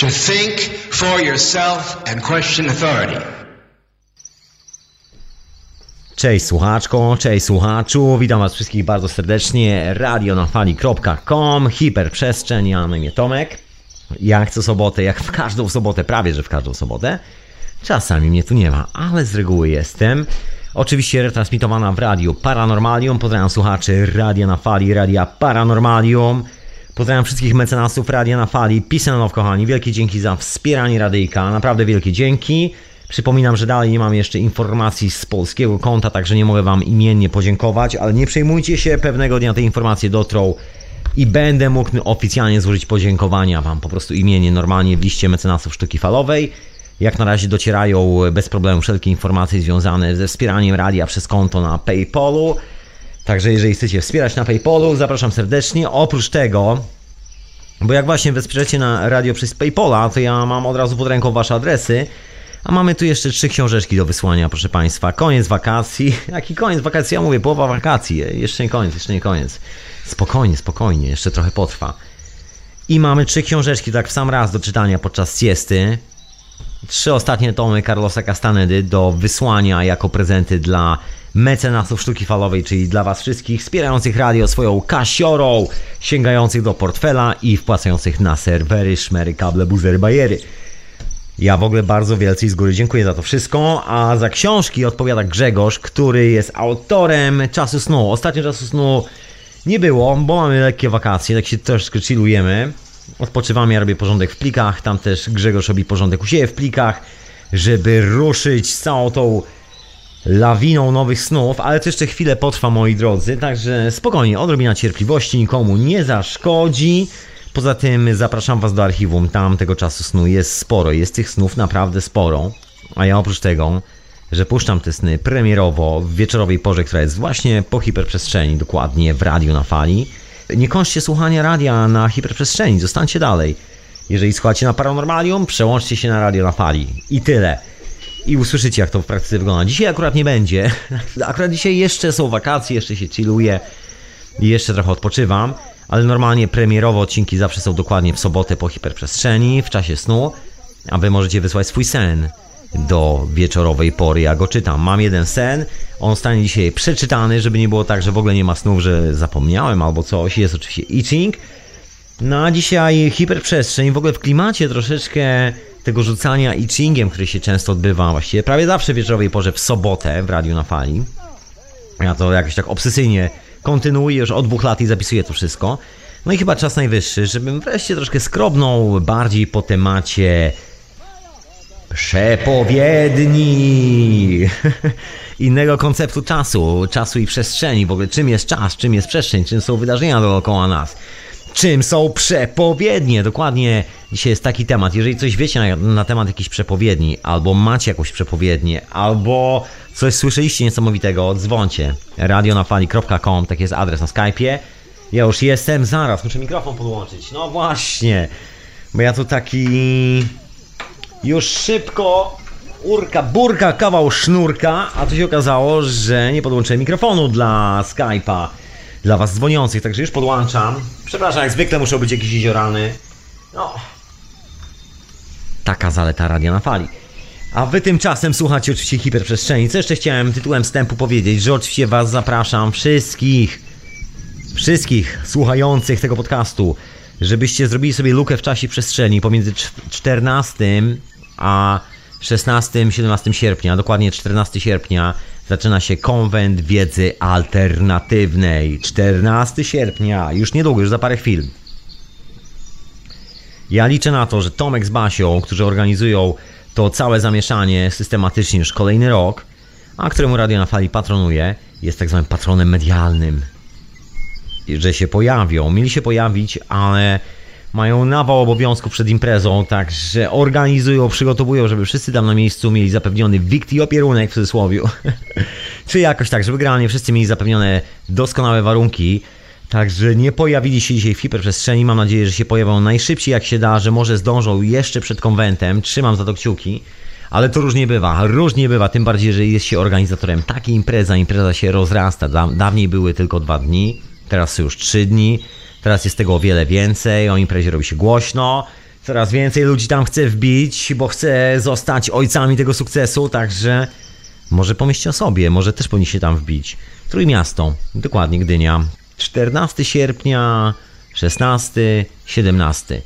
to think for yourself and question authority. Cześć słuchaczko, cześć słuchaczu, witam was wszystkich bardzo serdecznie, radionafali.com, hiperprzestrzeń, ja na imię Tomek. Jak co sobotę, jak w każdą sobotę, prawie że w każdą sobotę. Czasami mnie tu nie ma, ale z reguły jestem. Oczywiście retransmitowana w radiu Paranormalium. Pozdrawiam słuchaczy Radia na Fali, Radia Paranormalium. Pozdrawiam wszystkich mecenasów Radia na Fali. Peace love, kochani. Wielkie dzięki za wspieranie radyjka. Naprawdę wielkie dzięki. Przypominam, że dalej nie mam jeszcze informacji z polskiego konta, także nie mogę Wam imiennie podziękować, ale nie przejmujcie się, pewnego dnia te informacje dotrą i będę mógł oficjalnie złożyć podziękowania Wam po prostu imiennie normalnie w liście mecenasów sztuki falowej. Jak na razie docierają bez problemu wszelkie informacje związane ze wspieraniem radia przez konto na PayPalu. Także jeżeli chcecie wspierać na PayPalu, zapraszam serdecznie. Oprócz tego, bo jak właśnie wesprzecie na radio przez PayPala, to ja mam od razu pod ręką Wasze adresy. A mamy tu jeszcze trzy książeczki do wysłania, proszę Państwa. Koniec wakacji. Jaki koniec wakacji? Ja mówię, połowa wakacji. Jeszcze nie koniec, jeszcze nie koniec. Spokojnie, spokojnie, jeszcze trochę potrwa. I mamy trzy książeczki, tak w sam raz do czytania podczas siesty. Trzy ostatnie tomy Carlosa Castanedy do wysłania jako prezenty dla mecenasów sztuki falowej, czyli dla Was wszystkich wspierających radio swoją kasiorą, sięgających do portfela i wpłacających na serwery, szmery, kable, buzery, bajery. Ja w ogóle bardzo wielce i z góry dziękuję za to wszystko, a za książki odpowiada Grzegorz, który jest autorem Czasu Snu. Ostatnio Czasu Snu nie było, bo mamy lekkie wakacje, tak się troszkę chillujemy. Odpoczywamy, ja robię porządek w plikach, tam też Grzegorz robi porządek u siebie w plikach, żeby ruszyć z całą tą lawiną nowych snów, ale to jeszcze chwilę potrwa, moi drodzy, także spokojnie, odrobina cierpliwości nikomu nie zaszkodzi. Poza tym zapraszam Was do archiwum, tam tego czasu snu jest sporo, jest tych snów naprawdę sporo. A ja oprócz tego, że puszczam te sny premierowo w wieczorowej porze, która jest właśnie po hiperprzestrzeni, dokładnie w radiu na fali, nie kończcie słuchania radia na hiperprzestrzeni, zostańcie dalej. Jeżeli słuchacie na Paranormalium, przełączcie się na radio na fali. I tyle. I usłyszycie, jak to w praktyce wygląda. Dzisiaj akurat nie będzie. Akurat dzisiaj jeszcze są wakacje, jeszcze się chilluję i jeszcze trochę odpoczywam. Ale normalnie premierowo odcinki zawsze są dokładnie w sobotę po hiperprzestrzeni, w czasie snu, a wy możecie wysłać swój sen do wieczorowej pory. Ja go czytam. Mam jeden sen, on stanie dzisiaj przeczytany, żeby nie było tak, że w ogóle nie ma snów, że zapomniałem albo coś. Jest oczywiście itching. No a dzisiaj hiperprzestrzeń, w ogóle w klimacie troszeczkę tego rzucania itchingiem, który się często odbywa właściwie prawie zawsze w wieczorowej porze w sobotę w Radiu na Fali. Ja to jakoś tak obsesyjnie kontynuuję już od dwóch lat i zapisuję to wszystko. No i chyba czas najwyższy, żebym wreszcie troszkę skrobnął bardziej po temacie przepowiedni innego konceptu czasu, czasu i przestrzeni. W ogóle czym jest czas, czym jest przestrzeń, czym są wydarzenia dookoła nas. Czym są przepowiednie? Dokładnie dzisiaj jest taki temat. Jeżeli coś wiecie na, na temat jakichś przepowiedni, albo macie jakąś przepowiednię, albo coś słyszeliście niesamowitego, dzwoncie. radionafali.com, tak jest adres na Skype'ie. Ja już jestem, zaraz, muszę mikrofon podłączyć. No właśnie, bo ja tu taki już szybko urka, burka, kawał sznurka, a tu się okazało, że nie podłączyłem mikrofonu dla Skype'a dla Was dzwoniących, także już podłączam. Przepraszam, jak zwykle muszą być jakieś jeziorany. No. Taka zaleta radia na fali. A wy tymczasem słuchacie oczywiście hiperprzestrzeni. Co jeszcze chciałem tytułem wstępu powiedzieć, że oczywiście Was zapraszam wszystkich, wszystkich słuchających tego podcastu, żebyście zrobili sobie lukę w czasie przestrzeni pomiędzy 14 a 16-17 sierpnia, dokładnie 14 sierpnia zaczyna się konwent wiedzy alternatywnej. 14 sierpnia, już niedługo, już za parę chwil. Ja liczę na to, że Tomek z Basią, którzy organizują to całe zamieszanie systematycznie już kolejny rok, a któremu Radio na Fali patronuje, jest tak zwanym patronem medialnym. Że się pojawią. Mieli się pojawić, ale mają nawał obowiązków przed imprezą, także organizują, przygotowują, żeby wszyscy tam na miejscu mieli zapewniony wikt i opierunek w cudzysłowie. Czy jakoś tak, żeby generalnie wszyscy mieli zapewnione doskonałe warunki. Także nie pojawili się dzisiaj w hiperprzestrzeni. Mam nadzieję, że się pojawią najszybciej jak się da, że może zdążą jeszcze przed konwentem. Trzymam za to kciuki. Ale to różnie bywa, różnie bywa, tym bardziej, że jest się organizatorem takiej impreza, impreza się rozrasta. Dawniej były tylko dwa dni, teraz są już trzy dni. Teraz jest tego o wiele więcej, o imprezie robi się głośno. Coraz więcej ludzi tam chce wbić, bo chce zostać ojcami tego sukcesu, także może pomyślcie o sobie, może też powinniście tam wbić. Trójmiasto, dokładnie Gdynia. 14 sierpnia, 16, 17.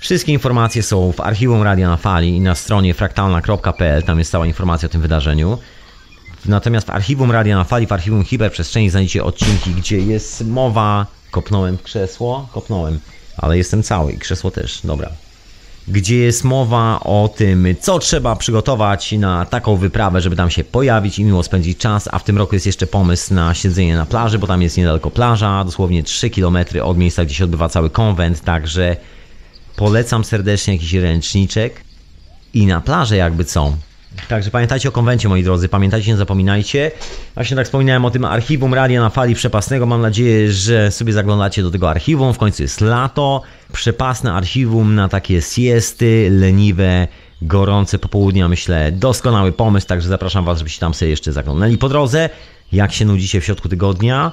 Wszystkie informacje są w archiwum Radia na Fali i na stronie fraktalna.pl, tam jest cała informacja o tym wydarzeniu. Natomiast w archiwum Radia na Fali, w archiwum Hiperprzestrzeni znajdziecie odcinki, gdzie jest mowa... Kopnąłem w krzesło? Kopnąłem, ale jestem cały i krzesło też, dobra. Gdzie jest mowa o tym, co trzeba przygotować na taką wyprawę, żeby tam się pojawić i miło spędzić czas, a w tym roku jest jeszcze pomysł na siedzenie na plaży, bo tam jest niedaleko plaża, dosłownie 3 km od miejsca, gdzie się odbywa cały konwent, także polecam serdecznie jakiś ręczniczek i na plażę jakby co. Także pamiętajcie o konwencie, moi drodzy, pamiętajcie, nie zapominajcie. Właśnie tak wspominałem o tym archiwum Radia na Fali Przepasnego. Mam nadzieję, że sobie zaglądacie do tego archiwum. W końcu jest lato. Przepasne archiwum na takie siesty, leniwe, gorące popołudnia, myślę, doskonały pomysł. Także zapraszam Was, żebyście tam sobie jeszcze zaglądali po drodze. Jak się nudzicie w środku tygodnia?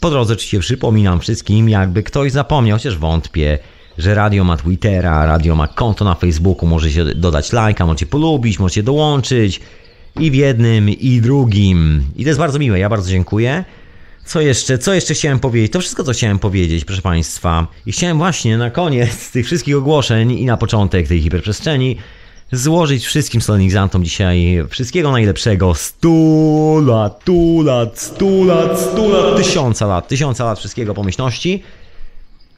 Po drodze oczywiście przypominam wszystkim, jakby ktoś zapomniał, chociaż wątpię, że radio ma Twittera, radio ma konto na Facebooku, możecie dodać lajka, możecie polubić, możecie dołączyć i w jednym, i drugim. I to jest bardzo miłe, ja bardzo dziękuję. Co jeszcze, co jeszcze chciałem powiedzieć? To wszystko, co chciałem powiedzieć, proszę Państwa. I chciałem właśnie na koniec tych wszystkich ogłoszeń i na początek tej hiperprzestrzeni złożyć wszystkim solenizantom dzisiaj wszystkiego najlepszego. 100 lat, 100 lat, 100 lat, 100 lat, tysiąca lat, tysiąca lat wszystkiego pomyślności.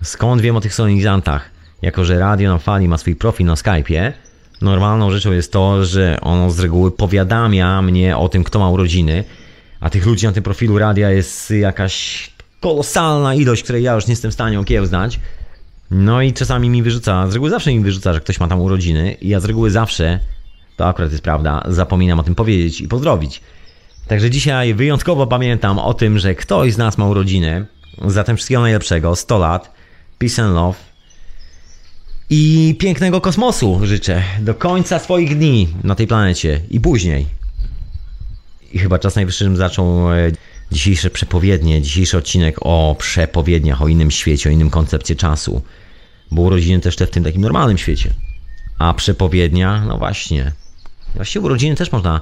Skąd wiem o tych solenizantach? Jako, że radio na fali ma swój profil na Skype'ie, normalną rzeczą jest to, że ono z reguły powiadamia mnie o tym, kto ma urodziny, a tych ludzi na tym profilu radia jest jakaś kolosalna ilość, której ja już nie jestem w stanie okiełznać. No i czasami mi wyrzuca, z reguły zawsze mi wyrzuca, że ktoś ma tam urodziny i ja z reguły zawsze, to akurat jest prawda, zapominam o tym powiedzieć i pozdrowić. Także dzisiaj wyjątkowo pamiętam o tym, że ktoś z nas ma urodziny. Zatem wszystkiego najlepszego, 100 lat, peace and love i pięknego kosmosu życzę do końca swoich dni na tej planecie i później. I chyba czas najwyższy, żebym zaczął e, dzisiejsze przepowiednie, dzisiejszy odcinek o przepowiedniach, o innym świecie, o innym koncepcie czasu. Bo urodziny też te w tym takim normalnym świecie. A przepowiednia, no właśnie. Właściwie urodziny też można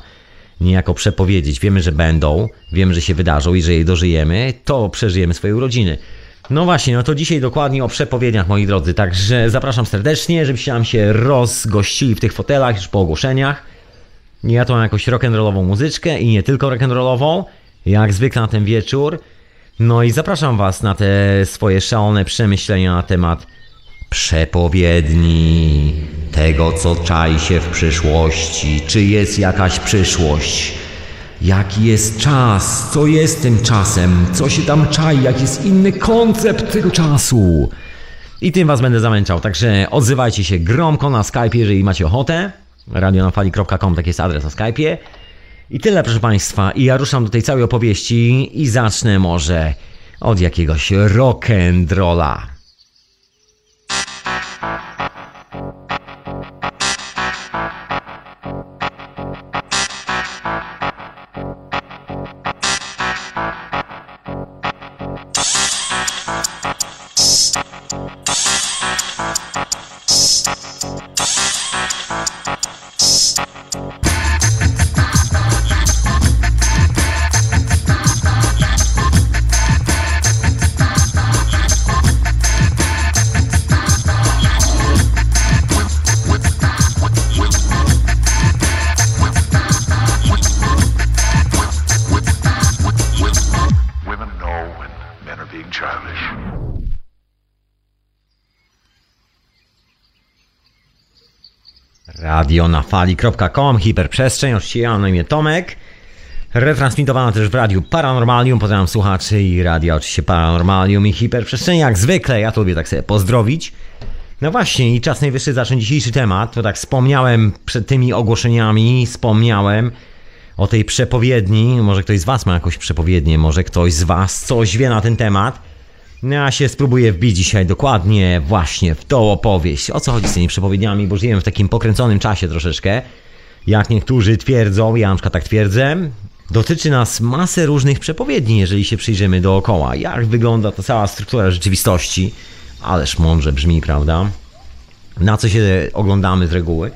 niejako przepowiedzieć. Wiemy, że będą, wiemy, że się wydarzą i że je dożyjemy, to przeżyjemy swoje urodziny. No właśnie, no to dzisiaj dokładnie o przepowiedniach, moi drodzy. Także zapraszam serdecznie, żebyście nam się rozgościli w tych fotelach już po ogłoszeniach. Ja tu mam jakąś rock'n'rollową muzyczkę i nie tylko rock'n'rollową, jak zwykle na ten wieczór. No i zapraszam Was na te swoje szalone przemyślenia na temat przepowiedni, tego co czai się w przyszłości, czy jest jakaś przyszłość. Jaki jest czas? Co jest tym czasem? Co się tam czai? Jaki jest inny koncept tego czasu? I tym was będę zamęczał, także odzywajcie się gromko na Skype, jeżeli macie ochotę. radionafali.com, taki jest adres na Skype'ie. I tyle, proszę Państwa. I ja ruszam do tej całej opowieści i zacznę może od jakiegoś rock'n'rolla. Radio hiperprzestrzeń, oczywiście ja na imię Tomek. Retransmitowana też w radiu Paranormalium, pozdrawiam słuchaczy i radia oczywiście Paranormalium i hiperprzestrzeń, jak zwykle, ja to lubię tak sobie pozdrowić. No właśnie i czas najwyższy zacząć dzisiejszy temat, to tak wspomniałem przed tymi ogłoszeniami, wspomniałem o tej przepowiedni, może ktoś z Was ma jakąś przepowiednię, może ktoś z Was coś wie na ten temat. No ja się spróbuję wbić dzisiaj dokładnie właśnie w tą opowieść. O co chodzi z tymi przepowiedniami, bo żyjemy w takim pokręconym czasie troszeczkę. Jak niektórzy twierdzą, ja na przykład tak twierdzę, dotyczy nas masę różnych przepowiedni, jeżeli się przyjrzymy dookoła. Jak wygląda ta cała struktura rzeczywistości. Ależ mądrze brzmi, prawda? na co się oglądamy z reguły.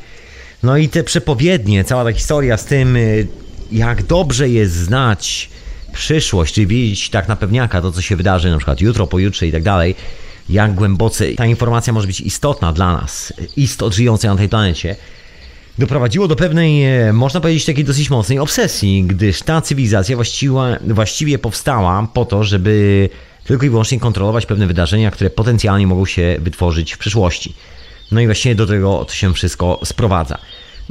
No i te przepowiednie, cała ta historia z tym, y, jak dobrze jest znać przyszłość, wiedzieć tak na pewniaka to, co się wydarzy na przykład jutro, pojutrze i tak dalej, jak głęboce ta informacja może być istotna dla nas, istot żyjących na tej planecie, doprowadziło do pewnej, e, można powiedzieć, takiej dosyć mocnej obsesji, gdyż ta cywilizacja właściwie, powstała po to, żeby tylko i wyłącznie kontrolować pewne wydarzenia, które potencjalnie mogą się wytworzyć w przyszłości. No i właściwie do tego to się wszystko sprowadza.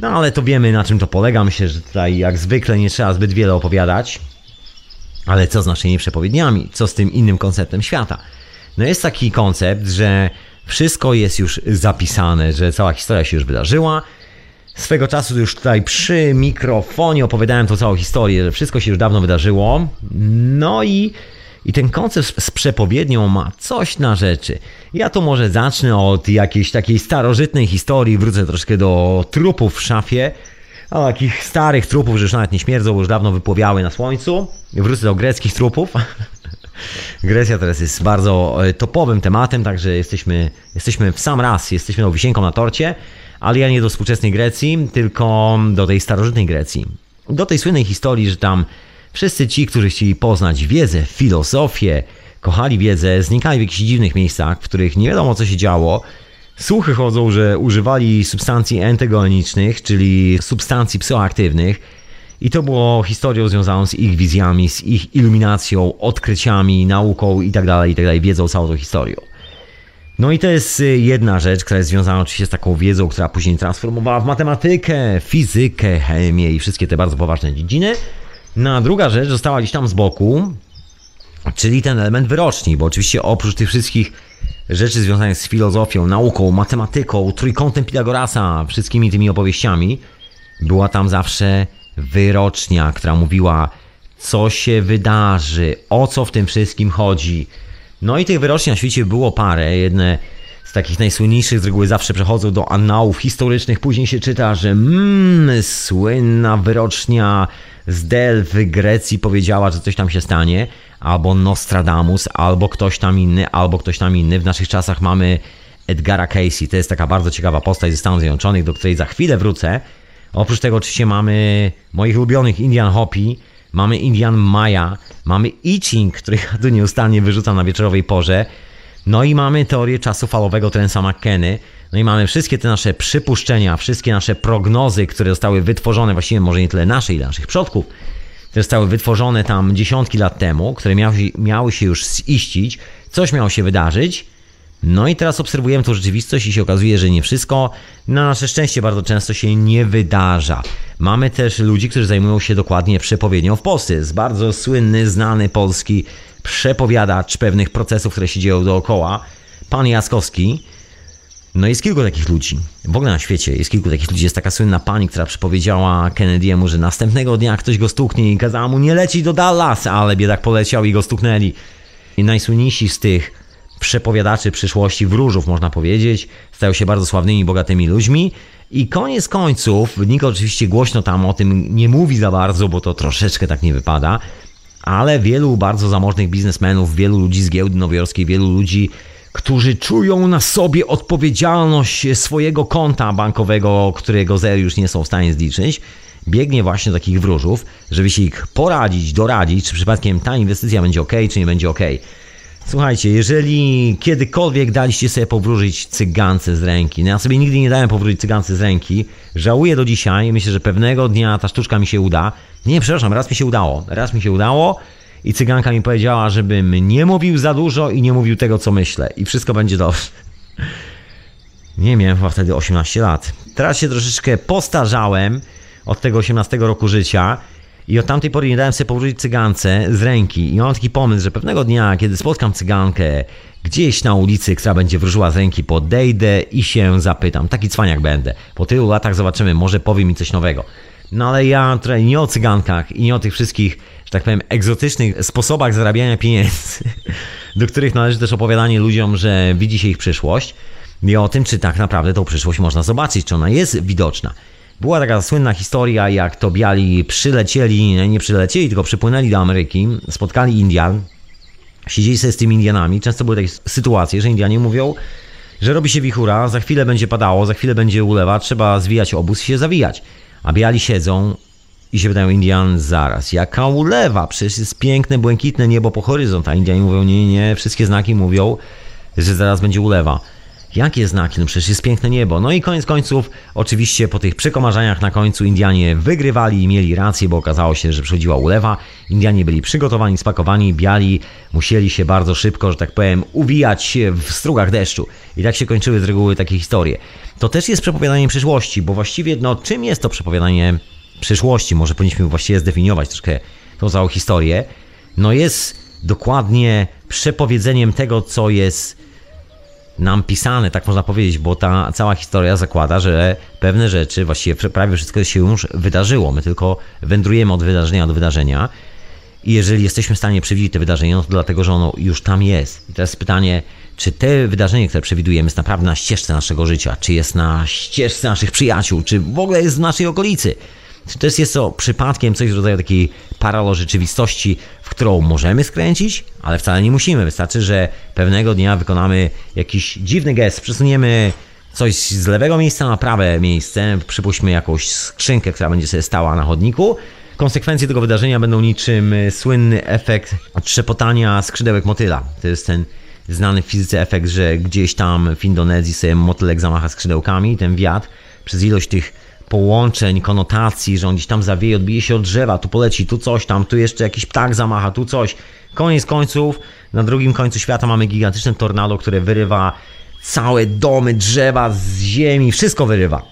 No ale to wiemy na czym to polega. Myślę, że tutaj jak zwykle nie trzeba zbyt wiele opowiadać. Ale co z naszymi przepowiedniami? Co z tym innym konceptem świata? No jest taki koncept, że wszystko jest już zapisane, że cała historia się już wydarzyła. Swego czasu już tutaj przy mikrofonie opowiadałem tą całą historię, że wszystko się już dawno wydarzyło. No i i ten koncept z przepowiednią ma coś na rzeczy. Ja tu może zacznę od jakiejś takiej starożytnej historii, wrócę troszkę do trupów w szafie, a takich starych trupów, że już nawet nie śmierdzą, bo już dawno wypłowiały na słońcu. Wrócę do greckich trupów. Grecja teraz jest bardzo e, topowym tematem, także jesteśmy, jesteśmy w sam raz, jesteśmy tą wisienką na torcie, ale ja nie do współczesnej Grecji, tylko do tej starożytnej Grecji. Do tej słynnej historii, że tam Wszyscy ci, którzy chcieli poznać wiedzę, filozofię, kochali wiedzę, znikali w jakichś dziwnych miejscach, w których nie wiadomo co się działo. Słuchy chodzą, że używali substancji entogenicznych, czyli substancji psychoaktywnych. I to było historią związaną z ich wizjami, z ich iluminacją, odkryciami, nauką itd., tak itd., tak wiedzą całą tą historią. No i to jest y, jedna rzecz, która jest związana oczywiście z taką wiedzą, która później transformowała w matematykę, fizykę, chemię i wszystkie te bardzo poważne dziedziny. No a druga rzecz została gdzieś tam z boku, czyli ten element wyroczni, bo oczywiście oprócz tych wszystkich rzeczy związanych z filozofią, nauką, matematyką, trójkątem Pitagorasa, wszystkimi tymi opowieściami, była tam zawsze wyrocznia, która mówiła, co się wydarzy, o co w tym wszystkim chodzi. No i tych wyroczni na świecie było parę. Jedne takich najsłynniejszych z reguły zawsze przechodzą do annałów historycznych. Później się czyta, że mmm, słynna wyrocznia z Delf Grecji powiedziała, że coś tam się stanie, albo Nostradamus, albo ktoś tam inny, albo ktoś tam inny. W naszych czasach mamy Edgara Casey. To jest taka bardzo ciekawa postać ze Stanów Zjednoczonych, do której za chwilę wrócę. Oprócz tego oczywiście mamy moich ulubionych Indian Hopi, mamy Indian Maya, mamy I Ching, który ja tu nieustannie wyrzucam na wieczorowej porze. No i mamy teorię czasu falowego Trensa McKenny. No i mamy wszystkie te nasze przypuszczenia, wszystkie nasze prognozy, które zostały wytworzone, właściwie może nie tyle nasze, ile naszych przodków, które zostały wytworzone tam dziesiątki lat temu, które miały, miały się już ziścić, coś miało się wydarzyć. No i teraz obserwujemy tą rzeczywistość i się okazuje, że nie wszystko, na nasze szczęście bardzo często się nie wydarza. Mamy też ludzi, którzy zajmują się dokładnie przepowiednią w Polsce. Jest bardzo słynny, znany polski przepowiadacz pewnych procesów, które się dzieją dookoła, pan Jaskowski. No jest kilku takich ludzi. W ogóle na świecie jest kilku takich ludzi. Jest taka słynna pani, która przepowiedziała Kennedy'emu, że następnego dnia ktoś go stuknie i kazała mu nie lecieć do Dallas, ale biedak poleciał i go stuknęli. I najsłynniejsi z tych przepowiadaczy przyszłości, wróżów można powiedzieć, stają się bardzo sławnymi, bogatymi ludźmi. I koniec końców, nikt oczywiście głośno tam o tym nie mówi za bardzo, bo to troszeczkę tak nie wypada, ale wielu bardzo zamożnych biznesmenów, wielu ludzi z giełdy nowojorskiej, wielu ludzi, którzy czują na sobie odpowiedzialność swojego konta bankowego, którego zery już nie są w stanie zliczyć, biegnie właśnie do takich wróżów, żeby się ich poradzić, doradzić, czy przypadkiem ta inwestycja będzie ok, czy nie będzie ok. Słuchajcie, jeżeli kiedykolwiek daliście sobie powróżyć cygance z ręki, no ja sobie nigdy nie dałem powróżyć cygance z ręki, żałuję do dzisiaj, myślę, że pewnego dnia ta sztuczka mi się uda. Nie, przepraszam, raz mi się udało, raz mi się udało i cyganka mi powiedziała, żebym nie mówił za dużo i nie mówił tego, co myślę i wszystko będzie dobrze. Nie miałem chyba wtedy 18 lat. Teraz się troszeczkę postarzałem od tego 18 roku życia i od tamtej pory nie dałem sobie powrócić cygance z ręki. I mam taki pomysł, że pewnego dnia, kiedy spotkam cygankę gdzieś na ulicy, która będzie wróżyła z ręki, podejdę i się zapytam. Taki cwaniak będę. Po tylu latach zobaczymy, może powie mi coś nowego. No ale ja tutaj nie o cygankach i nie o tych wszystkich, że tak powiem, egzotycznych sposobach zarabiania pieniędzy, do których należy też opowiadanie ludziom, że widzi się ich przyszłość. I o tym, czy tak naprawdę tą przyszłość można zobaczyć, czy ona jest widoczna. Była taka słynna historia, jak to biali przylecieli, nie przylecieli, tylko przypłynęli do Ameryki, spotkali Indian, siedzieli sobie z tymi Indianami. Często były takie sytuacje, że Indianie mówią, że robi się wichura, za chwilę będzie padało, za chwilę będzie ulewa, trzeba zwijać obóz i się zawijać. A biali siedzą i się pytają Indian zaraz, jaka ulewa? Przecież jest piękne, błękitne niebo po horyzont. A Indianie mówią, nie, nie, wszystkie znaki mówią, że zaraz będzie ulewa. Jakie znaki? No przecież jest piękne niebo. No i koniec końców, oczywiście po tych przekomarzaniach na końcu Indianie wygrywali i mieli rację, bo okazało się, że przychodziła ulewa. Indianie byli przygotowani, spakowani, biali, musieli się bardzo szybko, że tak powiem, uwijać w strugach deszczu. I tak się kończyły z reguły takie historie. To też jest przepowiadanie przyszłości, bo właściwie, no czym jest to przepowiadanie przyszłości? Może powinniśmy właściwie zdefiniować troszkę tą całą historię. No jest dokładnie przepowiedzeniem tego, co jest nam pisane, tak można powiedzieć, bo ta cała historia zakłada, że pewne rzeczy, właściwie prawie wszystko się już wydarzyło. My tylko wędrujemy od wydarzenia do wydarzenia. I jeżeli jesteśmy w stanie przewidzieć te wydarzenie, no to dlatego, że ono już tam jest. I teraz pytanie, czy te wydarzenie, które przewidujemy, jest naprawdę na ścieżce naszego życia, czy jest na ścieżce naszych przyjaciół, czy w ogóle jest w naszej okolicy? Czy to jest to przypadkiem coś w rodzaju takiej paralo rzeczywistości, w którą możemy skręcić, ale wcale nie musimy. Wystarczy, że pewnego dnia wykonamy jakiś dziwny gest, przesuniemy coś z lewego miejsca na prawe miejsce, przypuśćmy jakąś skrzynkę, która będzie sobie stała na chodniku. Konsekwencje tego wydarzenia będą niczym słynny efekt trzepotania skrzydełek motyla. To jest ten znany w fizyce efekt, że gdzieś tam w Indonezji sobie motylek zamacha skrzydełkami, ten wiatr przez ilość tych połączeń, konotacji, że on gdzieś tam zawieje, odbije się od drzewa, tu poleci, tu coś tam, tu jeszcze jakiś ptak zamacha, tu coś. Koniec końców, na drugim końcu świata mamy gigantyczne tornado, które wyrywa całe domy, drzewa z ziemi, wszystko wyrywa.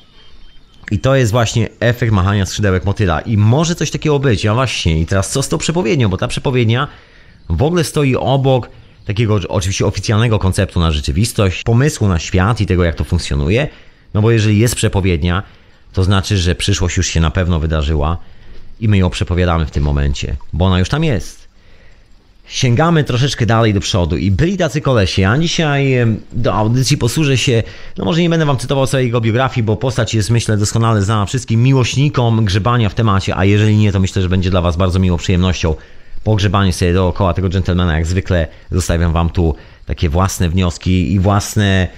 I to jest właśnie efekt machania skrzydełek motyla. I może coś takiego być. Ja właśnie, i teraz co z tą przepowiednią? Bo ta przepowiednia w ogóle stoi obok takiego oczywiście oficjalnego konceptu na rzeczywistość, pomysłu na świat i tego, jak to funkcjonuje. No bo jeżeli jest przepowiednia, to znaczy, że przyszłość już się na pewno wydarzyła i my ją przepowiadamy w tym momencie, bo ona już tam jest. Sięgamy troszeczkę dalej do przodu i byli tacy kolesie. Ja dzisiaj do audycji posłużę się, no może nie będę wam cytował całej jego biografii, bo postać jest myślę doskonale znana wszystkim miłośnikom grzebania w temacie, a jeżeli nie, to myślę, że będzie dla was bardzo miłą przyjemnością pogrzebanie sobie dookoła tego dżentelmena. Jak zwykle zostawiam wam tu takie własne wnioski i własne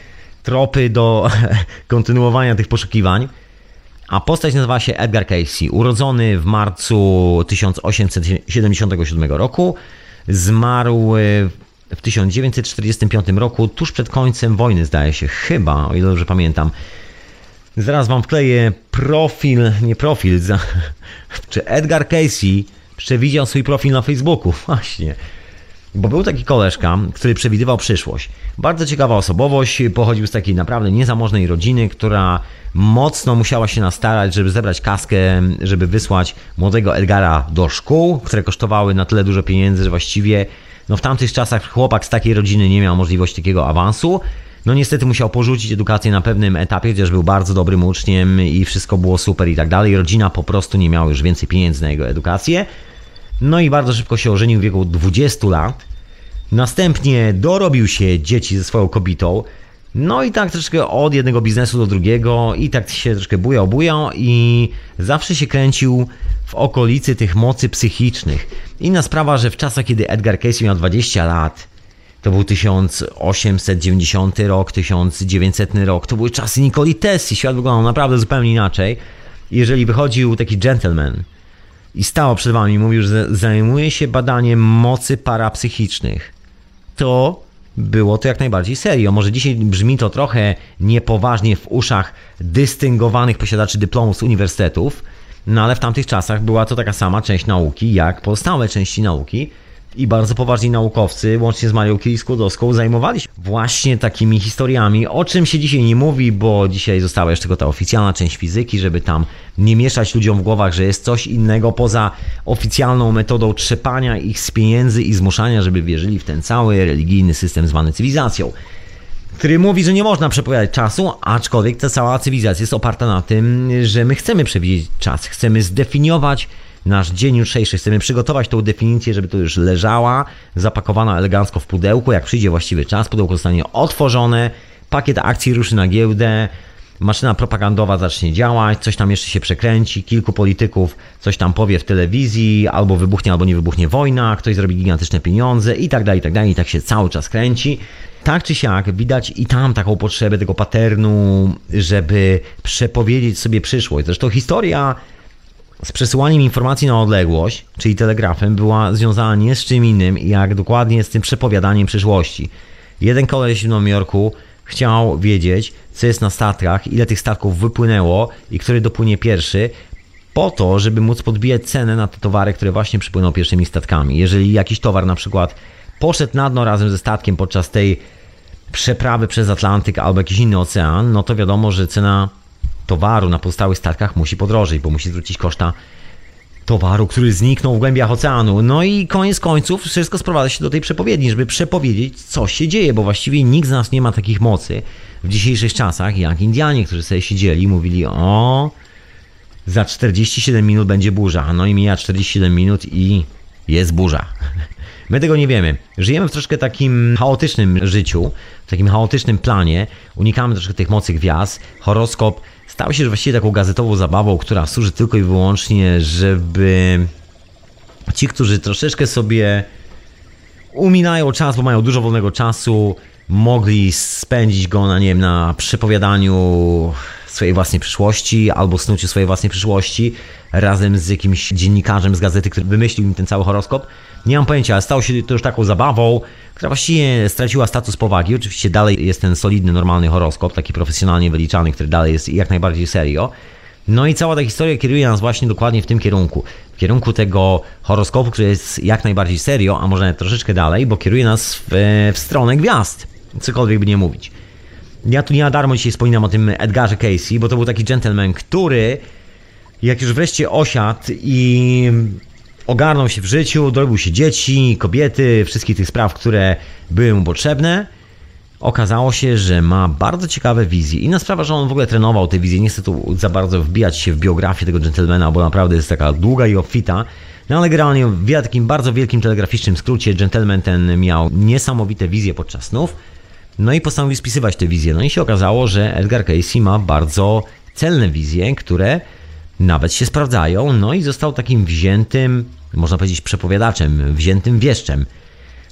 tropy do kontynuowania tych poszukiwań. A postać nazywa się Edgar Casey. Urodzony w marcu 1877 roku, zmarł e, w 1945 roku, tuż przed końcem wojny, zdaje się, chyba, o ile dobrze pamiętam. Zaraz wam wkleję profil, nie profil, za, czy Edgar Casey przewidział swój profil na Facebooku, właśnie. Bo był taki koleżka, który przewidywał przyszłość. Bardzo ciekawa osobowość, pochodził z takiej naprawdę niezamożnej rodziny, która mocno musiała się nastarać, żeby zebrać kaskę, żeby wysłać młodego Edgara do szkół, które kosztowały na tyle dużo pieniędzy, że właściwie no w tamtych czasach chłopak z takiej rodziny nie miał możliwości takiego awansu. No niestety musiał porzucić edukację na pewnym etapie, chociaż był bardzo dobrym uczniem i wszystko było super i tak dalej. Rodzina po prostu nie miała już więcej pieniędzy na jego edukację. No i bardzo szybko się ożenił w wieku 20 lat. Następnie dorobił się dzieci ze swoją kobietą. No i tak troszkę od jednego biznesu do drugiego i tak się troszkę bujał, bujał i zawsze się kręcił w okolicy tych mocy psychicznych. Inna sprawa, że w czasach, kiedy Edgar Casey miał 20 lat, to był 1890 rok, 1900 rok, to były czasy Nikoli Tesli, świat wyglądał naprawdę zupełnie inaczej. Jeżeli wychodził taki gentleman i stał przed wami mówił, że zajmuje się badaniem mocy parapsychicznych, to było to jak najbardziej serio. Może dzisiaj brzmi to trochę niepoważnie w uszach dystyngowanych posiadaczy dyplomów z uniwersytetów, no ale w tamtych czasach była to taka sama część nauki jak pozostałe części nauki. I bardzo poważni naukowcy, łącznie z Marią Curie-Skłodowską, zajmowali się właśnie takimi historiami, o czym się dzisiaj nie mówi, bo dzisiaj została jeszcze tylko ta oficjalna część fizyki, żeby tam nie mieszać ludziom w głowach, że jest coś innego poza oficjalną metodą trzepania ich z pieniędzy i zmuszania, żeby wierzyli w ten cały religijny system zwany cywilizacją. Który mówi, że nie można przepowiadać czasu, aczkolwiek ta cała cywilizacja jest oparta na tym, że my chcemy przewidzieć czas, chcemy zdefiniować nasz dzień jutrzejszy. Chcemy przygotować tą definicję, żeby to już leżała, zapakowana elegancko w pudełku. Jak przyjdzie właściwy czas, pudełko zostanie otworzone, pakiet akcji ruszy na giełdę, maszyna propagandowa zacznie działać, coś tam jeszcze się przekręci, kilku polityków coś tam powie w telewizji, albo wybuchnie, albo nie wybuchnie wojna, ktoś zrobi gigantyczne pieniądze i tak dalej, i tak dalej, i tak się cały czas kręci. Tak czy siak, widać i tam taką potrzebę tego paternu, żeby przepowiedzieć sobie przyszłość. Zresztą historia z przesyłaniem informacji na odległość, czyli telegrafem, była związana nie z czym innym, jak dokładnie z tym przepowiadaniem przyszłości. Jeden koleś w Nowym Jorku chciał wiedzieć, co jest na statkach, ile tych statków wypłynęło i który dopłynie pierwszy, po to, żeby móc podbijać cenę na te towary, które właśnie przypłyną pierwszymi statkami. Jeżeli jakiś towar na przykład poszedł na dno razem ze statkiem podczas tej przeprawy przez Atlantyk albo jakiś inny ocean, no to wiadomo, że cena towaru na pozostałych statkach musi podrożyć, bo musi zwrócić koszta towaru, który zniknął w głębiach oceanu. No i koniec końców wszystko sprowadza się do tej przepowiedni, żeby przepowiedzieć, co się dzieje, bo właściwie nikt z nas nie ma takich mocy w dzisiejszych czasach, jak Indianie, którzy sobie siedzieli i mówili, o, za 47 minut będzie burza. No i mija 47 minut i jest burza. My tego nie wiemy. Żyjemy w troszkę takim chaotycznym życiu, w takim chaotycznym planie. Unikamy troszkę tych mocy gwiazd. Horoskop stał się właściwie taką gazetową zabawą, która służy tylko i wyłącznie, żeby ci, którzy troszeczkę sobie uminają czas, bo mają dużo wolnego czasu, mogli spędzić go na, nie wiem, na przepowiadaniu swojej własnej przyszłości albo snuciu swojej własnej przyszłości razem z jakimś dziennikarzem z gazety, który wymyślił im ten cały horoskop. Nie mam pojęcia, ale stało się to już taką zabawą, która właściwie straciła status powagi. Oczywiście dalej jest ten solidny, normalny horoskop, taki profesjonalnie wyliczany, który dalej jest jak najbardziej serio. No i cała ta historia kieruje nas właśnie dokładnie w tym kierunku. W kierunku tego horoskopu, który jest jak najbardziej serio, a może troszeczkę dalej, bo kieruje nas w, w stronę gwiazd. Cokolwiek by nie mówić. Ja tu nie na darmo dzisiaj wspominam o tym Edgarze Casey, bo to był taki gentleman, który jak już wreszcie osiadł i ogarnął się w życiu, dorobił się dzieci, kobiety, wszystkich tych spraw, które były mu potrzebne, okazało się, że ma bardzo ciekawe wizje. Inna sprawa, że on w ogóle trenował te wizje. Nie chcę tu za bardzo wbijać się w biografię tego gentlemana, bo naprawdę jest taka długa i obfita. No ale generalnie w takim bardzo wielkim telegraficznym skrócie gentleman ten miał niesamowite wizje podczas snów. No i postanowił spisywać te wizje. No i się okazało, że Edgar Casey ma bardzo celne wizje, które nawet się sprawdzają. No i został takim wziętym, można powiedzieć, przepowiadaczem, wziętym wieszczem.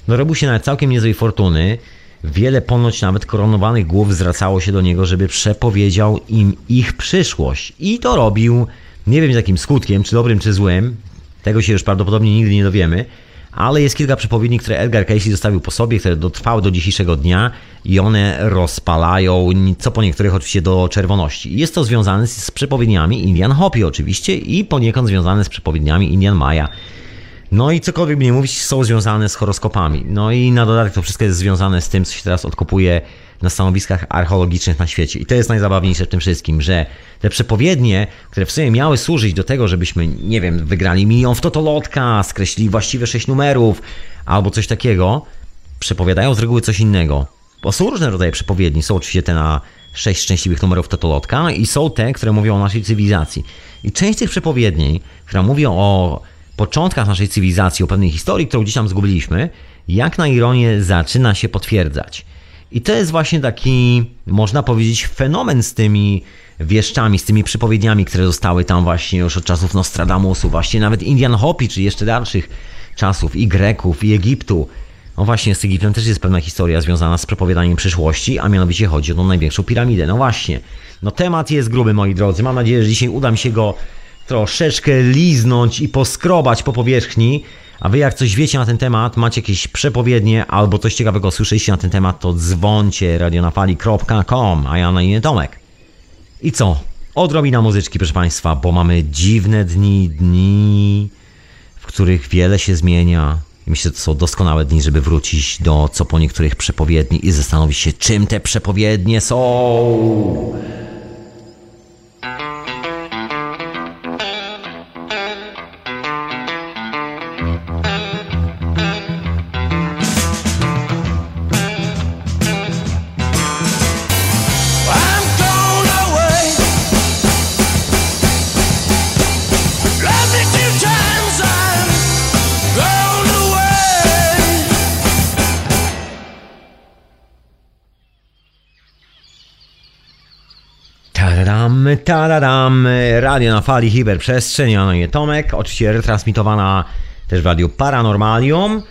No robił się nawet całkiem niezłej fortuny. Wiele ponoć nawet koronowanych głów zwracało się do niego, żeby przepowiedział im ich przyszłość. I to robił, nie wiem z jakim skutkiem, czy dobrym, czy złym. Tego się już prawdopodobnie nigdy nie dowiemy ale jest kilka przepowiedni, które Edgar Casey zostawił po sobie, które dotrwały do dzisiejszego dnia i one rozpalają, co po niektórych oczywiście do czerwoności. Jest to związane z przepowiedniami Indian Hopi oczywiście i poniekąd związane z przepowiedniami Indian Maya. No i cokolwiek by nie mówić, są związane z horoskopami. No i na dodatek to wszystko jest związane z tym, co się teraz odkopuje na stanowiskach archeologicznych na świecie. I to jest najzabawniejsze w tym wszystkim, że te przepowiednie, które w sumie miały służyć do tego, żebyśmy, nie wiem, wygrali milion w totolotka, skreślili właściwe sześć numerów albo coś takiego, przepowiadają z reguły coś innego. Bo są różne rodzaje przepowiedni. Są oczywiście te na sześć szczęśliwych numerów totolotka i są te, które mówią o naszej cywilizacji. I część tych przepowiedni, która mówi o początkach naszej cywilizacji, o pewnej historii, którą gdzieś tam zgubiliśmy, jak na ironię zaczyna się potwierdzać. I to jest właśnie taki, można powiedzieć, fenomen z tymi wieszczami, z tymi przypowiedniami, które zostały tam właśnie już od czasów Nostradamusu, właśnie nawet Indian Hopi, czy jeszcze dalszych czasów i Greków, i Egiptu. No właśnie, z Egiptem też jest pewna historia związana z przepowiadaniem przyszłości, a mianowicie chodzi o tą największą piramidę. No właśnie, no temat jest gruby, moi drodzy. Mam nadzieję, że dzisiaj uda mi się go troszeczkę liznąć i poskrobać po powierzchni. A wy jak coś wiecie na ten temat, macie jakieś przepowiednie albo coś ciekawego słyszeliście na ten temat, to dzwoncie radionafali.com, a ja na imię Tomek. I co? Odrobina muzyczki, proszę Państwa, bo mamy dziwne dni, dni, w których wiele się zmienia. Myślę, że to są doskonałe dni, żeby wrócić do co po niektórych przepowiedni i zastanowić się, czym te przepowiednie są. Tararam, radio na fali hiperprzestrzeń, ja na imię Tomek, oczywiście retransmitowana też w radiu Paranormalium,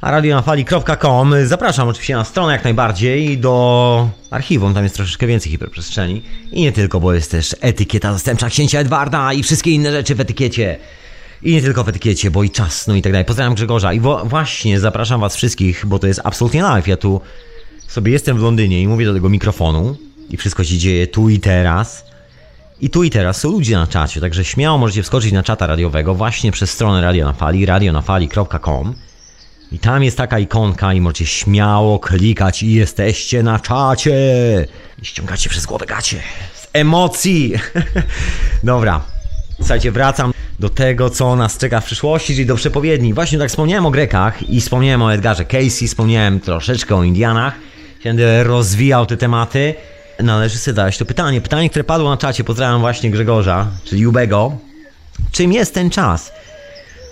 a radio na fali.com. Zapraszam oczywiście na stronę jak najbardziej do archiwum, tam jest troszeczkę więcej hiperprzestrzeni i nie tylko, bo jest też etykieta zastępcza księcia Edwarda i wszystkie inne rzeczy w etykiecie. I nie tylko w etykiecie, bo i czas, no i tak dalej. Pozdrawiam Grzegorza i właśnie zapraszam was wszystkich, bo to jest absolutnie live. Ja tu sobie jestem w Londynie i mówię do tego mikrofonu i wszystko się dzieje tu i teraz. I tu i teraz są ludzie na czacie, także śmiało możecie wskoczyć na czata radiowego właśnie przez stronę Radio na Fali, radionafali.com i tam jest taka ikonka i możecie śmiało klikać i jesteście na czacie. I ściągacie przez głowę gacie. Z emocji. Dobra. Słuchajcie, wracam do tego, co nas czeka w przyszłości, czyli do przepowiedni. Właśnie tak wspomniałem o Grekach i wspomniałem o Edgarze Casey, wspomniałem troszeczkę o Indianach. Będę rozwijał te tematy należy sobie zadać to pytanie. Pytanie, które padło na czacie, pozdrawiam właśnie Grzegorza, czyli Jubego. Czym jest ten czas?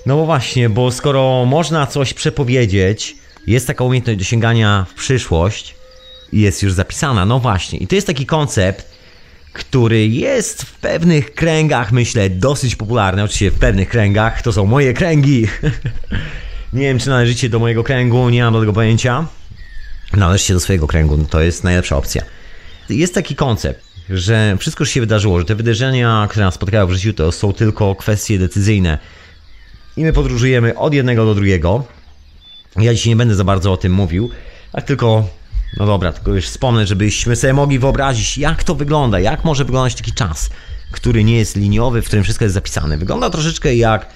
No bo właśnie, bo skoro można coś przepowiedzieć, jest taka umiejętność dosięgania w przyszłość i jest już zapisana, no właśnie. I to jest taki koncept, który jest w pewnych kręgach, myślę, dosyć popularny. Oczywiście w pewnych kręgach, to są moje kręgi. nie wiem, czy należycie do mojego kręgu, nie mam do tego pojęcia. Należycie do swojego kręgu, to jest najlepsza opcja jest taki koncept, że wszystko się wydarzyło, że te wydarzenia, które nas spotkają w życiu, to są tylko kwestie decyzyjne. I my podróżujemy od jednego do drugiego. Ja dzisiaj nie będę za bardzo o tym mówił, ale tylko, no dobra, tylko już wspomnę, żebyśmy sobie mogli wyobrazić, jak to wygląda, jak może wyglądać taki czas, który nie jest liniowy, w którym wszystko jest zapisane. Wygląda troszeczkę jak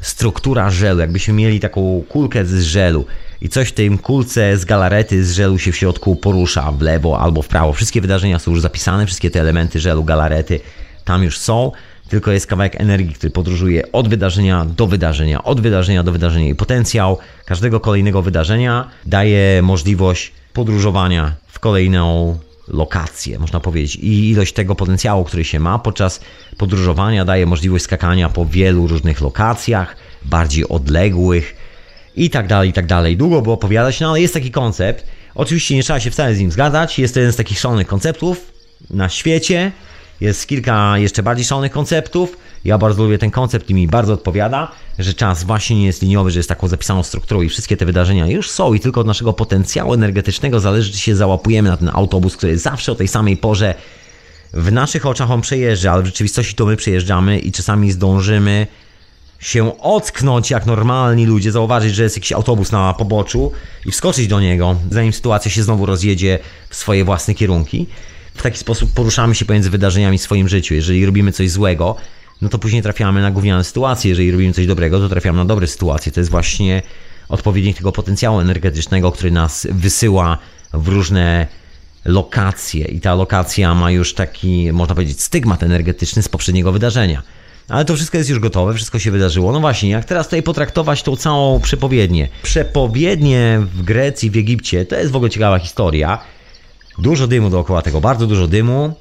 struktura żelu, jakbyśmy mieli taką kulkę z żelu i coś w tej kulce z galarety z żelu się w środku porusza w lewo albo w prawo. Wszystkie wydarzenia są już zapisane, wszystkie te elementy żelu, galarety tam już są, tylko jest kawałek energii, który podróżuje od wydarzenia do wydarzenia, od wydarzenia do wydarzenia i potencjał każdego kolejnego wydarzenia daje możliwość podróżowania w kolejną lokację, można powiedzieć. I ilość tego potencjału, który się ma podczas podróżowania, daje możliwość skakania po wielu różnych lokacjach, bardziej odległych i tak dalej, i tak dalej. Długo było opowiadać, no ale jest taki koncept. Oczywiście nie trzeba się wcale z nim zgadzać. Jest to jeden z takich szalonych konceptów na świecie. Jest kilka jeszcze bardziej szalonych konceptów. Ja bardzo lubię ten koncept i mi bardzo odpowiada, że czas właśnie nie jest liniowy, że jest taką zapisaną strukturą i wszystkie te wydarzenia już są i tylko od naszego potencjału energetycznego zależy, czy się załapujemy na ten autobus, który zawsze o tej samej porze w naszych oczach on przejeżdża, ale w rzeczywistości to my przejeżdżamy i czasami zdążymy się ocknąć jak normalni ludzie, zauważyć, że jest jakiś autobus na poboczu i wskoczyć do niego, zanim sytuacja się znowu rozjedzie w swoje własne kierunki. W taki sposób poruszamy się pomiędzy wydarzeniami w swoim życiu. Jeżeli robimy coś złego, no to później trafiamy na gówniane sytuacje. Jeżeli robimy coś dobrego, to trafiamy na dobre sytuacje. To jest właśnie odpowiednik tego potencjału energetycznego, który nas wysyła w różne lokacje. I ta lokacja ma już taki, można powiedzieć, stygmat energetyczny z poprzedniego wydarzenia. Ale to wszystko jest już gotowe, wszystko się wydarzyło. No właśnie, jak teraz tutaj potraktować tą całą przepowiednię? Przepowiednie w Grecji, w Egipcie, to jest w ogóle ciekawa historia. Dużo dymu dookoła tego, bardzo dużo dymu.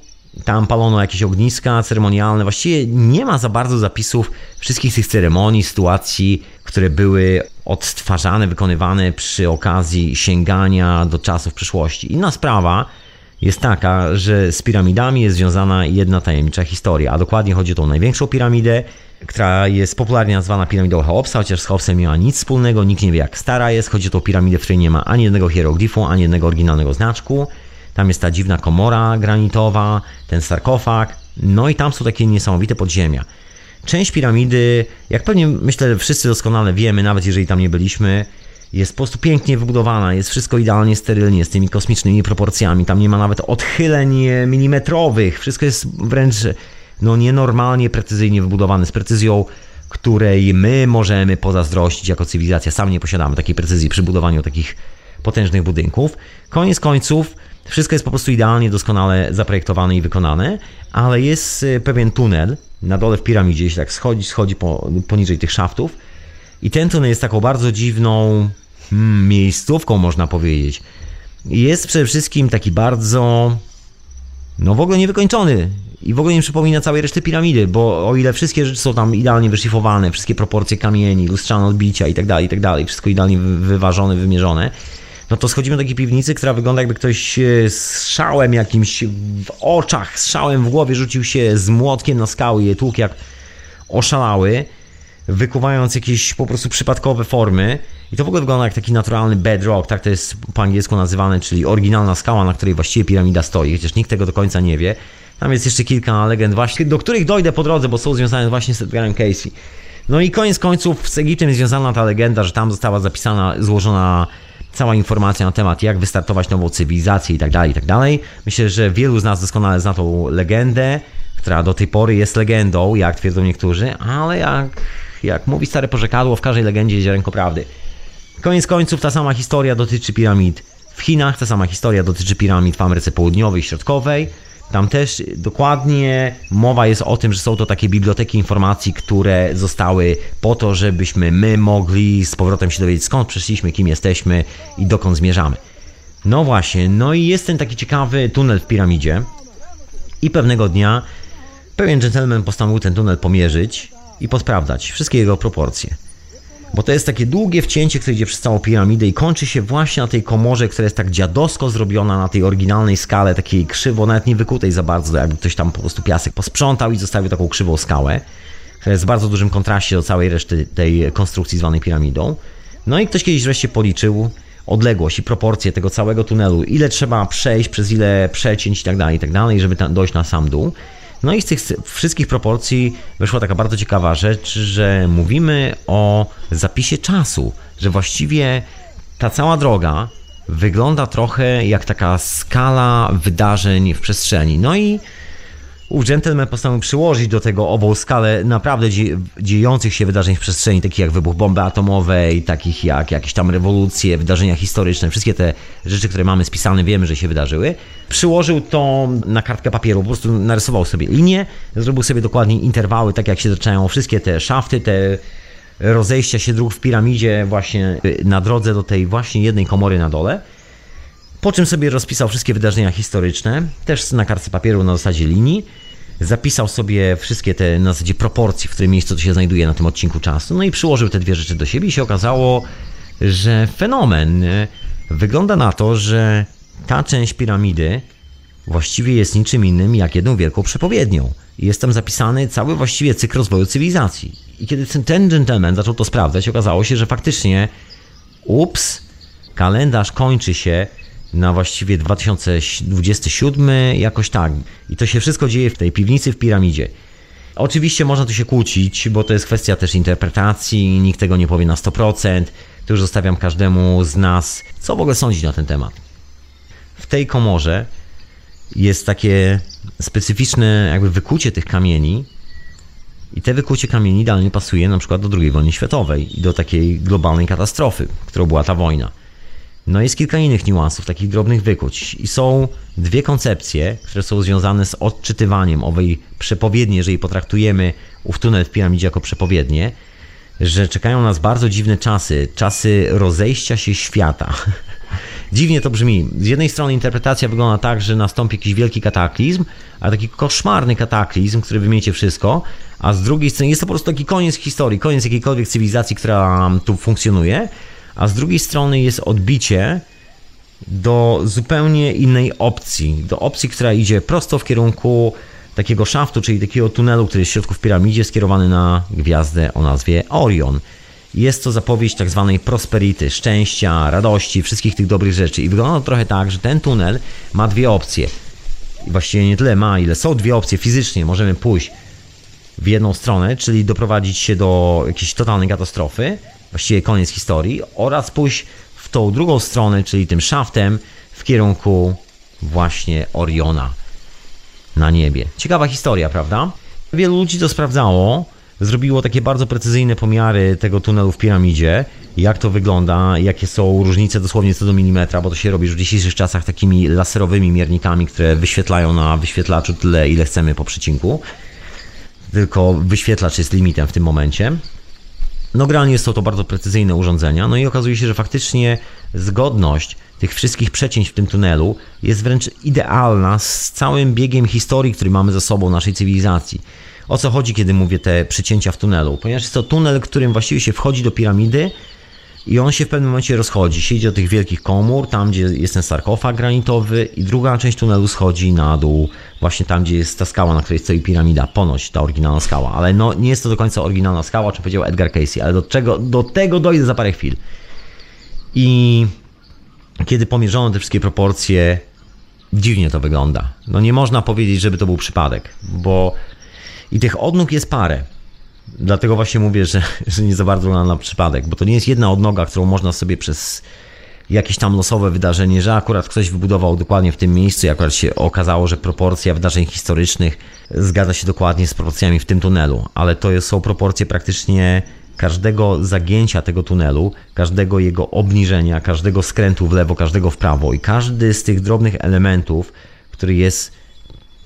Tam palono jakieś ogniska ceremonialne. Właściwie nie ma za bardzo zapisów wszystkich tych ceremonii, sytuacji, które były odtwarzane, wykonywane przy okazji sięgania do czasów przyszłości. Inna sprawa jest taka, że z piramidami jest związana jedna tajemnicza historia, a dokładnie chodzi o tą największą piramidę, która jest popularnie nazwana piramidą Cheopsa, chociaż z Cheopsem nie ma nic wspólnego, nikt nie wie jak stara jest. Chodzi o tą piramidę, w której nie ma ani jednego hieroglifu, ani jednego oryginalnego znaczku. Tam jest ta dziwna komora granitowa, ten sarkofag, no i tam są takie niesamowite podziemia. Część piramidy, jak pewnie myślę wszyscy doskonale wiemy, nawet jeżeli tam nie byliśmy, jest po prostu pięknie wybudowana, jest wszystko idealnie sterylnie, z tymi kosmicznymi proporcjami, tam nie ma nawet odchyleń milimetrowych, wszystko jest wręcz no, nienormalnie precyzyjnie wybudowane, z precyzją, której my możemy pozazdrościć jako cywilizacja. Sam nie posiadamy takiej precyzji przy budowaniu takich potężnych budynków. Koniec końców, wszystko jest po prostu idealnie, doskonale zaprojektowane i wykonane, ale jest y, pewien tunel na dole w piramidzie, jeśli tak schodzi, schodzi po, poniżej tych szaftów, i ten tunel jest taką bardzo dziwną hmm, miejscówką, można powiedzieć. Jest przede wszystkim taki bardzo, no w ogóle niewykończony i w ogóle nie przypomina całej reszty piramidy, bo o ile wszystkie rzeczy są tam idealnie wyszlifowane, wszystkie proporcje kamieni, lustrzane odbicia i tak dalej, i tak dalej, wszystko idealnie wyważone, wymierzone, no to schodzimy do takiej piwnicy, która wygląda jakby ktoś e, z szałem jakimś w oczach, z szałem w głowie rzucił się z młotkiem na skały i je tłuk jak oszalały, wykuwając jakieś po prostu przypadkowe formy. I to w ogóle wygląda jak taki naturalny bedrock, tak to jest po angielsku nazywane, czyli oryginalna skała, na której właściwie piramida stoi, chociaż nikt tego do końca nie wie. Tam jest jeszcze kilka legend właśnie, do których dojdę po drodze, bo są związane właśnie z Edgarem Casey. No i koniec końców z Egiptem jest związana ta legenda, że tam została zapisana, złożona cała informacja na temat, jak wystartować nową cywilizację i tak dalej, i tak dalej. Myślę, że wielu z nas doskonale zna tą legendę, która do tej pory jest legendą, jak twierdzą niektórzy, ale jak, jak mówi stare porzekadło, w każdej legendzie jest ziarenko prawdy. Koniec końców ta sama historia dotyczy piramid w Chinach, ta sama historia dotyczy piramid w Ameryce Południowej i Środkowej. Tam też dokładnie mowa jest o tym, że są to takie biblioteki informacji, które zostały po to, żebyśmy my mogli z powrotem się dowiedzieć skąd przyszliśmy, kim jesteśmy i dokąd zmierzamy. No właśnie, no i jest ten taki ciekawy tunel w piramidzie i pewnego dnia pewien gentleman postanowił ten tunel pomierzyć i posprawdzać wszystkie jego proporcje. Bo to jest takie długie wcięcie, które idzie przez całą piramidę i kończy się właśnie na tej komorze, która jest tak dziadowsko zrobiona na tej oryginalnej skale, takiej krzywo, nawet nie wykutej za bardzo, jakby ktoś tam po prostu piasek posprzątał i zostawił taką krzywą skałę, która jest w bardzo dużym kontraście do całej reszty tej konstrukcji zwanej piramidą. No i ktoś kiedyś wreszcie policzył odległość i proporcje tego całego tunelu, ile trzeba przejść, przez ile przecięć i tak dalej, i tak dalej, żeby dojść na sam dół. No i z tych wszystkich proporcji wyszła taka bardzo ciekawa rzecz, że mówimy o zapisie czasu, że właściwie ta cała droga wygląda trochę jak taka skala wydarzeń w przestrzeni. No i ów gentleman postanowił przyłożyć do tego ową skalę naprawdę dziejących się wydarzeń w przestrzeni, takich jak wybuch bomby atomowej, takich jak jakieś tam rewolucje, wydarzenia historyczne, wszystkie te rzeczy, które mamy spisane, wiemy, że się wydarzyły. Przyłożył to na kartkę papieru, po prostu narysował sobie linię, zrobił sobie dokładnie interwały, tak jak się zaczynają wszystkie te szafty, te rozejścia się dróg w piramidzie właśnie na drodze do tej właśnie jednej komory na dole. Po czym sobie rozpisał wszystkie wydarzenia historyczne, też na kartce papieru na zasadzie linii. Zapisał sobie wszystkie te na zasadzie proporcji, w którym miejscu to się znajduje na tym odcinku czasu. No i przyłożył te dwie rzeczy do siebie i się okazało, że fenomen wygląda na to, że ta część piramidy właściwie jest niczym innym jak jedną wielką przepowiednią. Jest tam zapisany cały właściwie cykl rozwoju cywilizacji. I kiedy ten, ten gentleman zaczął to sprawdzać, okazało się, że faktycznie ups, kalendarz kończy się na właściwie 2027, jakoś tak. I to się wszystko dzieje w tej piwnicy w piramidzie. Oczywiście można tu się kłócić, bo to jest kwestia też interpretacji, nikt tego nie powie na 100%. To już zostawiam każdemu z nas, co w ogóle sądzić na ten temat. W tej komorze jest takie specyficzne jakby wykucie tych kamieni i te wykucie kamieni idealnie pasuje na przykład do II wojny światowej i do takiej globalnej katastrofy, którą była ta wojna. No jest kilka innych niuansów, takich drobnych wykuć. I są dwie koncepcje, które są związane z odczytywaniem owej przepowiedni, jeżeli potraktujemy ów tunel w piramidzie jako przepowiednię, że czekają nas bardzo dziwne czasy, czasy rozejścia się świata. Dziwnie to brzmi. Z jednej strony interpretacja wygląda tak, że nastąpi jakiś wielki kataklizm, a taki koszmarny kataklizm, który wymiecie wszystko, a z drugiej strony jest to po prostu taki koniec historii, koniec jakiejkolwiek cywilizacji, która tu funkcjonuje, a z drugiej strony jest odbicie do zupełnie innej opcji, do opcji, która idzie prosto w kierunku takiego szaftu, czyli takiego tunelu, który jest w środku w piramidzie, skierowany na gwiazdę o nazwie Orion. Jest to zapowiedź tak zwanej prosperity, szczęścia, radości, wszystkich tych dobrych rzeczy. I wygląda to trochę tak, że ten tunel ma dwie opcje. I właściwie nie tyle ma, ile są dwie opcje fizycznie. Możemy pójść w jedną stronę, czyli doprowadzić się do jakiejś totalnej katastrofy, właściwie koniec historii, oraz pójść w tą drugą stronę, czyli tym szaftem w kierunku właśnie Oriona na niebie. Ciekawa historia, prawda? Wielu ludzi to sprawdzało, zrobiło takie bardzo precyzyjne pomiary tego tunelu w piramidzie, jak to wygląda, jakie są różnice dosłownie co do milimetra, bo to się robi już w dzisiejszych czasach takimi laserowymi miernikami, które wyświetlają na wyświetlaczu tyle, ile chcemy po przecinku. Tylko wyświetlacz jest limitem w tym momencie. No generalnie są to bardzo precyzyjne urządzenia, no i okazuje się, że faktycznie zgodność tych wszystkich przecięć w tym tunelu jest wręcz idealna z całym biegiem historii, który mamy za sobą naszej cywilizacji. O co chodzi, kiedy mówię te przecięcia w tunelu? Ponieważ jest to tunel, którym właściwie się wchodzi do piramidy I on się w pewnym momencie rozchodzi. Siedzi do tych wielkich komór, tam gdzie jest ten sarkofag granitowy, i druga część tunelu schodzi na dół, właśnie tam, gdzie jest ta skała, na której stoi piramida. Ponoć ta oryginalna skała, ale no nie jest to do końca oryginalna skała, czy powiedział Edgar Casey, ale do, czego, do tego dojdę za parę chwil. I kiedy pomierzono te wszystkie proporcje, dziwnie to wygląda. No nie można powiedzieć, żeby to był przypadek, bo i tych odnóg jest parę. Dlatego właśnie mówię, że, że nie za bardzo na przypadek, bo to nie jest jedna odnoga, którą można sobie przez jakieś tam losowe wydarzenie, że akurat ktoś wybudował dokładnie w tym miejscu i akurat się okazało, że proporcja wydarzeń historycznych zgadza się dokładnie z proporcjami w tym tunelu, ale to są proporcje praktycznie każdego zagięcia tego tunelu, każdego jego obniżenia, każdego skrętu w lewo, każdego w prawo. I każdy z tych drobnych elementów, który jest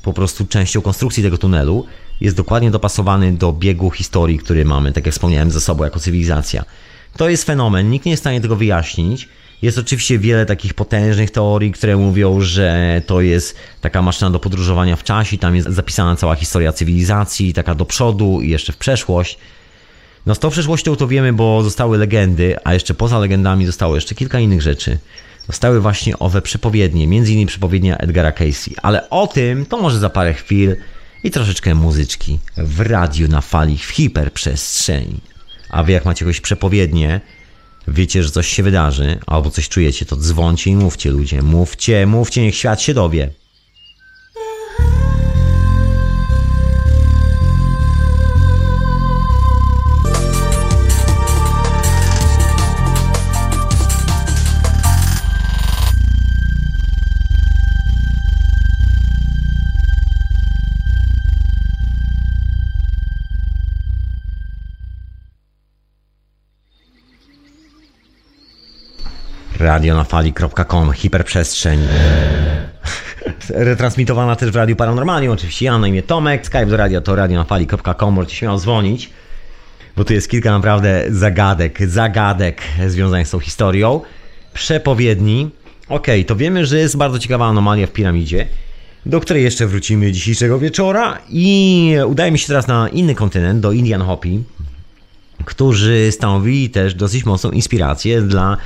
po prostu częścią konstrukcji tego tunelu, jest dokładnie dopasowany do biegu historii, który mamy, tak jak wspomniałem, ze sobą jako cywilizacja. To jest fenomen, nikt nie jest w stanie tego wyjaśnić. Jest oczywiście wiele takich potężnych teorii, które mówią, że to jest taka maszyna do podróżowania w czasie, tam jest zapisana cała historia cywilizacji, taka do przodu i jeszcze w przeszłość. No z tą przeszłością to wiemy, bo zostały legendy, a jeszcze poza legendami zostało jeszcze kilka innych rzeczy. Zostały właśnie owe przepowiednie, między innymi przepowiednia Edgara Casey. Ale o tym to może za parę chwil i troszeczkę muzyczki w radiu na fali w hiperprzestrzeni. A wy jak macie jakieś przepowiednie, wiecie, że coś się wydarzy, albo coś czujecie, to dzwoncie i mówcie ludzie. Mówcie, mówcie, niech świat się dowie. Radio na fali.com, hiperprzestrzeń. Retransmitowana też w Radiu Paranormalnie, oczywiście ja na imię Tomek, Skype do radio to radionafali.com, możecie śmiało dzwonić, bo tu jest kilka naprawdę zagadek, zagadek związanych z tą historią. Przepowiedni. Ok, to wiemy, że jest bardzo ciekawa anomalia w piramidzie, do której jeszcze wrócimy dzisiejszego wieczora i udajemy się teraz na inny kontynent, do Indian Hopi, którzy stanowili też dosyć mocną inspirację dla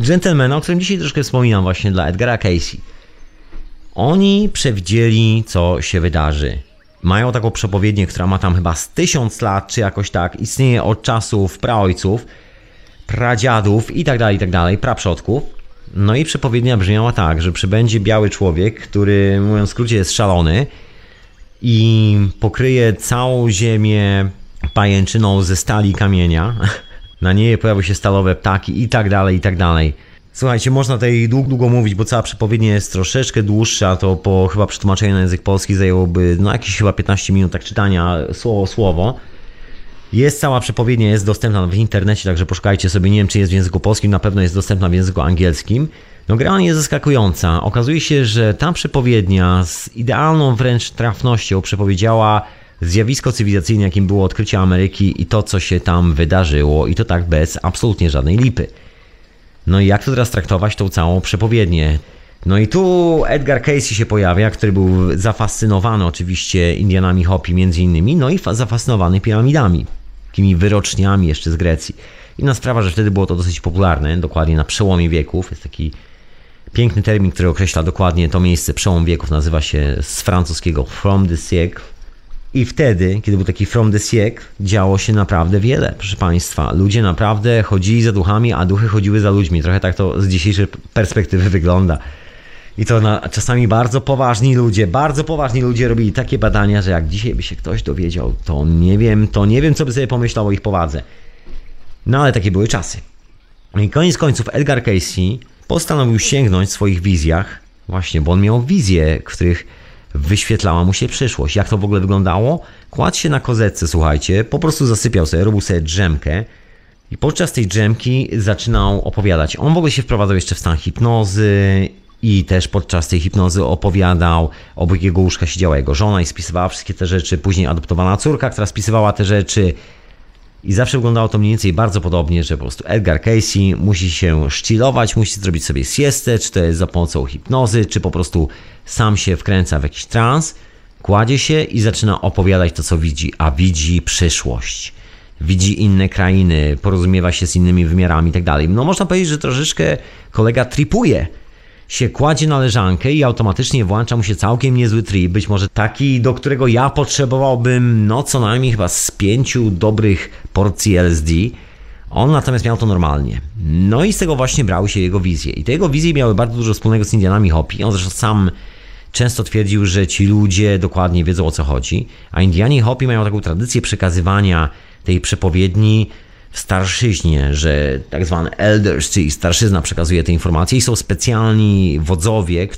Gentlemana, o którym dzisiaj troszkę wspominam właśnie dla Edgara Casey. Oni przewidzieli, co się wydarzy. Mają taką przepowiednię, która ma tam chyba z tysiąc lat, czy jakoś tak, istnieje od czasów praojców, pradziadów i tak dalej, i tak dalej, praprzodków. No i przepowiednia brzmiała tak, że przybędzie biały człowiek, który mówiąc w skrócie jest szalony i pokryje całą ziemię pajęczyną ze stali kamienia na niej pojawiły się stalowe ptaki i tak dalej, i tak dalej. Słuchajcie, można tutaj długo, długo mówić, bo cała przepowiednia jest troszeczkę dłuższa, to po chyba przetłumaczeniu na język polski zajęłoby no jakieś chyba 15 minut tak czytania słowo słowo. Jest cała przepowiednia, jest dostępna w internecie, także poszukajcie sobie, nie wiem czy jest w języku polskim, na pewno jest dostępna w języku angielskim. No gra jest zaskakująca. Okazuje się, że ta przepowiednia z idealną wręcz trafnością przepowiedziała zjawisko cywilizacyjne, jakim było odkrycie Ameryki i to, co się tam wydarzyło, i to tak bez absolutnie żadnej lipy. No i jak to teraz traktować tą całą przepowiednię? No i tu Edgar Casey się pojawia, który był zafascynowany oczywiście Indianami Hopi między innymi, no i zafascynowany piramidami, takimi wyroczniami jeszcze z Grecji. Inna sprawa, że wtedy było to dosyć popularne, dokładnie na przełomie wieków. Jest taki piękny termin, który określa dokładnie to miejsce, przełom wieków, nazywa się z francuskiego from the siècle, i wtedy, kiedy był taki From the Siècle, działo się naprawdę wiele, proszę Państwa. Ludzie naprawdę chodzili za duchami, a duchy chodziły za ludźmi. Trochę tak to z dzisiejszej perspektywy wygląda. I to na, czasami bardzo poważni ludzie, bardzo poważni ludzie robili takie badania, że jak dzisiaj by się ktoś dowiedział, to nie wiem, to nie wiem, co by sobie pomyślał o ich powadze. No ale takie były czasy. I koniec końców Edgar Casey postanowił sięgnąć w swoich wizjach, właśnie, bo on miał wizje, w których wyświetlała mu się przyszłość. Jak to w ogóle wyglądało? Kładł się na kozetce, słuchajcie, po prostu zasypiał sobie, robił sobie drzemkę i podczas tej drzemki zaczynał opowiadać. On w ogóle się wprowadzał jeszcze w stan hipnozy i też podczas tej hipnozy opowiadał, obok jego łóżka siedziała jego żona i spisywała wszystkie te rzeczy, później adoptowana córka, która spisywała te rzeczy i zawsze wyglądało to mniej więcej bardzo podobnie, że po prostu Edgar Casey musi się szcilować, musi zrobić sobie siestę, czy to jest za pomocą hipnozy, czy po prostu sam się wkręca w jakiś trans, kładzie się i zaczyna opowiadać to, co widzi, a widzi przyszłość. widzi inne krainy, porozumiewa się z innymi wymiarami i tak dalej. No można powiedzieć, że troszeczkę kolega tripuje się kładzie na leżankę i automatycznie włącza mu się całkiem niezły trip, być może taki, do którego ja potrzebowałbym no co najmniej chyba z pięciu dobrych porcji LSD. On natomiast miał to normalnie. No i z tego właśnie brały się jego wizje. I te jego wizje miały bardzo dużo wspólnego z Indianami Hopi. On zresztą sam często twierdził, że ci ludzie dokładnie wiedzą o co chodzi, a Indianie Hopi mają taką tradycję przekazywania tej przepowiedni w starszyźnie, że tak zwany elders, czyli starszyzna przekazuje te informacje i są specjalni wodzowie,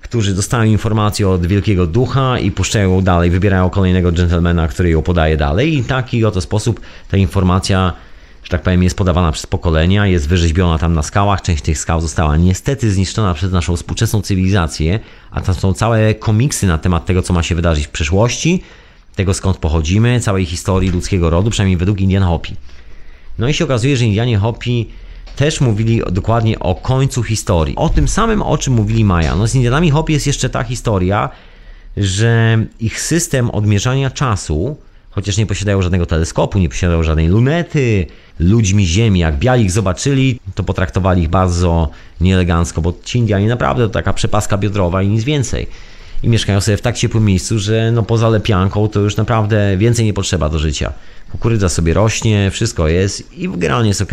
którzy dostają informację od Wielkiego Ducha i puszczają ją dalej, wybierają kolejnego dżentelmena, który ją podaje dalej i taki oto sposób ta informacja że tak powiem, jest podawana przez pokolenia, jest wyrzeźbiona tam na skałach. Część tych skał została niestety zniszczona przez naszą współczesną cywilizację, a tam są całe komiksy na temat tego, co ma się wydarzyć w przyszłości, tego skąd pochodzimy, całej historii ludzkiego rodu, przynajmniej według Indian Hopi. No i się okazuje, że Indianie Hopi też mówili dokładnie o końcu historii. O tym samym, o czym mówili Maja. No z Indianami Hopi jest jeszcze ta historia, że ich system odmierzania czasu, chociaż nie posiadają żadnego teleskopu, nie posiadają żadnej lunety, ludźmi ziemi, jak biali ich zobaczyli, to potraktowali ich bardzo nieelegancko, bo ci Indianie naprawdę to taka przepaska biodrowa i nic więcej. I mieszkają sobie w tak ciepłym miejscu, że no poza lepianką to już naprawdę więcej nie potrzeba do życia. Kukurydza sobie rośnie, wszystko jest i generalnie jest ok.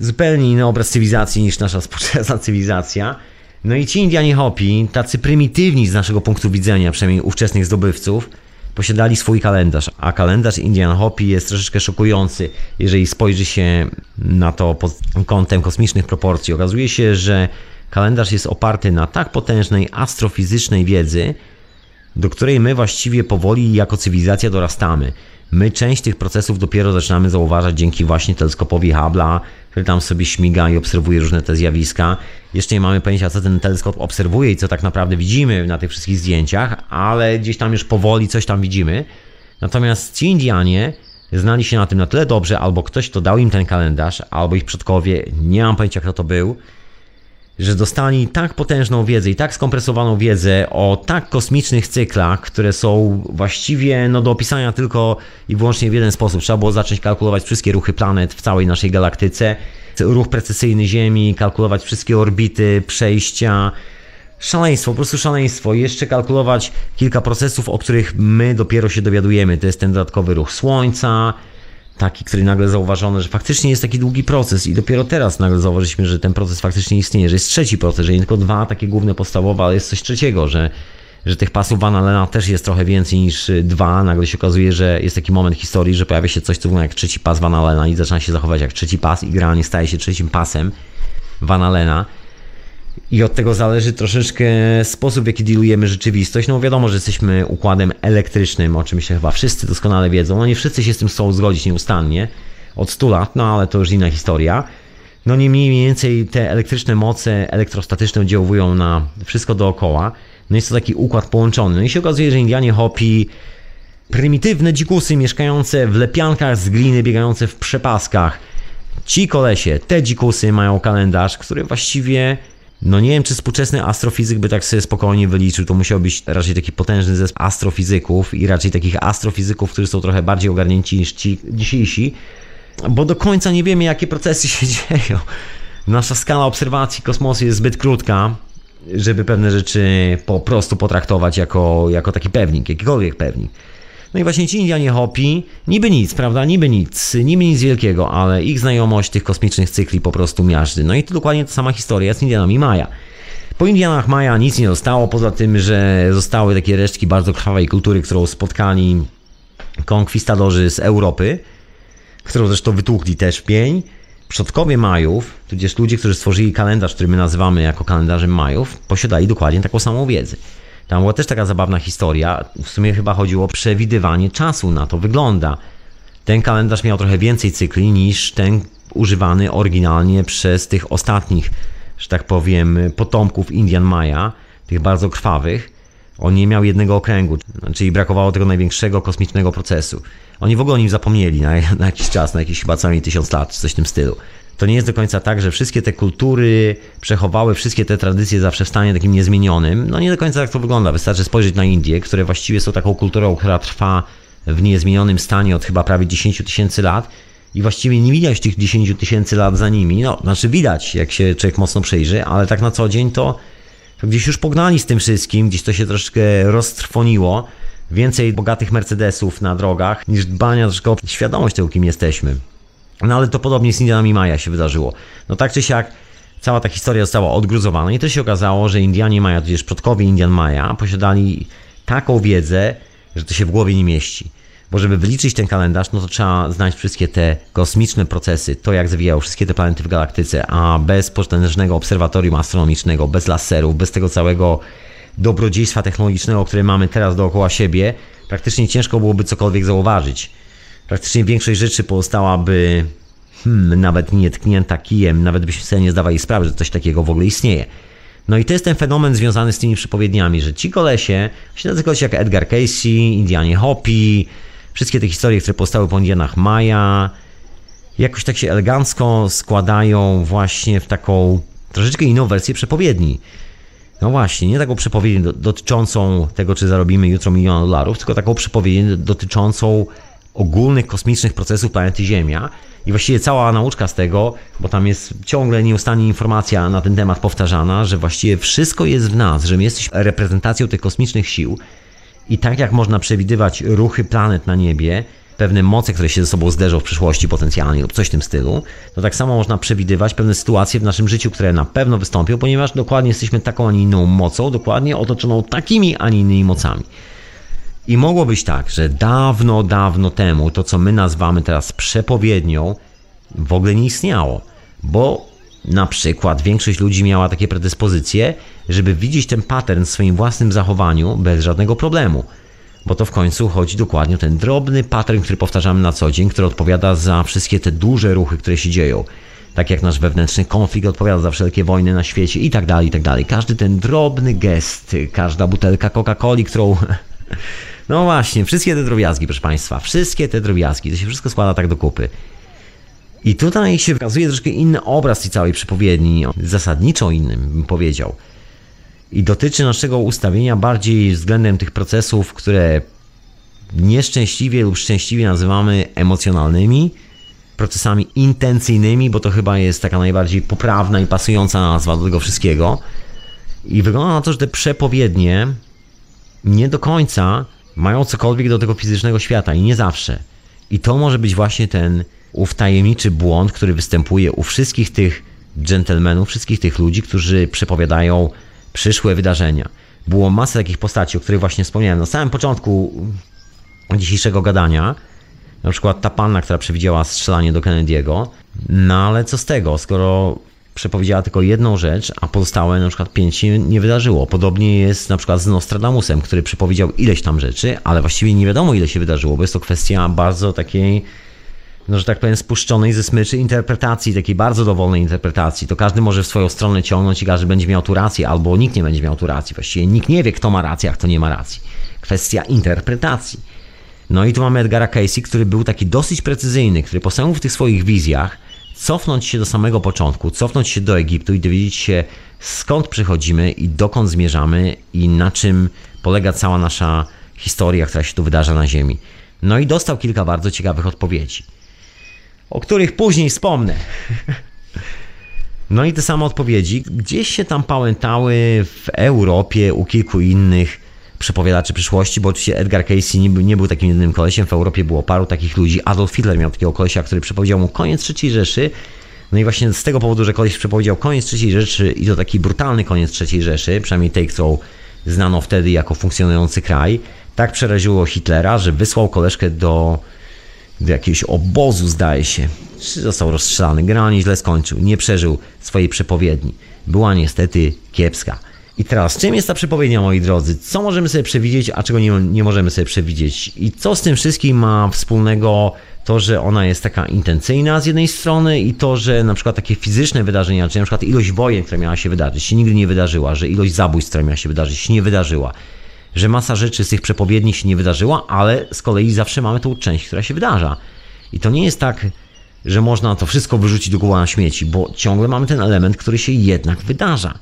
Zupełnie inny obraz cywilizacji niż nasza współczesna cywilizacja. No i ci Indianie Hopi, tacy prymitywni z naszego punktu widzenia, przynajmniej ówczesnych zdobywców, posiadali swój kalendarz, a kalendarz Indian Hopi jest troszeczkę szokujący, jeżeli spojrzy się na to pod kątem kosmicznych proporcji. Okazuje się, że kalendarz jest oparty na tak potężnej astrofizycznej wiedzy, do której my właściwie powoli jako cywilizacja dorastamy. My część tych procesów dopiero zaczynamy zauważać dzięki właśnie teleskopowi Hubble'a, który tam sobie śmiga i obserwuje różne te zjawiska. Jeszcze nie mamy pojęcia, co ten teleskop obserwuje i co tak naprawdę widzimy na tych wszystkich zdjęciach, ale gdzieś tam już powoli coś tam widzimy. Natomiast ci Indianie znali się na tym na tyle dobrze, albo ktoś, kto dał im ten kalendarz, albo ich przodkowie, nie mam pojęcia, kto to był, że dostali tak potężną wiedzę i tak skompresowaną wiedzę o tak kosmicznych cyklach, które są właściwie no, do opisania tylko i wyłącznie w jeden sposób. Trzeba było zacząć kalkulować wszystkie ruchy planet w całej naszej galaktyce, ruch precesyjny Ziemi, kalkulować wszystkie orbity, przejścia. Szaleństwo, po prostu szaleństwo. Jeszcze kalkulować kilka procesów, o których my dopiero się dowiadujemy. To jest ten dodatkowy ruch Słońca, taki, który nagle zauważono, że faktycznie jest taki długi proces i dopiero teraz nagle zauważyliśmy, że ten proces faktycznie istnieje, że jest trzeci proces, że nie tylko dwa takie główne podstawowe, ale jest coś trzeciego, że, że tych pasów Van Allena też jest trochę więcej niż dwa. Nagle się okazuje, że jest taki moment historii, że pojawia się coś, co wygląda jak trzeci pas Van Allena i zaczyna się zachować jak trzeci pas i generalnie staje się trzecim pasem Van Allena. I od tego zależy troszeczkę sposób, w jaki dealujemy rzeczywistość. No wiadomo, że jesteśmy układem elektrycznym, o czym się chyba wszyscy doskonale wiedzą. No nie wszyscy się z tym chcą zgodzić nieustannie od 100 lat, no ale to już inna historia. No nie mniej więcej te elektryczne moce elektrostatyczne oddziałują na wszystko dookoła. No jest to taki układ połączony. No i się okazuje, że Indianie Hopi, prymitywne dzikusy mieszkające w lepiankach z gliny, biegające w przepaskach. Ci kolesie, te dzikusy mają kalendarz, który właściwie no nie wiem, czy współczesny astrofizyk by tak sobie spokojnie wyliczył. To musiał być raczej taki potężny zespół astrofizyków i raczej takich astrofizyków, którzy są trochę bardziej ogarnięci niż ci dzisiejsi, bo do końca nie wiemy, jakie procesy się dzieją. Nasza skala obserwacji kosmosu jest zbyt krótka, żeby pewne rzeczy po prostu potraktować jako, jako taki pewnik, jakikolwiek pewnik. No i właśnie ci Indianie Hopi, niby nic, prawda, niby nic, niby nic wielkiego, ale ich znajomość tych kosmicznych cykli po prostu miażdży. No i to dokładnie ta sama historia z Indianami Maja. Po Indianach Maja nic nie zostało, poza tym, że zostały takie resztki bardzo krwawej kultury, którą spotkali konkwistadorzy z Europy, którą zresztą wytłukli też pień. Przodkowie Majów, tudzież ludzie, którzy stworzyli kalendarz, który my nazywamy jako kalendarzem Majów, posiadali dokładnie taką samą wiedzę. Tam była też taka zabawna historia. W sumie chyba chodziło o przewidywanie czasu, na to wygląda. Ten kalendarz miał trochę więcej cykli niż ten używany oryginalnie przez tych ostatnich, że tak powiem, potomków Indian Maya, tych bardzo krwawych. On nie miał jednego okręgu, czyli brakowało tego największego kosmicznego procesu. Oni w ogóle o nim zapomnieli na, na jakiś czas, na jakiś chyba cały tysiąc lat, czy coś w tym stylu to nie jest do końca tak, że wszystkie te kultury przechowały wszystkie te tradycje zawsze w stanie takim niezmienionym. No nie do końca tak to wygląda. Wystarczy spojrzeć na Indie, które właściwie są taką kulturą, która trwa w niezmienionym stanie od chyba prawie 10 tysięcy lat i właściwie nie widać tych 10 tysięcy lat za nimi. No, znaczy widać, jak się człowiek mocno przyjrzy, ale tak na co dzień to, to gdzieś już pognali z tym wszystkim, gdzieś to się troszeczkę roztrwoniło. Więcej bogatych Mercedesów na drogach niż dbania troszkę o świadomość tego, kim jesteśmy. No ale to podobnie z Indianami Maja się wydarzyło. No tak czy siak, cała ta historia została odgruzowana i to się okazało, że Indianie Maja, tudzież przodkowie Indian Maja, posiadali taką wiedzę, że to się w głowie nie mieści. Bo żeby wyliczyć ten kalendarz, no to trzeba znać wszystkie te kosmiczne procesy, to jak zawijają wszystkie te planety w galaktyce, a bez potężnego obserwatorium astronomicznego, bez laserów, bez tego całego dobrodziejstwa technologicznego, które mamy teraz dookoła siebie, praktycznie ciężko byłoby cokolwiek zauważyć. Praktycznie większość rzeczy pozostałaby hmm, nawet nie tknięta kijem, nawet byśmy sobie nie zdawali sprawy, że coś takiego w ogóle istnieje. No i to jest ten fenomen związany z tymi przepowiedniami, że ci kolesie, właśnie tacy kolesie jak Edgar Casey, Indianie Hopi, wszystkie te historie, które powstały po Indianach Maja, jakoś tak się elegancko składają właśnie w taką troszeczkę inną wersję przepowiedni. No właśnie, nie taką przepowiednię dotyczącą tego, czy zarobimy jutro milion dolarów, tylko taką przepowiednię dotyczącą ogólnych kosmicznych procesów planety Ziemia. I właściwie cała nauczka z tego, bo tam jest ciągle nieustannie informacja na ten temat powtarzana, że właściwie wszystko jest w nas, że my jesteśmy reprezentacją tych kosmicznych sił. I tak jak można przewidywać ruchy planet na niebie, pewne moce, które się ze sobą zderzą w przyszłości potencjalnie lub coś w tym stylu, to tak samo można przewidywać pewne sytuacje w naszym życiu, które na pewno wystąpią, ponieważ dokładnie jesteśmy taką, a nie inną mocą, dokładnie otoczoną takimi, a nie innymi mocami. I mogło być tak, że dawno, dawno temu to, co my nazywamy teraz przepowiednią, w ogóle nie istniało, bo na przykład większość ludzi miała takie predyspozycje, żeby widzieć ten pattern w swoim własnym zachowaniu bez żadnego problemu. Bo to w końcu chodzi dokładnie o ten drobny pattern, który powtarzamy na co dzień, który odpowiada za wszystkie te duże ruchy, które się dzieją. Tak jak nasz wewnętrzny konflikt odpowiada za wszelkie wojny na świecie i tak dalej, i tak dalej. Każdy ten drobny gest, każda butelka Coca-Coli, którą No właśnie, wszystkie te drobiazgi, proszę Państwa, wszystkie te drobiazgi, to się wszystko składa tak do kupy. I tutaj się wykazuje troszkę inny obraz tej całej przepowiedni, zasadniczo innym bym powiedział. I dotyczy naszego ustawienia bardziej względem tych procesów, które nieszczęśliwie lub szczęśliwie nazywamy emocjonalnymi, procesami intencyjnymi, bo to chyba jest taka najbardziej poprawna i pasująca nazwa do tego wszystkiego. I wygląda na to, że te przepowiednie nie do końca mają cokolwiek do tego fizycznego świata i nie zawsze. I to może być właśnie ten ów tajemniczy błąd, który występuje u wszystkich tych dżentelmenów, wszystkich tych ludzi, którzy przepowiadają przyszłe wydarzenia. Było masa takich postaci, o których właśnie wspomniałem na samym początku dzisiejszego gadania. Na przykład ta panna, która przewidziała strzelanie do Kennedy'ego. No ale co z tego, skoro przepowiedziała tylko jedną rzecz, a pozostałe na przykład pięć się nie wydarzyło. Podobnie jest na przykład z Nostradamusem, który przepowiedział ileś tam rzeczy, ale właściwie nie wiadomo ile się wydarzyło, bo jest to kwestia bardzo takiej no, że tak powiem, spuszczonej ze smyczy interpretacji, takiej bardzo dowolnej interpretacji. To każdy może w swoją stronę ciągnąć i każdy będzie miał tu rację, albo nikt nie będzie miał tu racji. Właściwie nikt nie wie, kto ma rację, a kto nie ma racji. Kwestia interpretacji. No i tu mamy Edgara Casey, który był taki dosyć precyzyjny, który postanowił w tych swoich wizjach cofnąć się do samego początku, cofnąć się do Egiptu i dowiedzieć się skąd przychodzimy i dokąd zmierzamy i na czym polega cała nasza historia, która się tu wydarza na Ziemi. No i dostał kilka bardzo ciekawych odpowiedzi, o których później wspomnę. No i te same odpowiedzi gdzieś się tam pałętały w Europie u kilku innych przepowiadaczy przyszłości, bo oczywiście Edgar Casey nie był, nie był takim jedynym kolesiem, w Europie było paru takich ludzi. Adolf Hitler miał takiego kolesia, który przepowiedział mu koniec III Rzeszy. No i właśnie z tego powodu, że koleś przepowiedział koniec III Rzeszy i to taki brutalny koniec III Rzeszy, przynajmniej tej, którą znano wtedy jako funkcjonujący kraj, tak przeraziło Hitlera, że wysłał koleżkę do, do jakiegoś obozu, zdaje się. Został rozstrzelany. Generalnie źle skończył. Nie przeżył swojej przepowiedni. Była niestety kiepska. I teraz, czym jest ta przepowiednia, moi drodzy? Co możemy sobie przewidzieć, a czego nie, nie możemy sobie przewidzieć? I co z tym wszystkim ma wspólnego to, że ona jest taka intencyjna z jednej strony i to, że na przykład takie fizyczne wydarzenia, czyli na przykład ilość wojen, która miała się wydarzyć, się nigdy nie wydarzyła, że ilość zabójstw, która miała się wydarzyć, się nie wydarzyła, że masa rzeczy z tych przepowiedni się nie wydarzyła, ale z kolei zawsze mamy tą część, która się wydarza. I to nie jest tak, że można to wszystko wyrzucić do góry na śmieci, bo ciągle mamy ten element, który się jednak wydarza.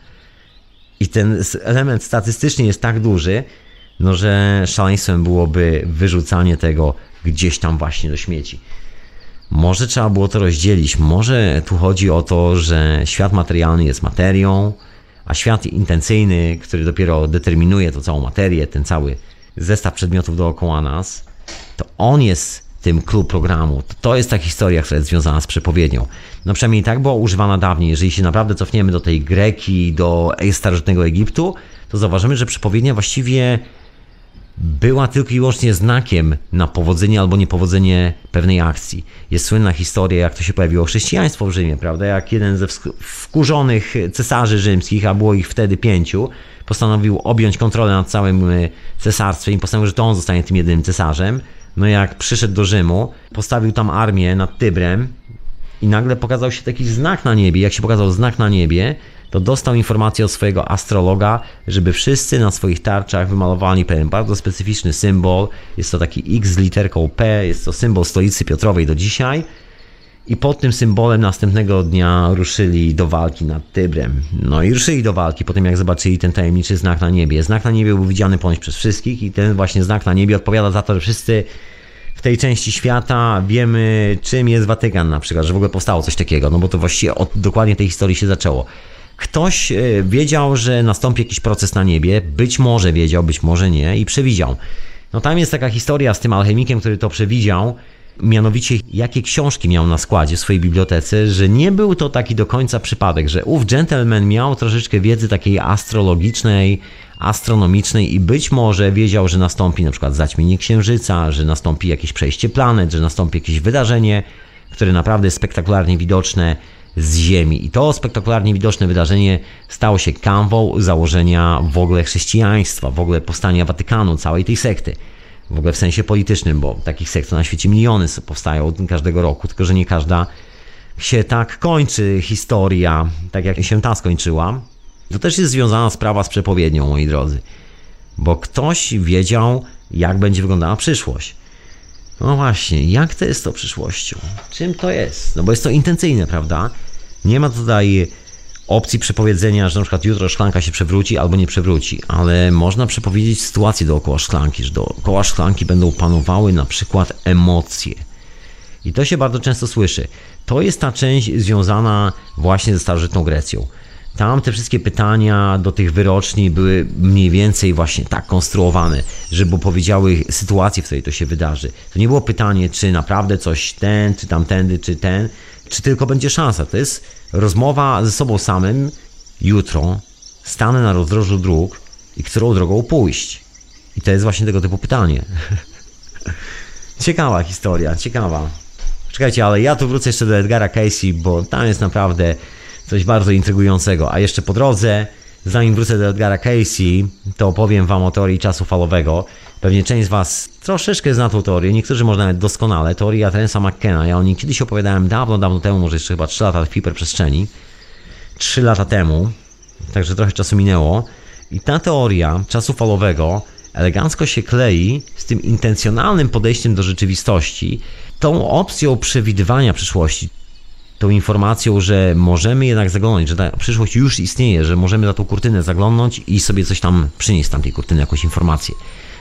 I ten element statystyczny jest tak duży, no że szaleństwem byłoby wyrzucanie tego gdzieś tam właśnie do śmieci. Może trzeba było to rozdzielić. Może tu chodzi o to, że świat materialny jest materią, a świat intencyjny, który dopiero determinuje tą całą materię, ten cały zestaw przedmiotów dookoła nas, to on jest tym klub programu. To jest ta historia, która jest związana z przepowiednią. No przynajmniej tak była używana dawniej. Jeżeli się naprawdę cofniemy do tej Greki, do starożytnego Egiptu, to zauważymy, że przepowiednia właściwie była tylko i wyłącznie znakiem na powodzenie albo niepowodzenie pewnej akcji. Jest słynna historia, jak to się pojawiło chrześcijaństwo w Rzymie, prawda? Jak jeden ze wkurzonych cesarzy rzymskich, a było ich wtedy pięciu, postanowił objąć kontrolę nad całym y, cesarstwem i postanowił, że to on zostanie tym jedynym cesarzem. No jak przyszedł do Rzymu, postawił tam armię nad Tybrem i nagle pokazał się taki znak na niebie. Jak się pokazał znak na niebie, to dostał informację od swojego astrologa, żeby wszyscy na swoich tarczach wymalowali pewien bardzo specyficzny symbol. Jest to taki X z literką P, jest to symbol stolicy Piotrowej do dzisiaj. I pod tym symbolem następnego dnia ruszyli do walki nad Tybrem. No i ruszyli do walki po tym, jak zobaczyli ten tajemniczy znak na niebie. Znak na niebie był widziany ponoć przez wszystkich i ten właśnie znak na niebie odpowiada za to, że wszyscy w tej części świata wiemy, czym jest Watykan na przykład, że w ogóle powstało coś takiego, no bo to właściwie od dokładnie tej historii się zaczęło. Ktoś e, wiedział, że nastąpi jakiś proces na niebie, być może wiedział, być może nie i przewidział. No tam jest taka historia z tym alchemikiem, który to przewidział, mianowicie jakie książki miał na składzie w swojej bibliotece, że nie był to taki do końca przypadek, że ów gentleman miał troszeczkę wiedzy takiej astrologicznej, astronomicznej i być może wiedział, że nastąpi na przykład zaćmienie księżyca, że nastąpi jakieś przejście planet, że nastąpi jakieś wydarzenie, które naprawdę jest spektakularnie widoczne z Ziemi. I to spektakularnie widoczne wydarzenie stało się kanwą założenia w ogóle chrześcijaństwa, w ogóle powstania Watykanu, całej tej sekty. W ogóle w sensie politycznym, bo takich sekt na świecie miliony powstają każdego roku, tylko że nie każda się tak kończy historia, tak jak się ta skończyła. To też jest związana sprawa z przepowiednią, moi drodzy. Bo ktoś wiedział, jak będzie wyglądała przyszłość. No właśnie, jak to jest to przyszłością? Czym to jest? No bo jest to intencyjne, prawda? Nie ma tutaj opcji przepowiedzenia, że na przykład jutro szklanka się przewróci albo nie przewróci, ale można przepowiedzieć sytuację dookoła szklanki, że dookoła szklanki będą panowały na przykład emocje. I to się bardzo często słyszy. To jest ta część związana właśnie ze starożytną Grecją. Tam te wszystkie pytania do tych wyroczni były mniej więcej właśnie tak konstruowane, żeby powiedziały sytuację, w której to się wydarzy. To nie było pytanie, czy naprawdę coś ten, czy tamtędy, czy ten, czy tylko będzie szansa. To jest rozmowa ze sobą samym. Jutro stanę na rozdrożu dróg i którą drogą pójść. I to jest właśnie tego typu pytanie. ciekawa historia, ciekawa. Czekajcie, ale ja tu wrócę jeszcze do Edgara Casey, bo tam jest naprawdę coś bardzo intrygującego. A jeszcze po drodze, zanim wrócę do Edgara Casey, to opowiem Wam o teorii czasu falowego. Pewnie część z Was troszeczkę zna tą teorię, niektórzy może nawet doskonale. Teoria Terensa McKenna. Ja o niej kiedyś opowiadałem dawno, dawno temu, może jeszcze chyba 3 lata w hiperprzestrzeni. 3 lata temu, także trochę czasu minęło. I ta teoria czasu falowego elegancko się klei z tym intencjonalnym podejściem do rzeczywistości, tą opcją przewidywania przyszłości, tą informacją, że możemy jednak zaglądać, że ta przyszłość już istnieje, że możemy za tą kurtynę zaglądnąć i sobie coś tam przynieść z tamtej kurtyny, jakąś informację,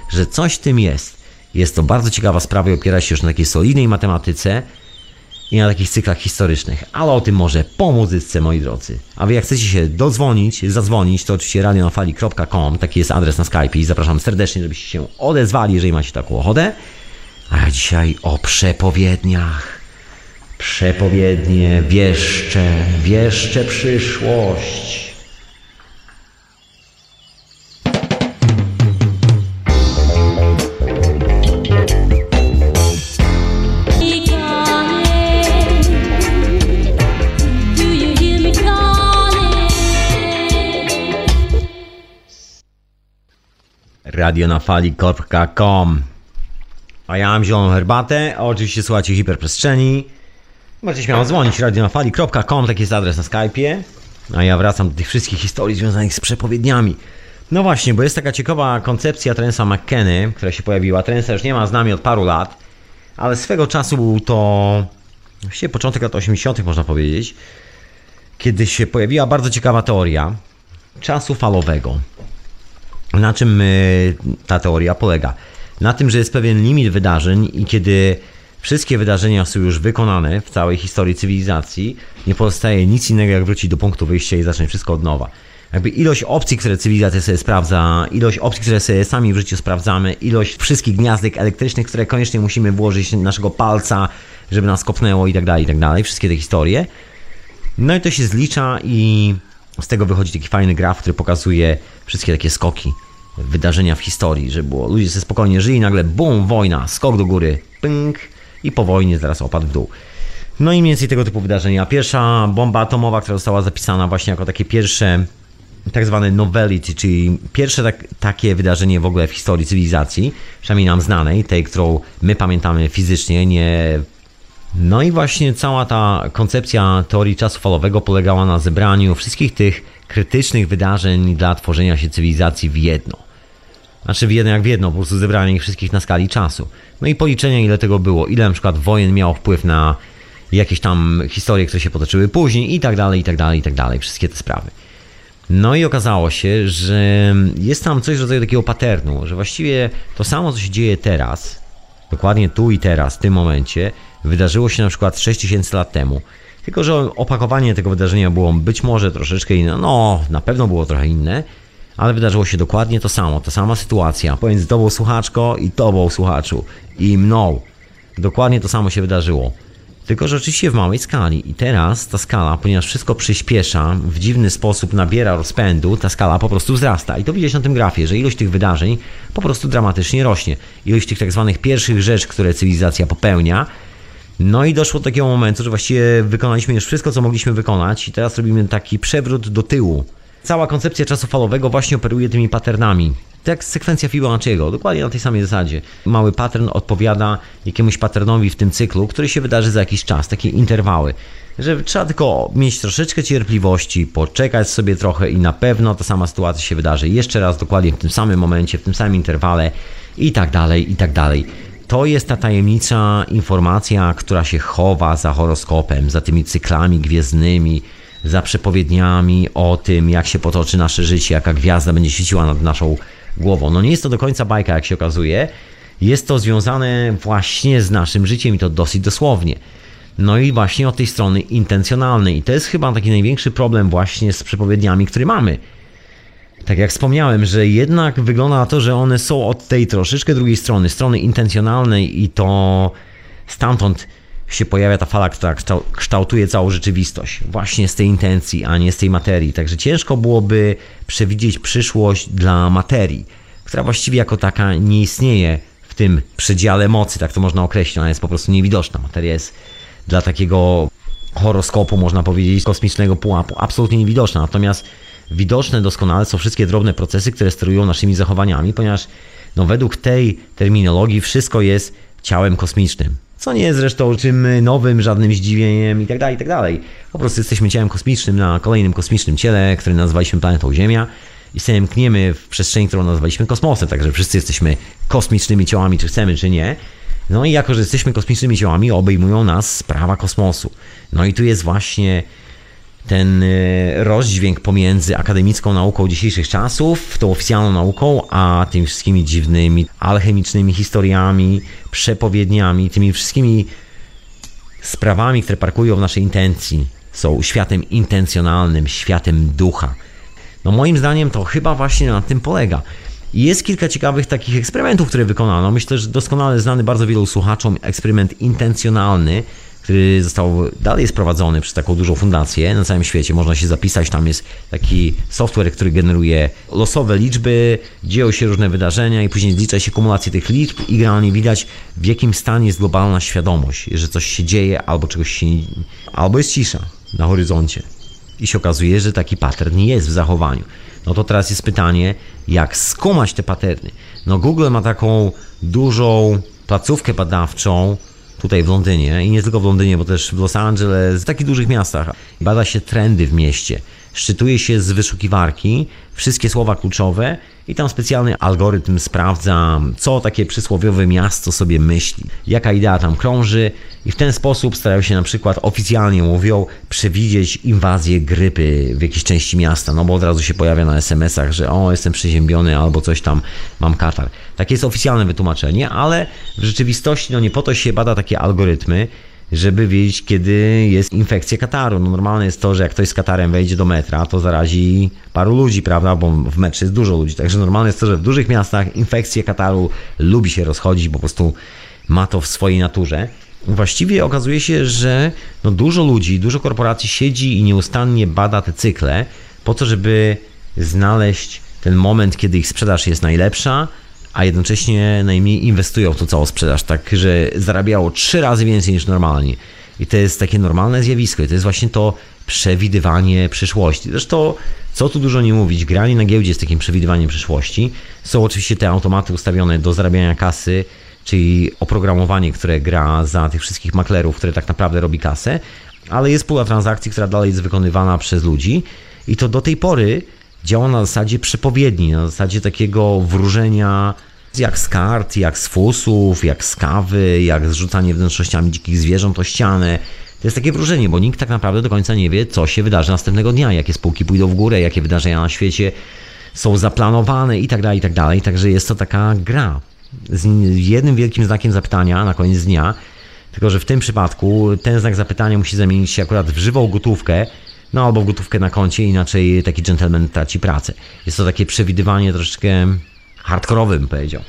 że coś w tym jest. Jest to bardzo ciekawa sprawa i opiera się już na takiej solidnej matematyce i na takich cyklach historycznych, ale o tym może po muzyce, moi drodzy. A wy jak chcecie się dodzwonić, zadzwonić, to oczywiście radionafali.com, taki jest adres na Skype i zapraszam serdecznie, żebyście się odezwali, jeżeli macie taką ochotę. A dzisiaj o przepowiedniach. Przepowiednie, wieszcze, wieszcze przyszłość. radionafali.com A ja mam zieloną herbatę, a oczywiście słuchacie hiperprzestrzeni. Możecie śmiało dzwonić radionafali.com, taki jest adres na Skype'ie. A ja wracam do tych wszystkich historii związanych z przepowiedniami. No właśnie, bo jest taka ciekawa koncepcja Trensa McKenny, która się pojawiła. Trensa już nie ma z nami od paru lat, ale swego czasu był to właściwie początek lat 80., można powiedzieć, kiedy się pojawiła bardzo ciekawa teoria czasu falowego. Na czym y, ta teoria polega? Na tym, że jest pewien limit wydarzeń i kiedy wszystkie wydarzenia są już wykonane w całej historii cywilizacji, nie pozostaje nic innego jak wrócić do punktu wyjścia i zacząć wszystko od nowa. Jakby ilość opcji, które cywilizacja sobie sprawdza, ilość opcji, które sobie sami w życiu sprawdzamy, ilość wszystkich gniazdek elektrycznych, które koniecznie musimy włożyć naszego palca, żeby nas kopnęło i tak dalej, i tak dalej, wszystkie te historie. No i to się zlicza i z tego wychodzi taki fajny graf, który pokazuje wszystkie takie skoki, wydarzenia w historii, że było, ludzie sobie spokojnie żyli, nagle bum, wojna, skok do góry, ping i po wojnie zaraz opadł w dół. No i mniej więcej tego typu wydarzenia. Pierwsza bomba atomowa, która została zapisana właśnie jako takie pierwsze tak zwane novelity, czyli pierwsze tak, takie wydarzenie w ogóle w historii cywilizacji, przynajmniej nam znanej, tej, którą my pamiętamy fizycznie, nie no i właśnie cała ta koncepcja teorii czasu falowego polegała na zebraniu wszystkich tych krytycznych wydarzeń dla tworzenia się cywilizacji w jedno. Znaczy w jedno jak w jedno, po prostu zebranie ich wszystkich na skali czasu. No i policzenie ile tego było, ile na przykład wojen miało wpływ na jakieś tam historie, które się potoczyły później i tak dalej, i tak dalej, i tak dalej, wszystkie te sprawy. No i okazało się, że jest tam coś w rodzaju takiego paternu, że właściwie to samo, co się dzieje teraz, dokładnie tu i teraz, w tym momencie, wydarzyło się na przykład 6000 lat temu. Tylko, że opakowanie tego wydarzenia było być może troszeczkę inne, no na pewno było trochę inne, ale wydarzyło się dokładnie to samo, ta sama sytuacja pomiędzy tobą słuchaczko i tobą słuchaczu i mną. Dokładnie to samo się wydarzyło. Tylko, że oczywiście w małej skali. I teraz ta skala, ponieważ wszystko przyspiesza, w dziwny sposób nabiera rozpędu, ta skala po prostu wzrasta. I to widać na tym grafie, że ilość tych wydarzeń po prostu dramatycznie rośnie. Ilość tych tak zwanych pierwszych rzeczy, które cywilizacja popełnia, no i doszło do takiego momentu, że właściwie wykonaliśmy już wszystko, co mogliśmy wykonać i teraz robimy taki przewrót do tyłu. Cała koncepcja czasu falowego właśnie operuje tymi patternami. Tak jak sekwencja Fibonacciego, dokładnie na tej samej zasadzie. Mały pattern odpowiada jakiemuś patternowi w tym cyklu, który się wydarzy za jakiś czas, takie interwały. Że trzeba tylko mieć troszeczkę cierpliwości, poczekać sobie trochę i na pewno ta sama sytuacja się wydarzy jeszcze raz dokładnie w tym samym momencie, w tym samym interwale i tak dalej, i tak dalej. To jest ta tajemnicza informacja, która się chowa za horoskopem, za tymi cyklami gwiezdnymi, za przepowiedniami o tym, jak się potoczy nasze życie, jaka gwiazda będzie świeciła nad naszą głową. No nie jest to do końca bajka, jak się okazuje. Jest to związane właśnie z naszym życiem i to dosyć dosłownie. No i właśnie od tej strony intencjonalnej. I to jest chyba taki największy problem właśnie z przepowiedniami, które mamy tak jak wspomniałem, że jednak wygląda na to, że one są od tej troszeczkę drugiej strony, strony intencjonalnej i to stamtąd się pojawia ta fala, która kształtuje całą rzeczywistość. Właśnie z tej intencji, a nie z tej materii. Także ciężko byłoby przewidzieć przyszłość dla materii, która właściwie jako taka nie istnieje w tym przedziale mocy, tak to można określić. Ona jest po prostu niewidoczna. Materia jest dla takiego horoskopu, można powiedzieć, kosmicznego pułapu, absolutnie niewidoczna. Natomiast widoczne doskonale są wszystkie drobne procesy, które sterują naszymi zachowaniami, ponieważ no, według tej terminologii wszystko jest ciałem kosmicznym. Co nie jest zresztą czym nowym, żadnym zdziwieniem i tak dalej, i tak. Po prostu jesteśmy ciałem kosmicznym na kolejnym kosmicznym ciele, które nazwaliśmy planetą Ziemia i sobie w przestrzeni, którą nazwaliśmy kosmosem, także wszyscy jesteśmy kosmicznymi ciałami, czy chcemy, czy nie. No i jako, że jesteśmy kosmicznymi ciałami, obejmują nas sprawa kosmosu. No i tu jest właśnie ten e, rozdźwięk pomiędzy akademicką nauką dzisiejszych czasów, tą oficjalną nauką, a tymi wszystkimi dziwnymi alchemicznymi historiami, przepowiedniami, tymi wszystkimi sprawami, które parkują w naszej intencji, są światem intencjonalnym, światem ducha. No moim zdaniem to chyba właśnie na tym polega. Jest kilka ciekawych takich eksperymentów, które wykonano. Myślę, że doskonale znany bardzo wielu słuchaczom eksperyment intencjonalny, który został dalej jest prowadzony przez taką dużą fundację na całym świecie. Można się zapisać, tam jest taki software, który generuje losowe liczby, dzieją się różne wydarzenia i później zlicza się kumulację tych liczb i generalnie widać w jakim stanie jest globalna świadomość, że coś się dzieje albo czegoś się albo jest cisza na horyzoncie. I się okazuje, że taki pattern jest w zachowaniu. No to teraz jest pytanie, jak skumać te paterny. No Google ma taką dużą placówkę badawczą, tutaj w Londynie i nie tylko w Londynie, bo też w Los Angeles, w takich dużych miastach. Bada się trendy w mieście, szczytuje się z wyszukiwarki wszystkie słowa kluczowe I tam specjalny algorytm sprawdza, co takie przysłowiowe miasto sobie myśli, jaka idea tam krąży, i w ten sposób starają się na przykład oficjalnie mówią przewidzieć inwazję grypy w jakiejś części miasta, no bo od razu się pojawia na SMS-ach, że o, jestem przeziębiony albo coś tam, mam katar. Takie jest oficjalne wytłumaczenie, ale w rzeczywistości no nie po to się bada takie algorytmy, żeby wiedzieć, kiedy jest infekcja kataru. No normalne jest to, że jak ktoś z katarem wejdzie do metra, to zarazi paru ludzi, prawda? Bo w metrze jest dużo ludzi. Także normalne jest to, że w dużych miastach infekcja kataru lubi się rozchodzić, po prostu ma to w swojej naturze. Właściwie okazuje się, że no dużo ludzi, dużo korporacji siedzi i nieustannie bada te cykle po to, żeby znaleźć ten moment, kiedy ich sprzedaż jest najlepsza, a jednocześnie najmniej inwestują w tą całą sprzedaż, tak że zarabiało trzy razy więcej niż normalnie. I to jest takie normalne zjawisko i to jest właśnie to przewidywanie przyszłości. Zresztą, co tu dużo nie mówić, granie na giełdzie jest takim przewidywaniem przyszłości. Są oczywiście te automaty ustawione do zarabiania kasy, czyli oprogramowanie, które gra za tych wszystkich maklerów, które tak naprawdę robi kasę, ale jest pula transakcji, która dalej jest wykonywana przez ludzi i to do tej pory działa na zasadzie przepowiedni, na zasadzie takiego wróżenia jak z kart, jak z fusów, jak z kawy, jak z rzucanie wnętrznościami dzikich zwierząt o ścianę. To jest takie wróżenie, bo nikt tak naprawdę do końca nie wie, co się wydarzy następnego dnia, jakie spółki pójdą w górę, jakie wydarzenia na świecie są zaplanowane i tak dalej, i tak dalej. Także jest to taka gra z jednym wielkim znakiem zapytania na koniec dnia. Tylko, że w tym przypadku ten znak zapytania musi zamienić się akurat w żywą gotówkę, no albo w gotówkę na koncie, inaczej taki gentleman traci pracę. Jest to takie przewidywanie troszeczkę hardkorowym, powiedział.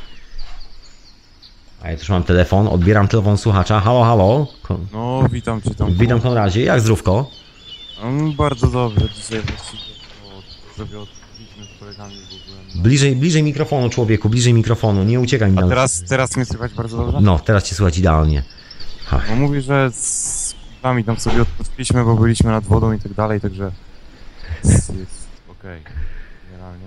A ja też mam telefon, odbieram telefon słuchacza. Halo, halo. Ko- No, witam cię tam. Witam Konradzie, jak zdrówko? Mm, bardzo dobrze, dzisiaj właściwie sobie z kolegami w ogóle. No. Bliżej, bliżej mikrofonu, człowieku, bliżej mikrofonu, nie uciekaj mi A tam. teraz, teraz mnie słychać bardzo dobrze? No, teraz cię słychać idealnie. No mówi, że z kolegami tam sobie odpuściliśmy, bo byliśmy nad wodą i tak dalej, także jest, jest okej, generalnie.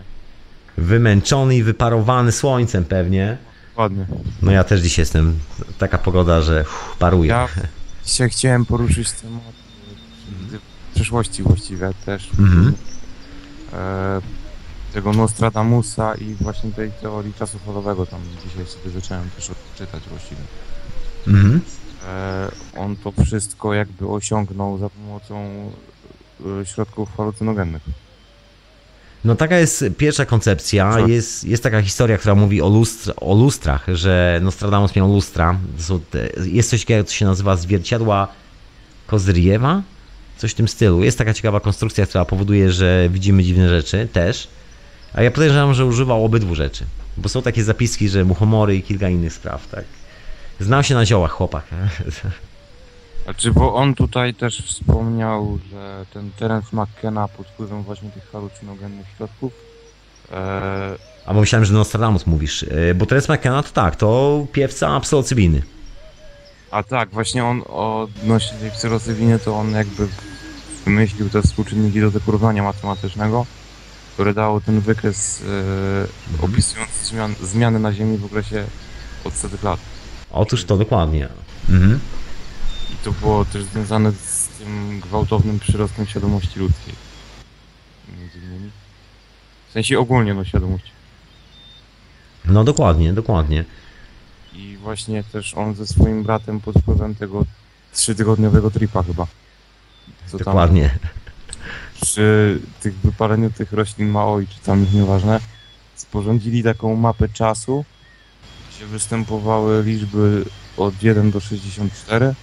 Wymęczony i wyparowany słońcem pewnie. Ładnie. No ja też dziś jestem. Taka pogoda, że uff, paruję. Ja dzisiaj chciałem poruszyć temat e, przyszłości właściwie też. Mhm. E, tego Nostradamusa i właśnie tej teorii czasu falowego tam dzisiaj sobie zacząłem też odczytać właściwie. Mhm. E, on to wszystko jakby osiągnął za pomocą e, środków halucynogennych. No taka jest pierwsza koncepcja. Jest, jest taka historia, która mówi o, lustr, o lustrach, że Nostradamus miał lustra. Jest coś takiego, co się nazywa zwierciadła Kozriewa? Coś w tym stylu. Jest taka ciekawa konstrukcja, która powoduje, że widzimy dziwne rzeczy też. A ja podejrzewam, że używał obydwu rzeczy. Bo są takie zapiski, że muchomory i kilka innych spraw, tak. Znał się na ziołach chłopak. Znaczy, bo on tutaj też wspomniał, że ten Terence McKenna pod wpływem właśnie tych halucynogennych środków e, A bo myślałem, że Nostradamus mówisz. Yy, Bo Terence McKenna to tak, to piewca psylocybiny. A tak, właśnie on odnośnie tej psylocybinie, to on jakby wymyślił te współczynniki do porównania matematycznego, które dało ten wykres e, opisujący zmian, zmiany na Ziemi w okresie od setek lat. Otóż to dokładnie. Mhm. I to było też związane z tym gwałtownym przyrostem świadomości ludzkiej. Między innymi. W sensie ogólnie no świadomości. No dokładnie, dokładnie. I właśnie też on ze swoim bratem pod wpływem tego trzytygodniowego tripa chyba. Co tam Dokładnie. przy tych wypaleniu tych roślin Maoi, czy tam ich nieważne, sporządzili taką mapę czasu, gdzie występowały liczby od 1 do 64.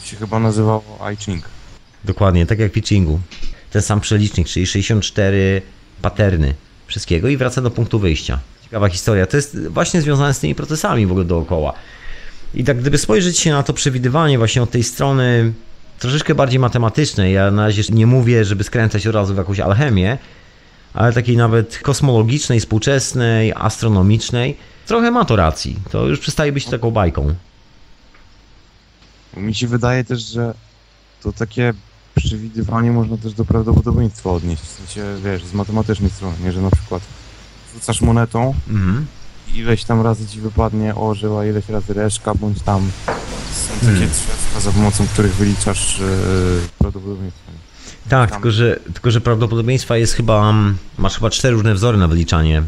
To się chyba nazywało I Ching. Dokładnie, tak jak w. Ten sam przelicznik, czyli 64 paterny wszystkiego i wraca do punktu wyjścia. Ciekawa historia. To jest właśnie związane z tymi procesami w ogóle dookoła. I tak gdyby spojrzeć się na to przewidywanie właśnie od tej strony troszeczkę bardziej matematycznej, ja na razie nie mówię, żeby skręcać od razu w jakąś alchemię, ale takiej nawet kosmologicznej, współczesnej, astronomicznej, trochę ma to racji. To już przestaje być taką bajką. Mi się wydaje też, że to takie przewidywanie można też do prawdopodobieństwa odnieść. W sensie, wiesz, z matematycznej strony, nie? Że na przykład rzucasz monetą Mhm. i ileś tam razy ci wypadnie orzeł, a ileś razy reszka, bądź tam są takie Hmm. drzewka, za pomocą których wyliczasz yy, prawdopodobieństwo. nie? Tak, Tam- tylko że, tylko że prawdopodobieństwa jest chyba. mm, Masz chyba cztery różne wzory na wyliczanie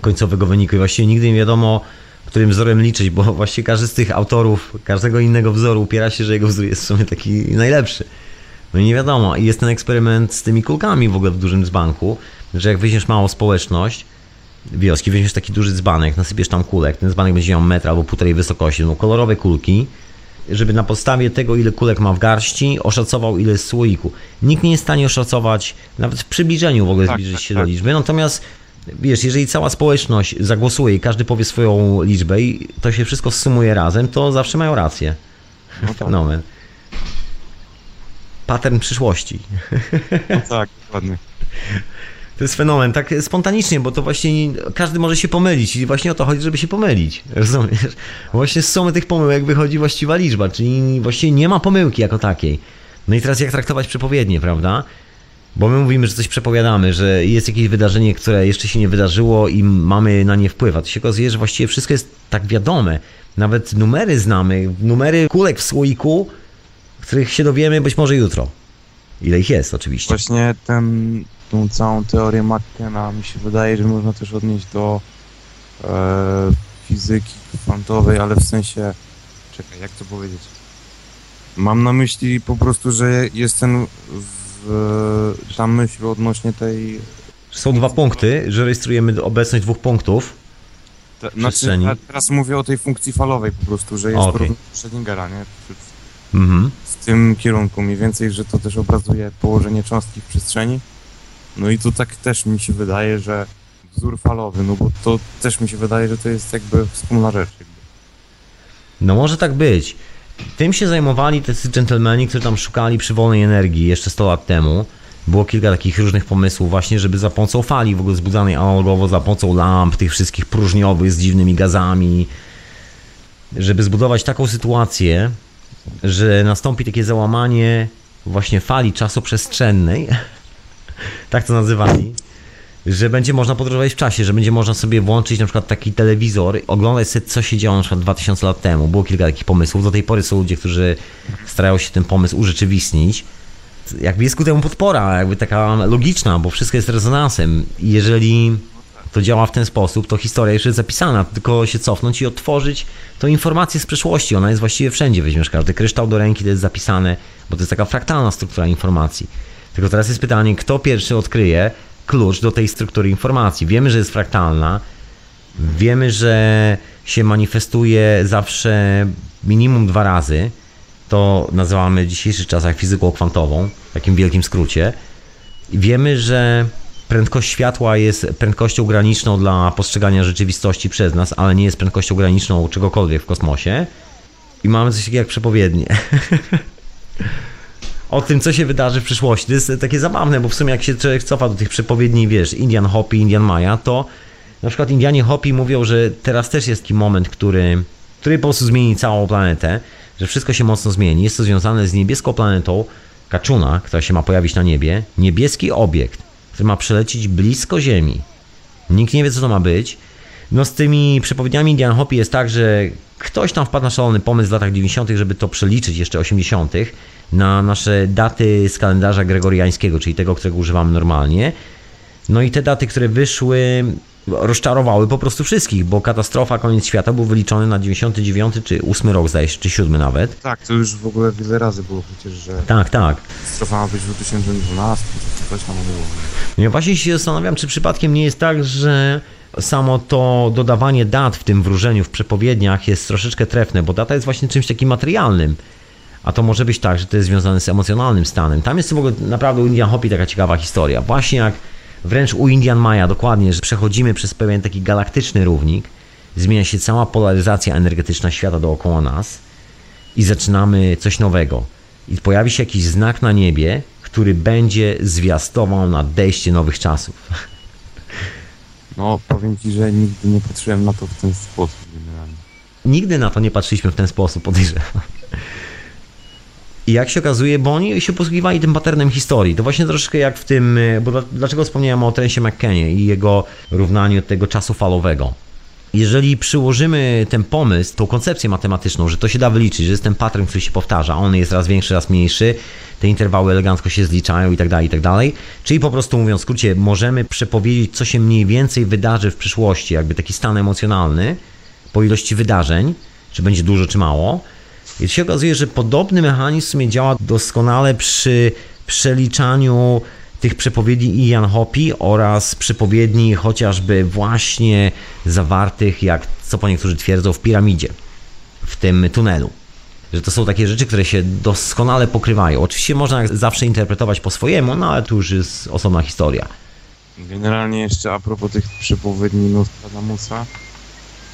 końcowego wyniku i właściwie nigdy nie wiadomo, którym wzorem liczyć, bo właściwie każdy z tych autorów, każdego innego wzoru upiera się, że jego wzór jest w sumie taki najlepszy. No i nie wiadomo. I jest ten eksperyment z tymi kulkami w ogóle w dużym dzbanku, że jak weźmiesz małą społeczność wioski, weźmiesz taki duży dzbanek, nasypiesz tam kulek, ten dzbanek będzie miał metr albo półtorej wysokości, no kolorowe kulki, żeby na podstawie tego, ile kulek ma w garści, oszacował, ile jest słoiku. Nikt nie jest w stanie oszacować, nawet w przybliżeniu w ogóle Tak, zbliżyć tak, się tak. do liczby. Natomiast wiesz, jeżeli cała społeczność zagłosuje i każdy powie swoją liczbę i to się wszystko sumuje razem, to zawsze mają rację. No tak, Fenomen. Pattern przyszłości. no tak, dokładnie. To jest fenomen, tak spontanicznie, bo to właśnie nie- każdy może się pomylić i właśnie o to chodzi, żeby się pomylić. Rozumiesz? Właśnie z sumy tych pomyłek wychodzi właściwa liczba, czyli właściwie nie ma pomyłki jako takiej. No i teraz jak traktować przepowiednie, prawda? Bo my mówimy, że coś przepowiadamy, że jest jakieś wydarzenie, które jeszcze się nie wydarzyło i mamy na nie wpływ. A to się okazuje, że właściwie wszystko jest tak wiadome. Nawet numery znamy, numery kulek w słoiku, których się dowiemy być może jutro. Ile ich jest oczywiście. Właśnie ten, tą całą teorię McKenna mi się wydaje, że można też odnieść do e, fizyki kwantowej, ale w sensie, czekaj, jak to powiedzieć? Mam na myśli po prostu, że jest ten ta myśl odnośnie tej Są dwa punkty, że rejestrujemy obecność dwóch punktów. Te, przestrzeni. Znaczy, teraz mówię o tej funkcji falowej po prostu, że jest okay. Schrödingera, nie? W, w, Mhm. w tym kierunku mniej więcej, że to też obrazuje położenie cząstki w przestrzeni. No i tu tak też mi się wydaje, że wzór falowy, no bo to też mi się wydaje, że to jest jakby wspólna rzecz. Jakby. No może tak być. Tym się zajmowali tacy dżentelmeni, którzy tam szukali przywolnej energii jeszcze 100 lat temu. Było kilka takich różnych pomysłów właśnie, żeby za pomocą fali w ogóle zbudzanej analogowo, za pomocą lamp, tych wszystkich próżniowych z dziwnymi gazami, żeby zbudować taką sytuację, że nastąpi takie załamanie właśnie fali czasoprzestrzennej, tak to nazywali, że będzie można podróżować w czasie, że będzie można sobie włączyć na przykład taki telewizor, oglądać sobie, co się działo na przykład 2000 lat temu. Było kilka takich pomysłów. Do tej pory są ludzie, którzy starają się ten pomysł urzeczywistnić. Jakby jest ku temu podpora, jakby taka logiczna, bo wszystko jest rezonansem. Jeżeli to działa w ten sposób, to historia już jest zapisana, tylko się cofnąć i otworzyć tą informację z przeszłości. Ona jest właściwie wszędzie. Weźmiesz każdy kryształ do ręki, to jest zapisane, bo to jest taka fraktalna struktura informacji. Tylko teraz jest pytanie, kto pierwszy odkryje klucz do tej struktury informacji. Wiemy, że jest fraktalna, wiemy, że się manifestuje zawsze minimum dwa razy. To nazywamy w dzisiejszych czasach fizyką kwantową, w takim wielkim skrócie. Wiemy, że prędkość światła jest prędkością graniczną dla postrzegania rzeczywistości przez nas, ale nie jest prędkością graniczną czegokolwiek w kosmosie. I mamy coś takiego jak przepowiednie. o tym, co się wydarzy w przyszłości. To jest takie zabawne, bo w sumie jak się człowiek cofa do tych przepowiedni, wiesz, Indian Hopi, Indian Maya, to na przykład Indianie Hopi mówią, że teraz też jest taki moment, który, który po prostu zmieni całą planetę, że wszystko się mocno zmieni. Jest to związane z niebieską planetą Kaczuna, która się ma pojawić na niebie. Niebieski obiekt, który ma przelecieć blisko Ziemi. Nikt nie wie, co to ma być. No z tymi przepowiedniami Indian Hopi jest tak, że ktoś tam wpadł na szalony pomysł w latach 90., żeby to przeliczyć jeszcze 80. na nasze daty z kalendarza gregoriańskiego, czyli tego, którego używamy normalnie. No i te daty, które wyszły, rozczarowały po prostu wszystkich, bo katastrofa, koniec świata był wyliczony na 99 czy 8 rok, zdaje się, czy 7 nawet. Tak, to już w ogóle wiele razy było przecież, że Tak, tak. strofa ma być w 2012, coś tam było. Ja właśnie się zastanawiam, czy przypadkiem nie jest tak, że samo to dodawanie dat w tym wróżeniu, w przepowiedniach jest troszeczkę trefne, bo data jest właśnie czymś takim materialnym. A to może być tak, że to jest związane z emocjonalnym stanem. Tam jest w ogóle naprawdę u Indian Hopi taka ciekawa historia. Właśnie jak wręcz u Indian Maya dokładnie, że przechodzimy przez pewien taki galaktyczny równik, zmienia się cała polaryzacja energetyczna świata dookoła nas i zaczynamy coś nowego. I pojawi się jakiś znak na niebie, który będzie zwiastował nadejście nowych czasów. No, powiem Ci, że nigdy nie patrzyłem na to w ten sposób generalnie. Nigdy na to nie patrzyliśmy w ten sposób, podejrzewam. I jak się okazuje, bo oni się posługiwali tym patternem historii. To właśnie troszeczkę jak w tym, bo dla- dlaczego wspomniałem o Trensie McKennie i jego równaniu tego czasu falowego. jeżeli przyłożymy ten pomysł, tą koncepcję matematyczną, że to się da wyliczyć, że jest ten pattern, który się powtarza, on jest raz większy, raz mniejszy, te interwały elegancko się zliczają i tak dalej, i tak dalej. Czyli po prostu mówiąc w skrócie, możemy przepowiedzieć, co się mniej więcej wydarzy w przyszłości, jakby taki stan emocjonalny po ilości wydarzeń, czy będzie dużo, czy mało. I się okazuje, że podobny mechanizm działa doskonale przy przeliczaniu tych przepowiedni Ian Hopi oraz przepowiedni chociażby właśnie zawartych, jak co po niektórzy twierdzą, w piramidzie, w tym tunelu. Że to są takie rzeczy, które się doskonale pokrywają. Oczywiście można zawsze interpretować po swojemu, no ale tu już jest osobna historia. Generalnie jeszcze a propos tych przepowiedni Nostradamusa,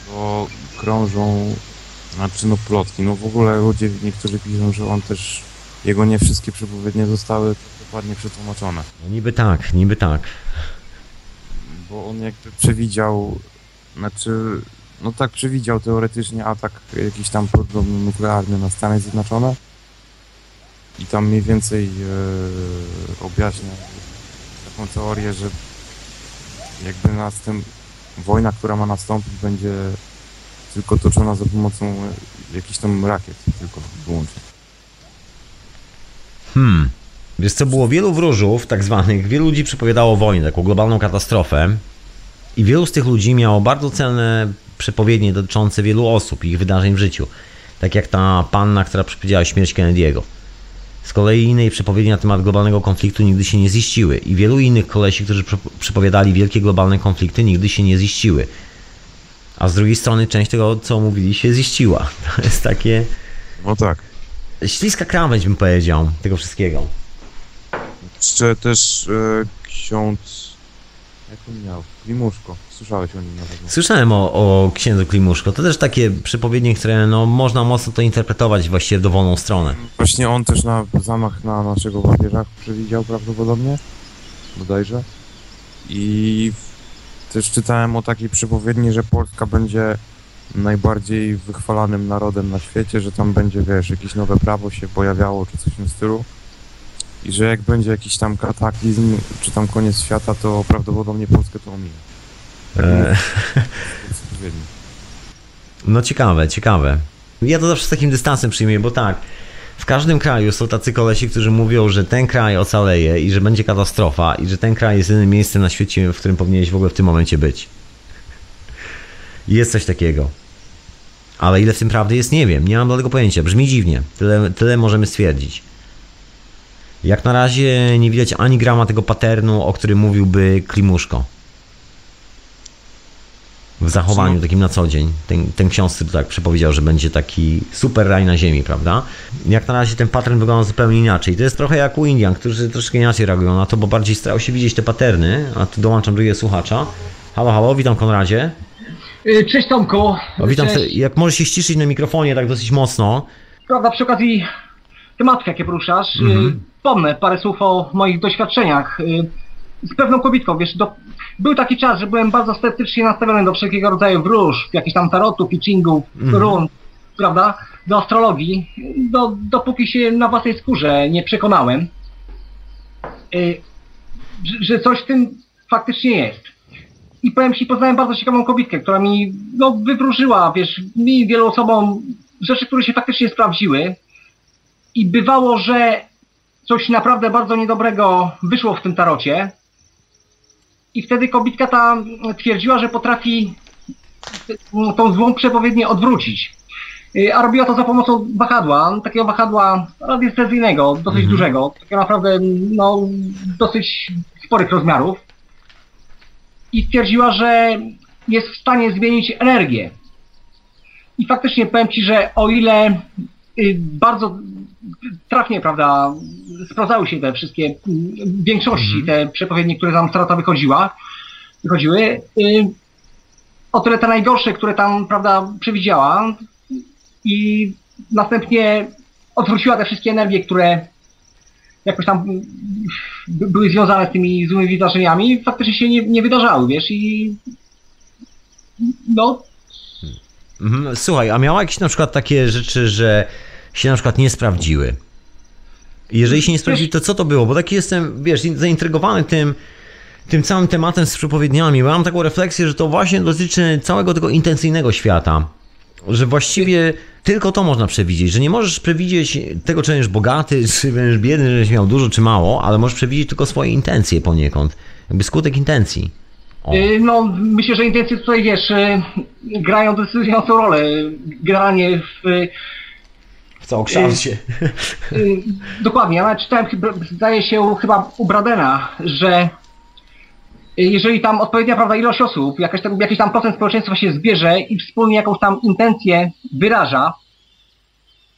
to krążą, znaczy no plotki, no w ogóle ludzie niektórzy piszą, że on też, jego nie wszystkie przepowiednie zostały dokładnie przetłumaczone. No niby tak, niby tak. Bo on jakby przewidział, znaczy, no tak przewidział teoretycznie atak jakiś tam podobno nuklearny na Stany Zjednoczone i tam mniej więcej e, objaśnia taką teorię, że jakby następ, wojna, która ma nastąpić będzie tylko toczona za pomocą jakichś tam rakiet tylko wyłącznie. Hmm. Wiesz co, było wielu wróżów, tak zwanych, wielu ludzi przepowiadało wojnę, taką globalną katastrofę i wielu z tych ludzi miało bardzo celne przepowiednie dotyczące wielu osób i ich wydarzeń w życiu. Tak jak ta panna, która przepowiedziała śmierć Kennedy'ego. Z kolei innej przepowiedzi na temat globalnego konfliktu nigdy się nie ziściły i wielu innych kolesi, którzy przepowiadali wielkie globalne konflikty, nigdy się nie ziściły. A z drugiej strony część tego, co mówili, się ziściła. To jest takie... No tak. Śliska krawędź, bym powiedział, tego wszystkiego. Jeszcze też e, ksiądz... Jak on miał? Klimuszko. Słyszałeś o nim na pewno. Słyszałem o, o księdzu Klimuszko. To też takie przepowiednie, które no, można mocno to interpretować właściwie w dowolną stronę. Właśnie on też na zamach na naszego papieża przewidział prawdopodobnie. Bodajże. I też czytałem o takiej przepowiedni, że Polska będzie najbardziej wychwalanym narodem na świecie, że tam będzie, wiesz, jakieś nowe prawo się pojawiało, czy coś w tym stylu. I że jak będzie jakiś tam kataklizm, czy tam koniec świata, to prawdopodobnie Polskę to ominie. E... No ciekawe, ciekawe. Ja to zawsze z takim dystansem przyjmuję, bo tak, w każdym kraju są tacy kolesi, którzy mówią, że ten kraj ocaleje i że będzie katastrofa i że ten kraj jest jedynym miejscem na świecie, w którym powinieneś w ogóle w tym momencie być. Jest coś takiego. Ale ile w tym prawdy jest, nie wiem. Nie mam do tego pojęcia. Brzmi dziwnie. Tyle, tyle możemy stwierdzić. Jak na razie nie widać ani grama tego paternu, o którym mówiłby Klimuszko. W zachowaniu takim na co dzień. Ten, ten ksiądz, tak przepowiedział, że będzie taki super raj na ziemi, prawda? Jak na razie ten pattern wygląda zupełnie inaczej. To jest trochę jak u Indian, którzy troszkę inaczej reagują na to, bo bardziej starają się widzieć te paterny. A tu dołączam drugiego słuchacza. Halo, halo, witam Konradzie. Y, Cześć Tomku. O, witam, Cześć. jak możesz się ściszyć na mikrofonie tak dosyć mocno. Prawda, przy okazji tematów, jakie poruszasz, Mhm. mhm. pomnę parę słów o moich doświadczeniach. Y, Z pewną kobietką, wiesz, do... był taki czas, że byłem bardzo sceptycznie nastawiony do wszelkiego rodzaju wróżb, jakichś tam tarotów, pitchingów, Mhm. run, prawda, do astrologii, do, dopóki się na własnej skórze nie przekonałem, y, że, coś w tym faktycznie jest. I powiem Ci, poznałem bardzo ciekawą kobietkę, która mi no, wywróżyła, wiesz, mi i wielu osobom rzeczy, które się faktycznie sprawdziły. I bywało, że coś naprawdę bardzo niedobrego wyszło w tym tarocie. I wtedy kobitka ta twierdziła, że potrafi tą złą przepowiednię odwrócić. Y, A robiła to za pomocą wahadła, takiego wahadła radiestezyjnego, dosyć Mhm. dużego, takiego naprawdę no, dosyć sporych rozmiarów. I stwierdziła, że jest w stanie zmienić energię. I faktycznie powiem Ci, że o ile y, bardzo trafnie, prawda, sprawdzały się te wszystkie, w większości te przepowiednie, które tam strata wychodziła, wychodziły, y, o tyle te najgorsze, które tam, prawda, przewidziała i następnie odwróciła te wszystkie energie, które jakoś tam y, by- były związane z tymi złymi wydarzeniami, faktycznie się nie, nie wydarzały, wiesz, i no, Mhm. Słuchaj, a miała jakieś na przykład takie rzeczy, że się na przykład nie sprawdziły? Jeżeli się nie sprawdziły, to co to było? Bo taki jestem, wiesz, zaintrygowany tym, tym całym tematem z przepowiedniami, mam taką refleksję, że to właśnie dotyczy całego tego intencyjnego świata. Że właściwie tylko to można przewidzieć, że nie możesz przewidzieć tego, czy będziesz bogaty, czy będziesz biedny, że będziesz miał dużo, czy mało, ale możesz przewidzieć tylko swoje intencje poniekąd. Jakby skutek intencji. O. Y, No, myślę, że intencje tutaj, wiesz, y, grają decydującą rolę. Generalnie W całokształcie. y, dokładnie, ja nawet czytałem, zdaje się chyba u Bradena, że y, jeżeli tam odpowiednia prawda ilość osób, jakaś tam, jakiś tam procent społeczeństwa się zbierze i wspólnie jakąś tam intencję wyraża,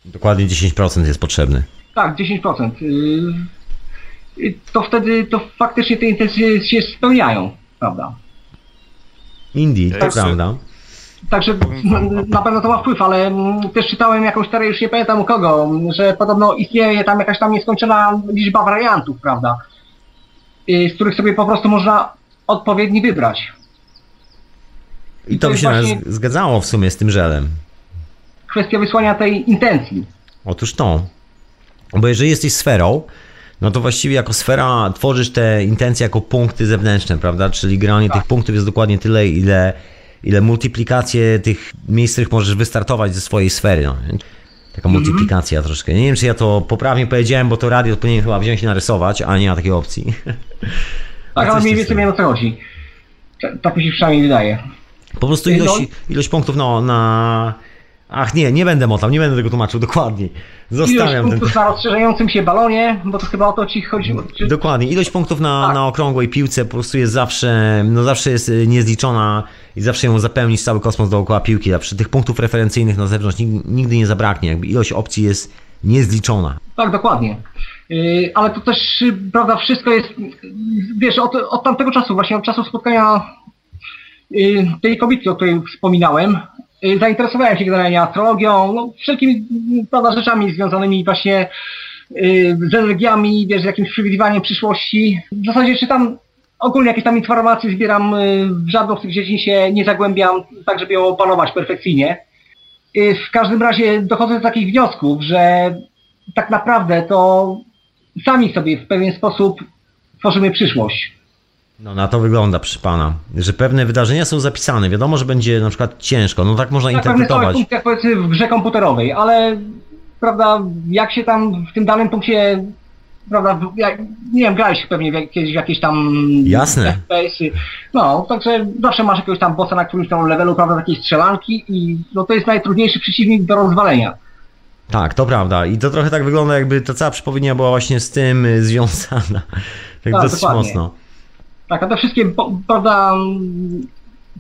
Dokładnie 10% jest potrzebny. tak, 10%, y, y, to wtedy to faktycznie te intencje się spełniają, prawda? Indeed, to Jeszcze- prawda. Także na pewno to ma wpływ, ale mm, też czytałem jakąś teorię, już nie pamiętam u kogo, że podobno istnieje tam jakaś tam nieskończona liczba wariantów, prawda? Z których sobie po prostu można odpowiedni wybrać. I to to by się zgadzało w sumie z tym żelem. Kwestia wysłania tej intencji. Otóż to. Bo jeżeli jesteś sferą, no to właściwie jako sfera tworzysz te intencje jako punkty zewnętrzne, prawda? Czyli granie Tak. tych punktów jest dokładnie tyle, ile, ile multiplikacje tych miejsc, w których możesz wystartować ze swojej sfery. No. Taka Mhm. multiplikacja troszkę. Nie wiem, czy ja to poprawnie powiedziałem, bo to radio powinien chyba wziąć i narysować, a nie ma takiej opcji. Tak, ale mniej więcej wiem o co chodzi. Ta- Tak mi się przynajmniej wydaje. Po prostu ilość, ilość punktów no, na... Ach nie, nie będę motał, nie będę tego tłumaczył dokładnie. Ilość Zostawiam ten... punktów na rozszerzającym się balonie, bo to chyba o to ci chodziło. Czy... Dokładnie. Ilość punktów na, Tak. na okrągłej piłce po prostu jest zawsze, no zawsze jest y, niezliczona i zawsze ją zapełnić cały kosmos dookoła piłki. Przy tych punktów referencyjnych na zewnątrz nig- nigdy nie zabraknie. Jakby ilość opcji jest niezliczona. Tak, dokładnie. Yy, ale to też, yy, prawda, wszystko jest, wiesz, od, od tamtego czasu, właśnie od czasu spotkania tej kobiety, o której wspominałem, zainteresowałem się generalnie astrologią, no, wszelkimi, yy, prawda, rzeczami związanymi właśnie yy, z energiami, wiesz, z jakimś przewidywaniem przyszłości. W zasadzie czytam ogólnie jakieś tam informacje, zbieram, yy, w żadną z tych dziedzin się nie zagłębiam, tak żeby ją opanować perfekcyjnie. W każdym razie dochodzę do takich wniosków, że tak naprawdę to sami sobie w pewien sposób tworzymy przyszłość. No na to wygląda, proszę pana, że pewne wydarzenia są zapisane. Wiadomo, że będzie na przykład ciężko. No tak można Na pewnych interpretować. punktach powiedzmy w grze komputerowej, ale prawda, jak się tam w tym danym punkcie prawda, jak, nie wiem, grałeś pewnie w kiedyś w jakieś tam Jasne. FPS-y. No, także zawsze masz jakiegoś tam bossa na którymś tam levelu, prawda, takiej strzelanki i no to jest najtrudniejszy przeciwnik do rozwalenia. Tak, to prawda. I to trochę tak wygląda, jakby ta cała przypowieść była właśnie z tym y, związana. Tak, Tak, dosyć dokładnie. mocno. Tak, a te wszystkie, prawda, mm,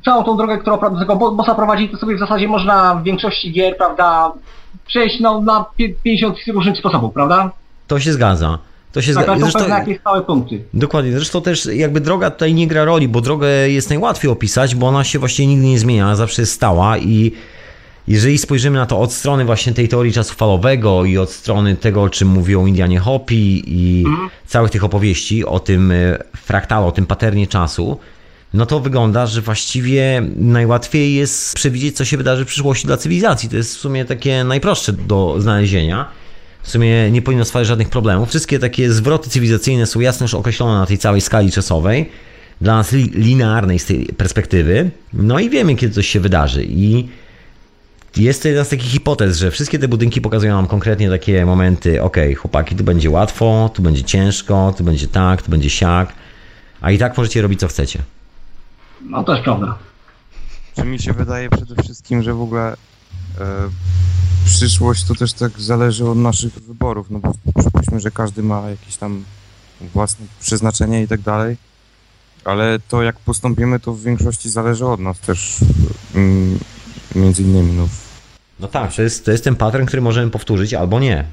całą tą drogę, którą prawda, tego bo- bossa prowadzi, to sobie w zasadzie można w większości gier, prawda, przejść no, na pie- 50 różnych sposobów, prawda? To się zgadza. To się Tak, zgadza. Zresztą- pewne jakieś stałe punkty. Dokładnie. Zresztą też jakby droga tutaj nie gra roli, bo drogę jest najłatwiej opisać, bo ona się właściwie nigdy nie zmienia, zawsze jest stała i jeżeli spojrzymy na to od strony właśnie tej teorii czasu falowego i od strony tego, o czym mówią Indianie Hopi i całych tych opowieści o tym e, fraktalu, o tym paternie czasu, no to wygląda, że właściwie najłatwiej jest przewidzieć, co się wydarzy w przyszłości dla cywilizacji. To jest w sumie takie najprostsze do znalezienia. W sumie nie powinno stwarzać żadnych problemów. Wszystkie takie zwroty cywilizacyjne są jasno już określone na tej całej skali czasowej, dla nas li- linearnej z tej perspektywy. No i wiemy, kiedy coś się wydarzy. I jest to jedna z takich hipotez, że wszystkie te budynki pokazują nam konkretnie takie momenty, ok, chłopaki, tu będzie łatwo, tu będzie ciężko, tu będzie tak, tu będzie siak, a i tak możecie robić co chcecie. No to jest prawda. Czy mi się wydaje przede wszystkim, że w ogóle e, przyszłość to też tak zależy od naszych wyborów, no bo przypuśćmy, że każdy ma jakieś tam własne przeznaczenie i tak dalej, ale to jak postąpimy, to w większości zależy od nas też, mm, między innymi, no, No tak, to jest, to jest ten pattern, który możemy powtórzyć albo nie.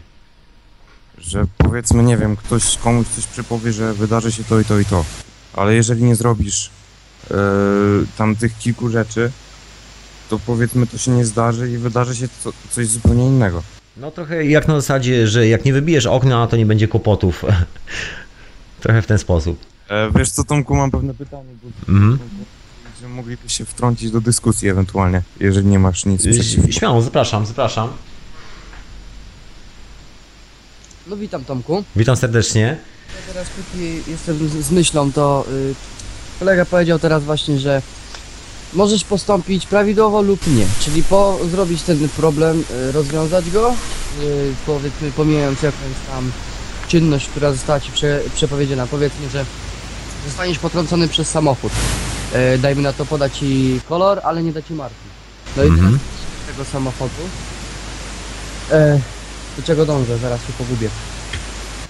że powiedzmy, nie wiem, ktoś komuś coś przypowie, że wydarzy się to i to i to, ale jeżeli nie zrobisz e, tam tych kilku rzeczy, to powiedzmy to się nie zdarzy i wydarzy się co, coś zupełnie innego. No trochę jak na zasadzie, że jak nie wybijesz okna, to nie będzie kłopotów. trochę w ten sposób. E, wiesz co, Tomku, mam pewne pytanie, bo Mhm. Mogliby się wtrącić do dyskusji ewentualnie, jeżeli nie masz nic przeciwko. Śmiało, zapraszam, zapraszam. No witam Tomku. Witam serdecznie. Ja teraz póki jestem z, z myślą, to y, kolega powiedział teraz właśnie, że możesz postąpić prawidłowo lub nie, czyli po zrobić ten problem, y, rozwiązać go, y, powiedzmy pomijając jakąś tam czynność, która została ci prze, przepowiedziana. Powiedzmy, że zostaniesz potrącony przez samochód. Y, dajmy na to poda ci kolor, ale nie da ci marki. No i Mhm. teraz tego samochodu. E, do czego dążę? Zaraz się pogubię.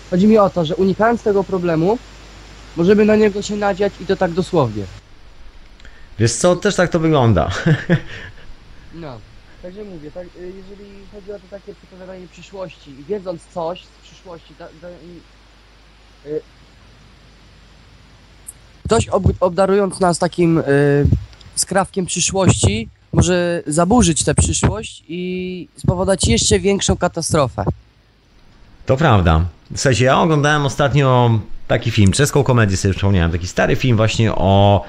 Chodzi mi o to, że unikając tego problemu, możemy na niego się nadziać i to tak dosłownie. Wiesz co, też tak to wygląda. No. Także mówię, tak, y, jeżeli chodzi o to takie przepowiadanie przyszłości i wiedząc coś z przyszłości, da, da, y, y, ktoś ob, obdarując nas takim y, skrawkiem przyszłości może zaburzyć tę przyszłość i spowodować jeszcze większą katastrofę. To prawda. Słuchajcie, ja oglądałem ostatnio taki film, czeską komedię sobie przypomniałem, taki stary film właśnie o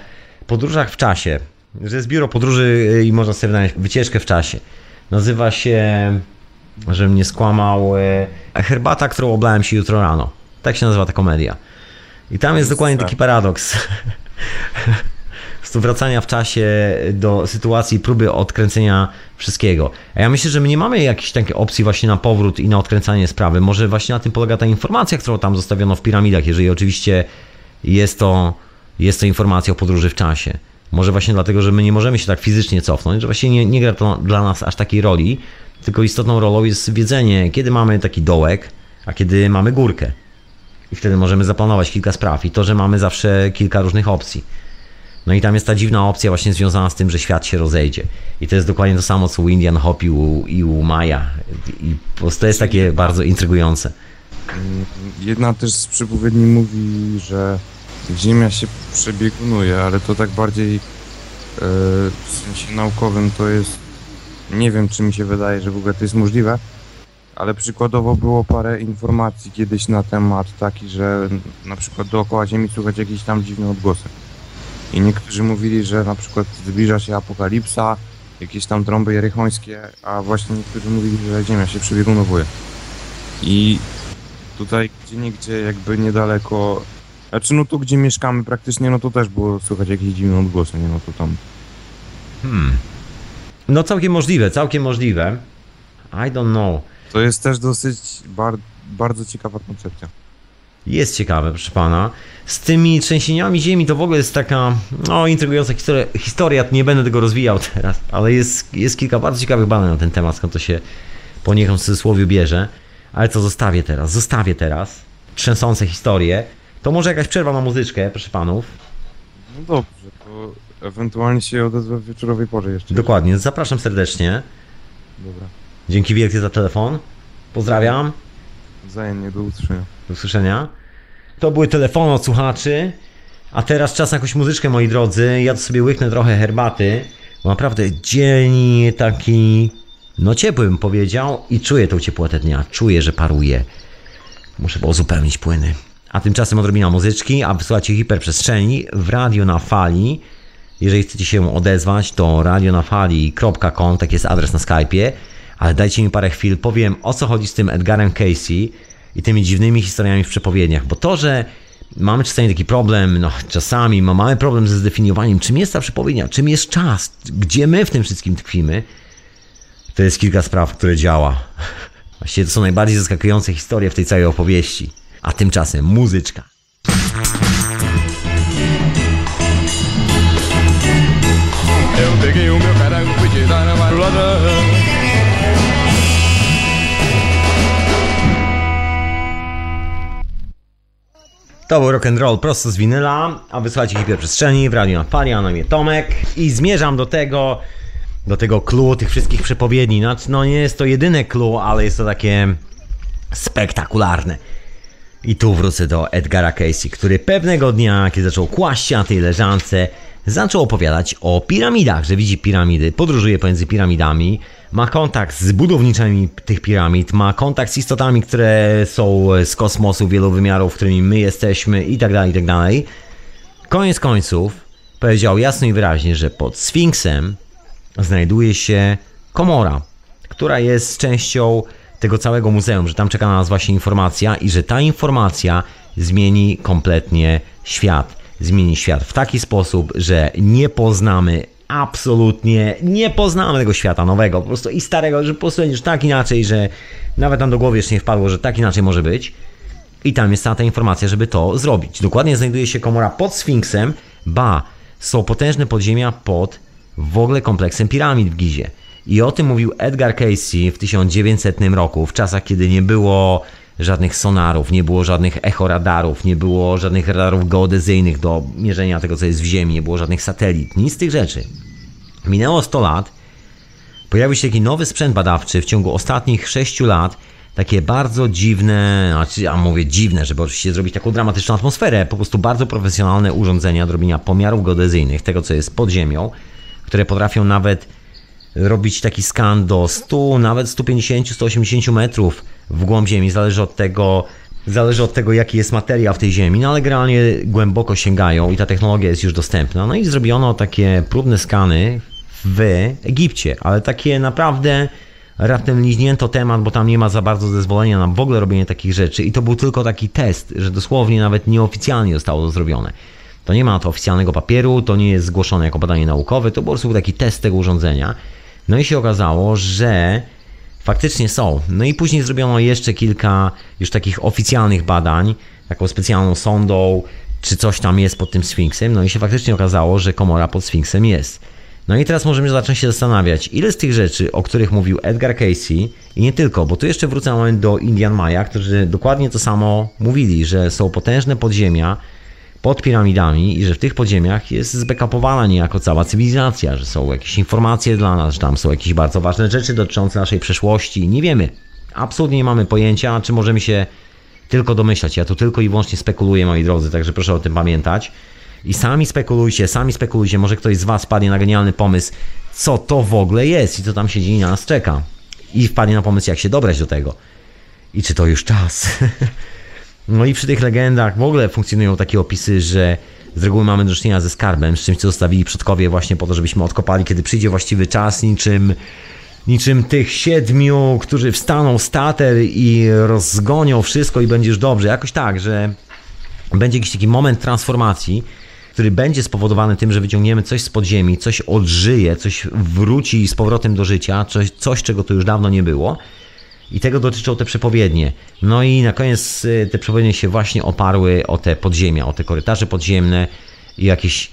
podróżach w czasie. Że jest biuro podróży y, i można sobie wynająć wycieczkę w czasie. Nazywa się, żebym nie skłamał, y, Herbata, którą oblałem się jutro rano. Tak się nazywa ta komedia. I tam jest dokładnie taki paradoks. Wracania w czasie do sytuacji próby odkręcenia wszystkiego. A ja myślę, że my nie mamy jakiejś takiej opcji właśnie na powrót i na odkręcanie sprawy. Może właśnie na tym polega ta informacja, którą tam zostawiono w piramidach, jeżeli oczywiście jest to, jest to informacja o podróży w czasie. Może właśnie dlatego, że my nie możemy się tak fizycznie cofnąć, że właśnie nie, nie gra to dla nas aż takiej roli, tylko istotną rolą jest wiedzenie, kiedy mamy taki dołek, a kiedy mamy górkę. I wtedy możemy zaplanować kilka spraw i to, że mamy zawsze kilka różnych opcji. No i tam jest ta dziwna opcja właśnie związana z tym, że świat się rozejdzie. I to jest dokładnie to samo, co u Indian Hop i u, i u Maja. I po prostu to jest takie bardzo intrygujące. Jedna też z przypowiedni mówi, że Ziemia się przebiegunuje, ale to tak bardziej e, w sensie naukowym to jest. Nie wiem, czy mi się wydaje, że w ogóle to jest możliwe, ale przykładowo było parę informacji kiedyś na temat taki, że na przykład dookoła Ziemi słychać jakieś tam dziwne odgłosy. I niektórzy mówili, że na przykład zbliża się apokalipsa, jakieś tam trąby jerychońskie, a właśnie niektórzy mówili, że Ziemia się przebiegunowuje. I tutaj gdzie niegdzie jakby niedaleko, znaczy no tu gdzie mieszkamy praktycznie, no to też było słychać jakieś dziwne odgłosy, nie no to tam. Hmm. No całkiem możliwe, całkiem możliwe. I don't know. To jest też dosyć bar bardzo ciekawa koncepcja. Jest ciekawe, proszę pana. Z tymi trzęsieniami ziemi to w ogóle jest taka no, intrygująca historia. historia. Nie będę tego rozwijał teraz, ale jest, jest kilka bardzo ciekawych badań na ten temat, skąd to się poniekąd w cudzysłowie bierze. Ale co zostawię teraz? Zostawię teraz trzęsące historie. To może jakaś przerwa na muzyczkę, proszę panów. No dobrze, to ewentualnie się odezwę w wieczorowej porze jeszcze. Dokładnie, zapraszam serdecznie. Dobra. Dzięki wielkie za telefon. Pozdrawiam. Wzajemnie, do usłyszenia. Do usłyszenia. To były telefony od słuchaczy. A teraz czas na jakąś muzyczkę, moi drodzy. Ja tu sobie łyknę trochę herbaty. Bo naprawdę dzień taki, no ciepły bym powiedział. I czuję tą ciepłotę dnia. Czuję, że paruje. Muszę było uzupełnić płyny. A tymczasem odrobina muzyczki, a wysłuchacie hiperprzestrzeni w radio na fali. Jeżeli chcecie się odezwać, to radionafali.com, tak jest adres na Skype'ie. Ale dajcie mi parę chwil, powiem o co chodzi z tym Edgarem Casey i tymi dziwnymi historiami w przepowiedniach. Bo to, że mamy czasami taki problem, no czasami ma- mamy problem ze zdefiniowaniem, czym jest ta przepowiednia, czym jest czas, gdzie my w tym wszystkim tkwimy, to jest kilka spraw, które działa. Właściwie to są najbardziej zaskakujące historie w tej całej opowieści. A tymczasem muzyczka. Eu peguei o meu carango, fui tirar marulada. To był rock and roll prosto z winyla, a wysłuchajcie hiperprzestrzeni w Radio Fali, a na imię Tomek i zmierzam do tego, do tego clue tych wszystkich przepowiedni. Znaczy, no nie jest to jedyne clue, ale jest to takie spektakularne. I tu wrócę do Edgara Casey, który pewnego dnia, kiedy zaczął kłaść się na tej leżance, zaczął opowiadać o piramidach, że widzi piramidy, podróżuje pomiędzy piramidami, ma kontakt z budowniczymi tych piramid, ma kontakt z istotami, które są z kosmosu wielu wymiarów, którymi my jesteśmy i tak dalej, i tak dalej. Koniec końców powiedział jasno i wyraźnie, że pod Sfinksem znajduje się komora, która jest częścią tego całego muzeum, że tam czeka na nas właśnie informacja i że ta informacja zmieni kompletnie świat. zmieni świat w taki sposób, że nie poznamy absolutnie, nie poznamy tego świata nowego, po prostu i starego, że po prostu będziesz tak inaczej, że nawet nam do głowy jeszcze nie wpadło, że tak inaczej może być. I tam jest cała ta informacja, żeby to zrobić. Dokładnie znajduje się komora pod Sfinksem, ba, są potężne podziemia pod w ogóle kompleksem piramid w Gizie. I o tym mówił Edgar Casey w 1900 roku, w czasach, kiedy nie było żadnych sonarów, nie było żadnych echoradarów, nie było żadnych radarów geodezyjnych do mierzenia tego, co jest w Ziemi, nie było żadnych satelit, nic z tych rzeczy. Minęło 100 lat, pojawił się taki nowy sprzęt badawczy w ciągu ostatnich 6 lat, takie bardzo dziwne, znaczy ja mówię dziwne, żeby oczywiście zrobić taką dramatyczną atmosferę, po prostu bardzo profesjonalne urządzenia do robienia pomiarów geodezyjnych, tego co jest pod ziemią, które potrafią nawet robić taki skan do 100, nawet 150-180 metrów w głąb ziemi, zależy od tego, zależy od tego, jaki jest materiał w tej ziemi, no ale generalnie głęboko sięgają i ta technologia jest już dostępna. No i zrobiono takie próbne skany w Egipcie, ale takie naprawdę raptem liźnięto temat, bo tam nie ma za bardzo zezwolenia na w ogóle robienie takich rzeczy i to był tylko taki test, że dosłownie nawet nieoficjalnie zostało to zrobione. To nie ma to oficjalnego papieru, to nie jest zgłoszone jako badanie naukowe, to po prostu był taki test tego urządzenia. No i się okazało, że faktycznie są. No i później zrobiono jeszcze kilka już takich oficjalnych badań, taką specjalną sondą, czy coś tam jest pod tym Sfinksem. No i się faktycznie okazało, że komora pod Sfinksem jest. No i teraz możemy zacząć się zastanawiać, ile z tych rzeczy, o których mówił Edgar Casey i nie tylko, bo tu jeszcze wrócę moment do Indian Maya, którzy dokładnie to samo mówili, że są potężne podziemia pod piramidami i że w tych podziemiach jest zbackupowana niejako cała cywilizacja, że są jakieś informacje dla nas, że tam są jakieś bardzo ważne rzeczy dotyczące naszej przeszłości. Nie wiemy. Absolutnie nie mamy pojęcia, czy możemy się tylko domyślać. Ja tu tylko i wyłącznie spekuluję, moi drodzy, także proszę o tym pamiętać. I sami spekulujcie, sami spekulujcie, może ktoś z Was wpadnie na genialny pomysł, co to w ogóle jest i co tam siedzi i na nas czeka. I wpadnie na pomysł, jak się dobrać do tego. I czy to już czas. no i przy tych legendach w ogóle funkcjonują takie opisy, że z reguły mamy do czynienia ze skarbem, z czymś, co zostawili przodkowie właśnie po to, żebyśmy odkopali, kiedy przyjdzie właściwy czas, niczym niczym tych siedmiu, którzy wstaną stater i rozgonią wszystko i będziesz dobrze. Jakoś tak, że będzie jakiś taki moment transformacji, który będzie spowodowany tym, że wyciągniemy coś z podziemi, coś odżyje, coś wróci z powrotem do życia, coś, coś czego tu już dawno nie było. I tego dotyczą te przepowiednie. No i na koniec y, te przepowiednie się właśnie oparły o te podziemia, o te korytarze podziemne i jakieś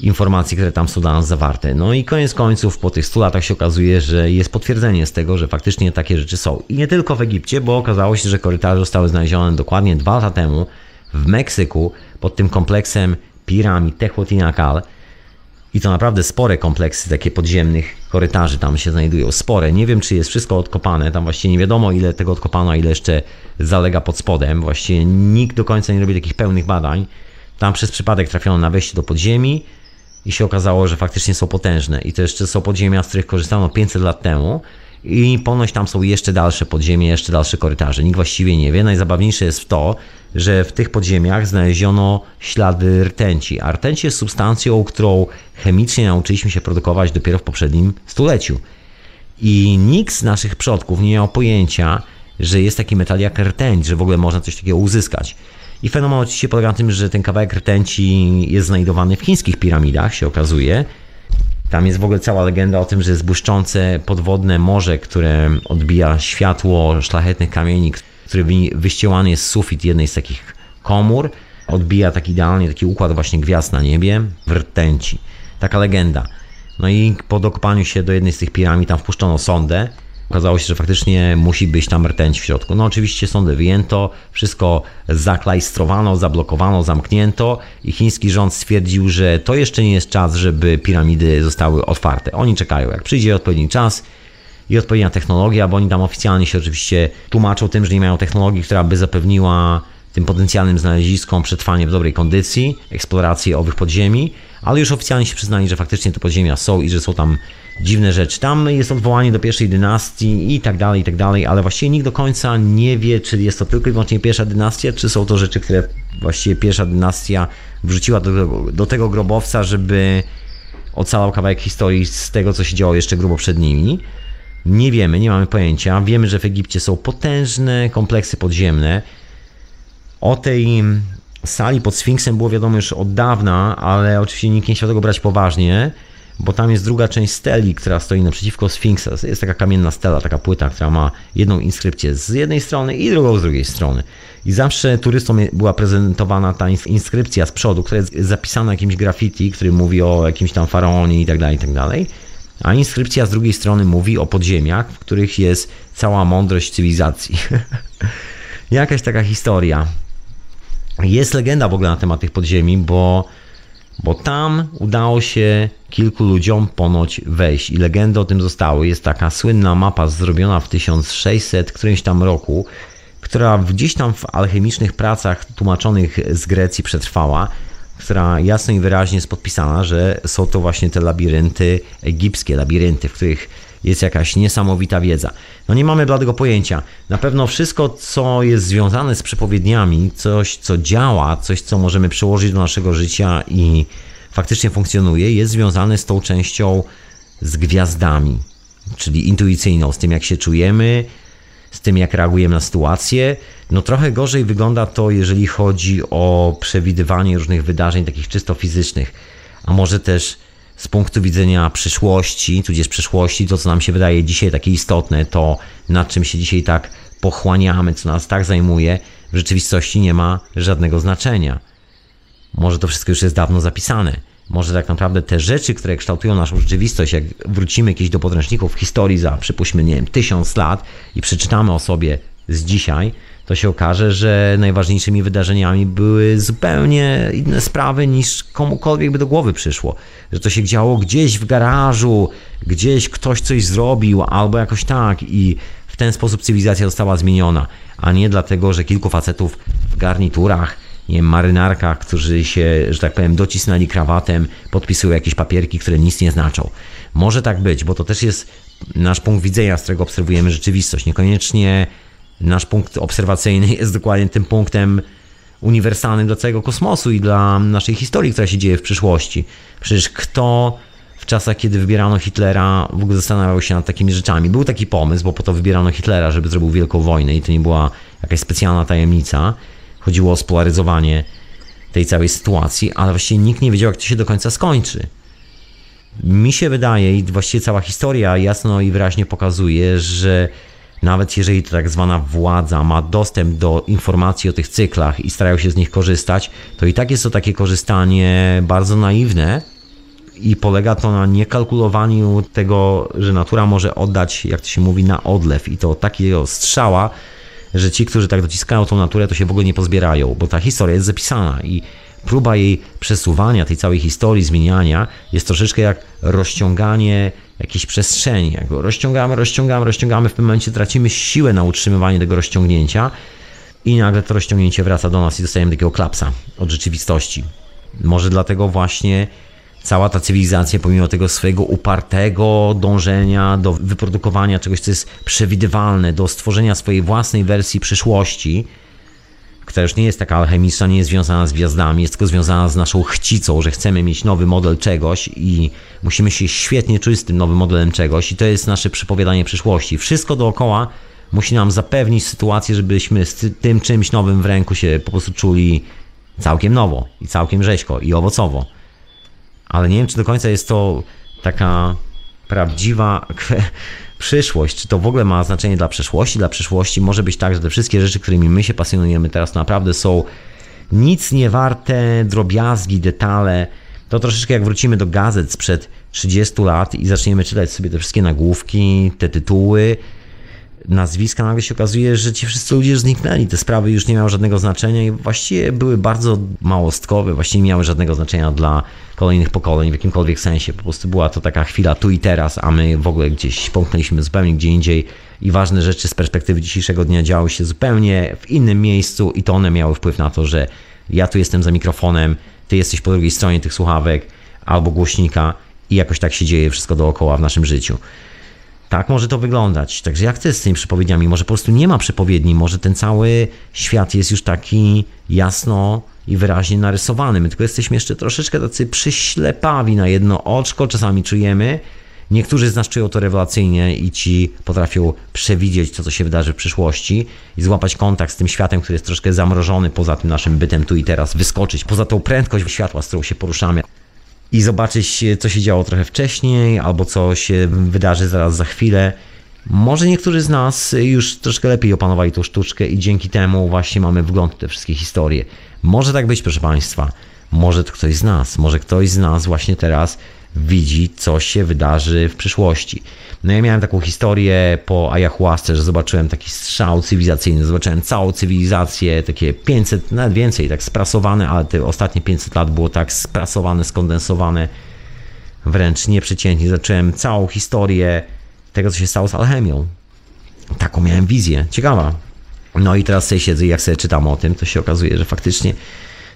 informacje, które tam są dla nas zawarte. No i koniec końców po tych 100 latach się okazuje, że jest potwierdzenie z tego, że faktycznie takie rzeczy są. I nie tylko w Egipcie, bo okazało się, że korytarze zostały znalezione dokładnie dwa lata temu w Meksyku pod tym kompleksem piramid Tehuantinacal i to naprawdę spore kompleksy takie podziemnych korytarzy tam się znajdują. Spore. Nie wiem, czy jest wszystko odkopane. Tam właściwie nie wiadomo, ile tego odkopano, ile jeszcze zalega pod spodem. Właściwie nikt do końca nie robi takich pełnych badań. Tam przez przypadek trafiono na wejście do podziemi i się okazało, że faktycznie są potężne. I to jeszcze są podziemia, z których korzystano 500 lat temu. I ponoć tam są jeszcze dalsze podziemie, jeszcze dalsze korytarze. Nikt właściwie nie wie. Najzabawniejsze jest w to, że w tych podziemiach znaleziono ślady rtęci. A rtęć jest substancją, którą chemicznie nauczyliśmy się produkować dopiero w poprzednim stuleciu. I nikt z naszych przodków nie miał pojęcia, że jest taki metal jak rtęć, że w ogóle można coś takiego uzyskać. I fenomen oczywiście polega na tym, że ten kawałek rtęci jest znajdowany w chińskich piramidach, się okazuje. Tam jest w ogóle cała legenda o tym, że jest błyszczące podwodne morze, które odbija światło szlachetnych kamieni, który wyściełany jest sufit jednej z takich komór, odbija tak idealnie taki układ właśnie gwiazd na niebie w rtęci. Taka legenda. No i po dokopaniu się do jednej z tych piramid tam wpuszczono sondę. Okazało się, że faktycznie musi być tam rtęć w środku. No oczywiście sondę wyjęto, wszystko zaklajstrowano, zablokowano, zamknięto i chiński rząd stwierdził, że to jeszcze nie jest czas, żeby piramidy zostały otwarte. Oni czekają, jak przyjdzie odpowiedni czas, i odpowiednia technologia, bo oni tam oficjalnie się oczywiście tłumaczą tym, że nie mają technologii, która by zapewniła tym potencjalnym znaleziskom przetrwanie w dobrej kondycji, eksplorację owych podziemi, ale już oficjalnie się przyznali, że faktycznie te podziemia są i że są tam dziwne rzeczy. Tam jest odwołanie do pierwszej dynastii i tak dalej, i tak dalej, ale właściwie nikt do końca nie wie, czy jest to tylko i wyłącznie pierwsza dynastia, czy są to rzeczy, które właściwie pierwsza dynastia wrzuciła do, do tego grobowca, żeby ocalał kawałek historii z tego, co się działo jeszcze grubo przed nimi. Nie wiemy, nie mamy pojęcia. Wiemy, że w Egipcie są potężne kompleksy podziemne. O tej sali pod Sfinksem było wiadomo już od dawna, ale oczywiście nikt nie chciał tego brać poważnie, bo tam jest druga część steli, która stoi naprzeciwko Sfinksa. Jest taka kamienna stela, taka płyta, która ma jedną inskrypcję z jednej strony i drugą z drugiej strony. I zawsze turystom była prezentowana ta inskrypcja z przodu, która jest zapisana jakimś graffiti, który mówi o jakimś tam faraonie i tak dalej, i tak dalej. A inskrypcja z drugiej strony mówi o podziemiach, w których jest cała mądrość cywilizacji. Jakaś taka historia. Jest legenda w ogóle na temat tych podziemi, bo, bo tam udało się kilku ludziom ponoć wejść i legendy o tym zostały. Jest taka słynna mapa zrobiona w 1600 którymś tam roku, która gdzieś tam w alchemicznych pracach tłumaczonych z Grecji przetrwała, która jasno i wyraźnie jest podpisana, że są to właśnie te labirynty egipskie, labirynty, w których jest jakaś niesamowita wiedza. No nie mamy bladego pojęcia. Na pewno wszystko, co jest związane z przepowiedniami, coś, co działa, coś, co możemy przełożyć do naszego życia i faktycznie funkcjonuje, jest związane z tą częścią z gwiazdami, czyli intuicyjną, z tym, jak się czujemy, z tym, jak reagujemy na sytuację. No trochę gorzej wygląda to, jeżeli chodzi o przewidywanie różnych wydarzeń takich czysto fizycznych, a może też z punktu widzenia przyszłości, tudzież przeszłości, to co nam się wydaje dzisiaj takie istotne, to nad czym się dzisiaj tak pochłaniamy, co nas tak zajmuje, w rzeczywistości nie ma żadnego znaczenia. Może to wszystko już jest dawno zapisane. Może tak naprawdę te rzeczy, które kształtują naszą rzeczywistość, jak wrócimy kiedyś do podręczników historii za, przypuśćmy, nie wiem, tysiąc lat i przeczytamy o sobie z dzisiaj, to się okaże, że najważniejszymi wydarzeniami były zupełnie inne sprawy niż komukolwiek by do głowy przyszło. Że to się działo gdzieś w garażu, gdzieś ktoś coś zrobił, albo jakoś tak i w ten sposób cywilizacja została zmieniona, a nie dlatego, że kilku facetów w garniturach, nie wiem, marynarkach, którzy się, że tak powiem, docisnęli krawatem, podpisują jakieś papierki, które nic nie znaczą. Może tak być, bo to też jest nasz punkt widzenia, z którego obserwujemy rzeczywistość. Niekoniecznie nasz punkt obserwacyjny jest dokładnie tym punktem uniwersalnym dla całego kosmosu i dla naszej historii, która się dzieje w przyszłości. Przecież kto w czasach, kiedy wybierano Hitlera, w ogóle zastanawiał się nad takimi rzeczami. Był taki pomysł, bo po to wybierano Hitlera, żeby zrobił wielką wojnę i to nie była jakaś specjalna tajemnica. Chodziło o spolaryzowanie tej całej sytuacji, ale właściwie nikt nie wiedział, jak to się do końca skończy. Mi się wydaje, i właściwie cała historia jasno i wyraźnie pokazuje, że nawet jeżeli to tak zwana władza ma dostęp do informacji o tych cyklach i starają się z nich korzystać, to i tak jest to takie korzystanie bardzo naiwne i polega to na niekalkulowaniu tego, że natura może oddać, jak to się mówi, na odlew. I to takiego strzała, że ci, którzy tak dociskają tą naturę, to się w ogóle nie pozbierają, bo ta historia jest zapisana i próba jej przesuwania, tej całej historii, zmieniania jest troszeczkę jak rozciąganie jakiejś przestrzeni. Jak go rozciągamy, rozciągamy, rozciągamy, w pewnym momencie tracimy siłę na utrzymywanie tego rozciągnięcia i nagle to rozciągnięcie wraca do nas i dostajemy takiego klapsa od rzeczywistości. Może dlatego właśnie cała ta cywilizacja, pomimo tego swojego upartego dążenia do wyprodukowania czegoś, co jest przewidywalne, do stworzenia swojej własnej wersji przyszłości, która już nie jest taka alchemiczna, nie jest związana z gwiazdami, jest tylko związana z naszą chcicą, że chcemy mieć nowy model czegoś i musimy się świetnie czuć z tym nowym modelem czegoś i to jest nasze przepowiadanie przyszłości. Wszystko dookoła musi nam zapewnić sytuację, żebyśmy z tym czymś nowym w ręku się po prostu czuli całkiem nowo i całkiem rzeźko i owocowo. Ale nie wiem, czy do końca jest to taka prawdziwa przyszłość, czy to w ogóle ma znaczenie dla przeszłości? Dla przyszłości może być tak, że te wszystkie rzeczy, którymi my się pasjonujemy teraz naprawdę są nic nie warte, drobiazgi, detale. To troszeczkę jak wrócimy do gazet sprzed 30 lat i zaczniemy czytać sobie te wszystkie nagłówki, te tytuły, nazwiska, nagle się okazuje, że ci wszyscy ludzie zniknęli. Te sprawy już nie miały żadnego znaczenia i właściwie były bardzo małostkowe, właściwie nie miały żadnego znaczenia dla kolejnych pokoleń w jakimkolwiek sensie. Po prostu była to taka chwila tu i teraz, a my w ogóle gdzieś pomknęliśmy zupełnie gdzie indziej i ważne rzeczy z perspektywy dzisiejszego dnia działy się zupełnie w innym miejscu i to one miały wpływ na to, że ja tu jestem za mikrofonem, ty jesteś po drugiej stronie tych słuchawek albo głośnika i jakoś tak się dzieje wszystko dookoła w naszym życiu. Tak może to wyglądać. Także jak to jest z tymi przepowiedniami? Może po prostu nie ma przepowiedni, może ten cały świat jest już taki jasno i wyraźnie narysowany. My tylko jesteśmy jeszcze troszeczkę tacy przyślepawi na jedno oczko, czasami czujemy Niektórzy z nas czują to rewelacyjnie i ci potrafią przewidzieć to, co się wydarzy w przyszłości i złapać kontakt z tym światem, który jest troszkę zamrożony poza tym naszym bytem tu i teraz, wyskoczyć poza tą prędkość światła, z którą się poruszamy i zobaczyć, co się działo trochę wcześniej, albo co się wydarzy zaraz za chwilę. Może niektórzy z nas już troszkę lepiej opanowali tą sztuczkę i dzięki temu właśnie mamy wgląd w te wszystkie historie. Może tak być, proszę Państwa. Może to ktoś z nas, może ktoś z nas właśnie teraz widzi, co się wydarzy w przyszłości. No ja miałem taką historię po ayahuasce, że zobaczyłem taki strzał cywilizacyjny, zobaczyłem całą cywilizację, takie 500, nawet więcej, tak sprasowane, ale te ostatnie 500 lat było tak sprasowane, skondensowane, wręcz nieprzeciętnie. Zacząłem całą historię tego, co się stało z alchemią. Taką miałem wizję, ciekawa. No i teraz sobie siedzę i jak sobie czytam o tym, to się okazuje, że faktycznie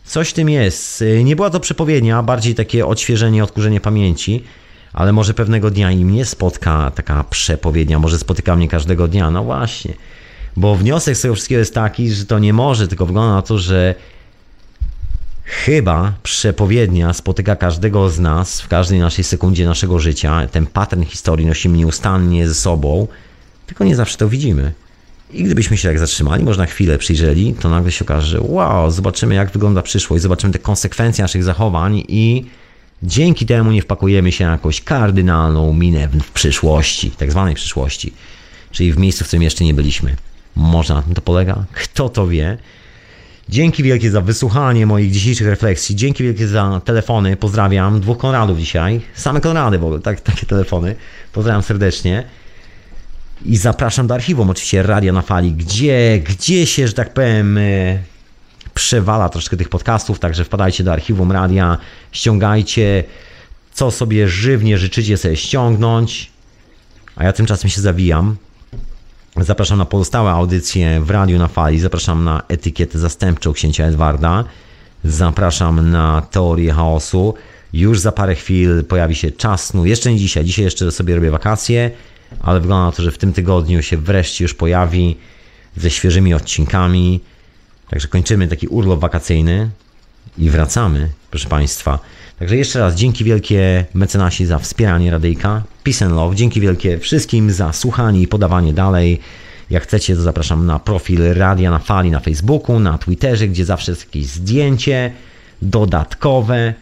Coś tym jest. Nie była to przepowiednia, bardziej takie odświeżenie, odkurzenie pamięci, ale może pewnego dnia i mnie spotka taka przepowiednia, może spotyka mnie każdego dnia. No właśnie, bo wniosek z tego wszystkiego jest taki, że to nie może, tylko wygląda na to, że chyba przepowiednia spotyka każdego z nas w każdej naszej sekundzie naszego życia. Ten pattern historii nosimy nieustannie ze sobą, tylko nie zawsze to widzimy. I gdybyśmy się tak zatrzymali, może na chwilę przyjrzeli, to nagle się okaże, że wow, zobaczymy jak wygląda przyszłość, zobaczymy te konsekwencje naszych zachowań i dzięki temu nie wpakujemy się na jakąś kardynalną minę w przyszłości, tak zwanej przyszłości, czyli w miejscu, w którym jeszcze nie byliśmy. Może na tym to polega? Kto to wie? Dzięki wielkie za wysłuchanie moich dzisiejszych refleksji. Dzięki wielkie za telefony. Pozdrawiam dwóch Konradów dzisiaj. Same Konrady w ogóle, tak, takie telefony. Pozdrawiam serdecznie. I zapraszam do archiwum, oczywiście Radia na Fali, gdzie, gdzie się, że tak powiem, e, przewala troszkę tych podcastów, także wpadajcie do archiwum radia, ściągajcie, co sobie żywnie życzycie sobie ściągnąć, a ja tymczasem się zawijam. Zapraszam na pozostałe audycje w Radiu na Fali, zapraszam na etykietę zastępczą księcia Edwarda, zapraszam na teorię chaosu. Już za parę chwil pojawi się czas snu, jeszcze nie dzisiaj, dzisiaj jeszcze sobie robię wakacje, ale wygląda na to, że w tym tygodniu się wreszcie już pojawi ze świeżymi odcinkami. Także kończymy taki urlop wakacyjny i wracamy, proszę Państwa. Także jeszcze raz dzięki wielkie mecenasi za wspieranie Radyjka. Peace and love. Dzięki wielkie wszystkim za słuchanie i podawanie dalej. Jak chcecie, to zapraszam na profil Radia na Fali na Facebooku, na Twitterze, gdzie zawsze jest jakieś zdjęcie dodatkowe.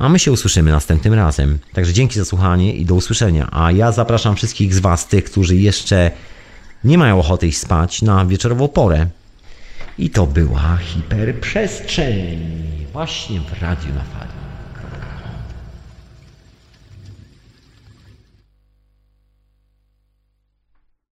A my się usłyszymy następnym razem. Także dzięki za słuchanie i do usłyszenia. A ja zapraszam wszystkich z Was, tych, którzy jeszcze nie mają ochoty iść spać, na wieczorową porę. I to była hiperprzestrzeń. Właśnie w Radiu na Fali.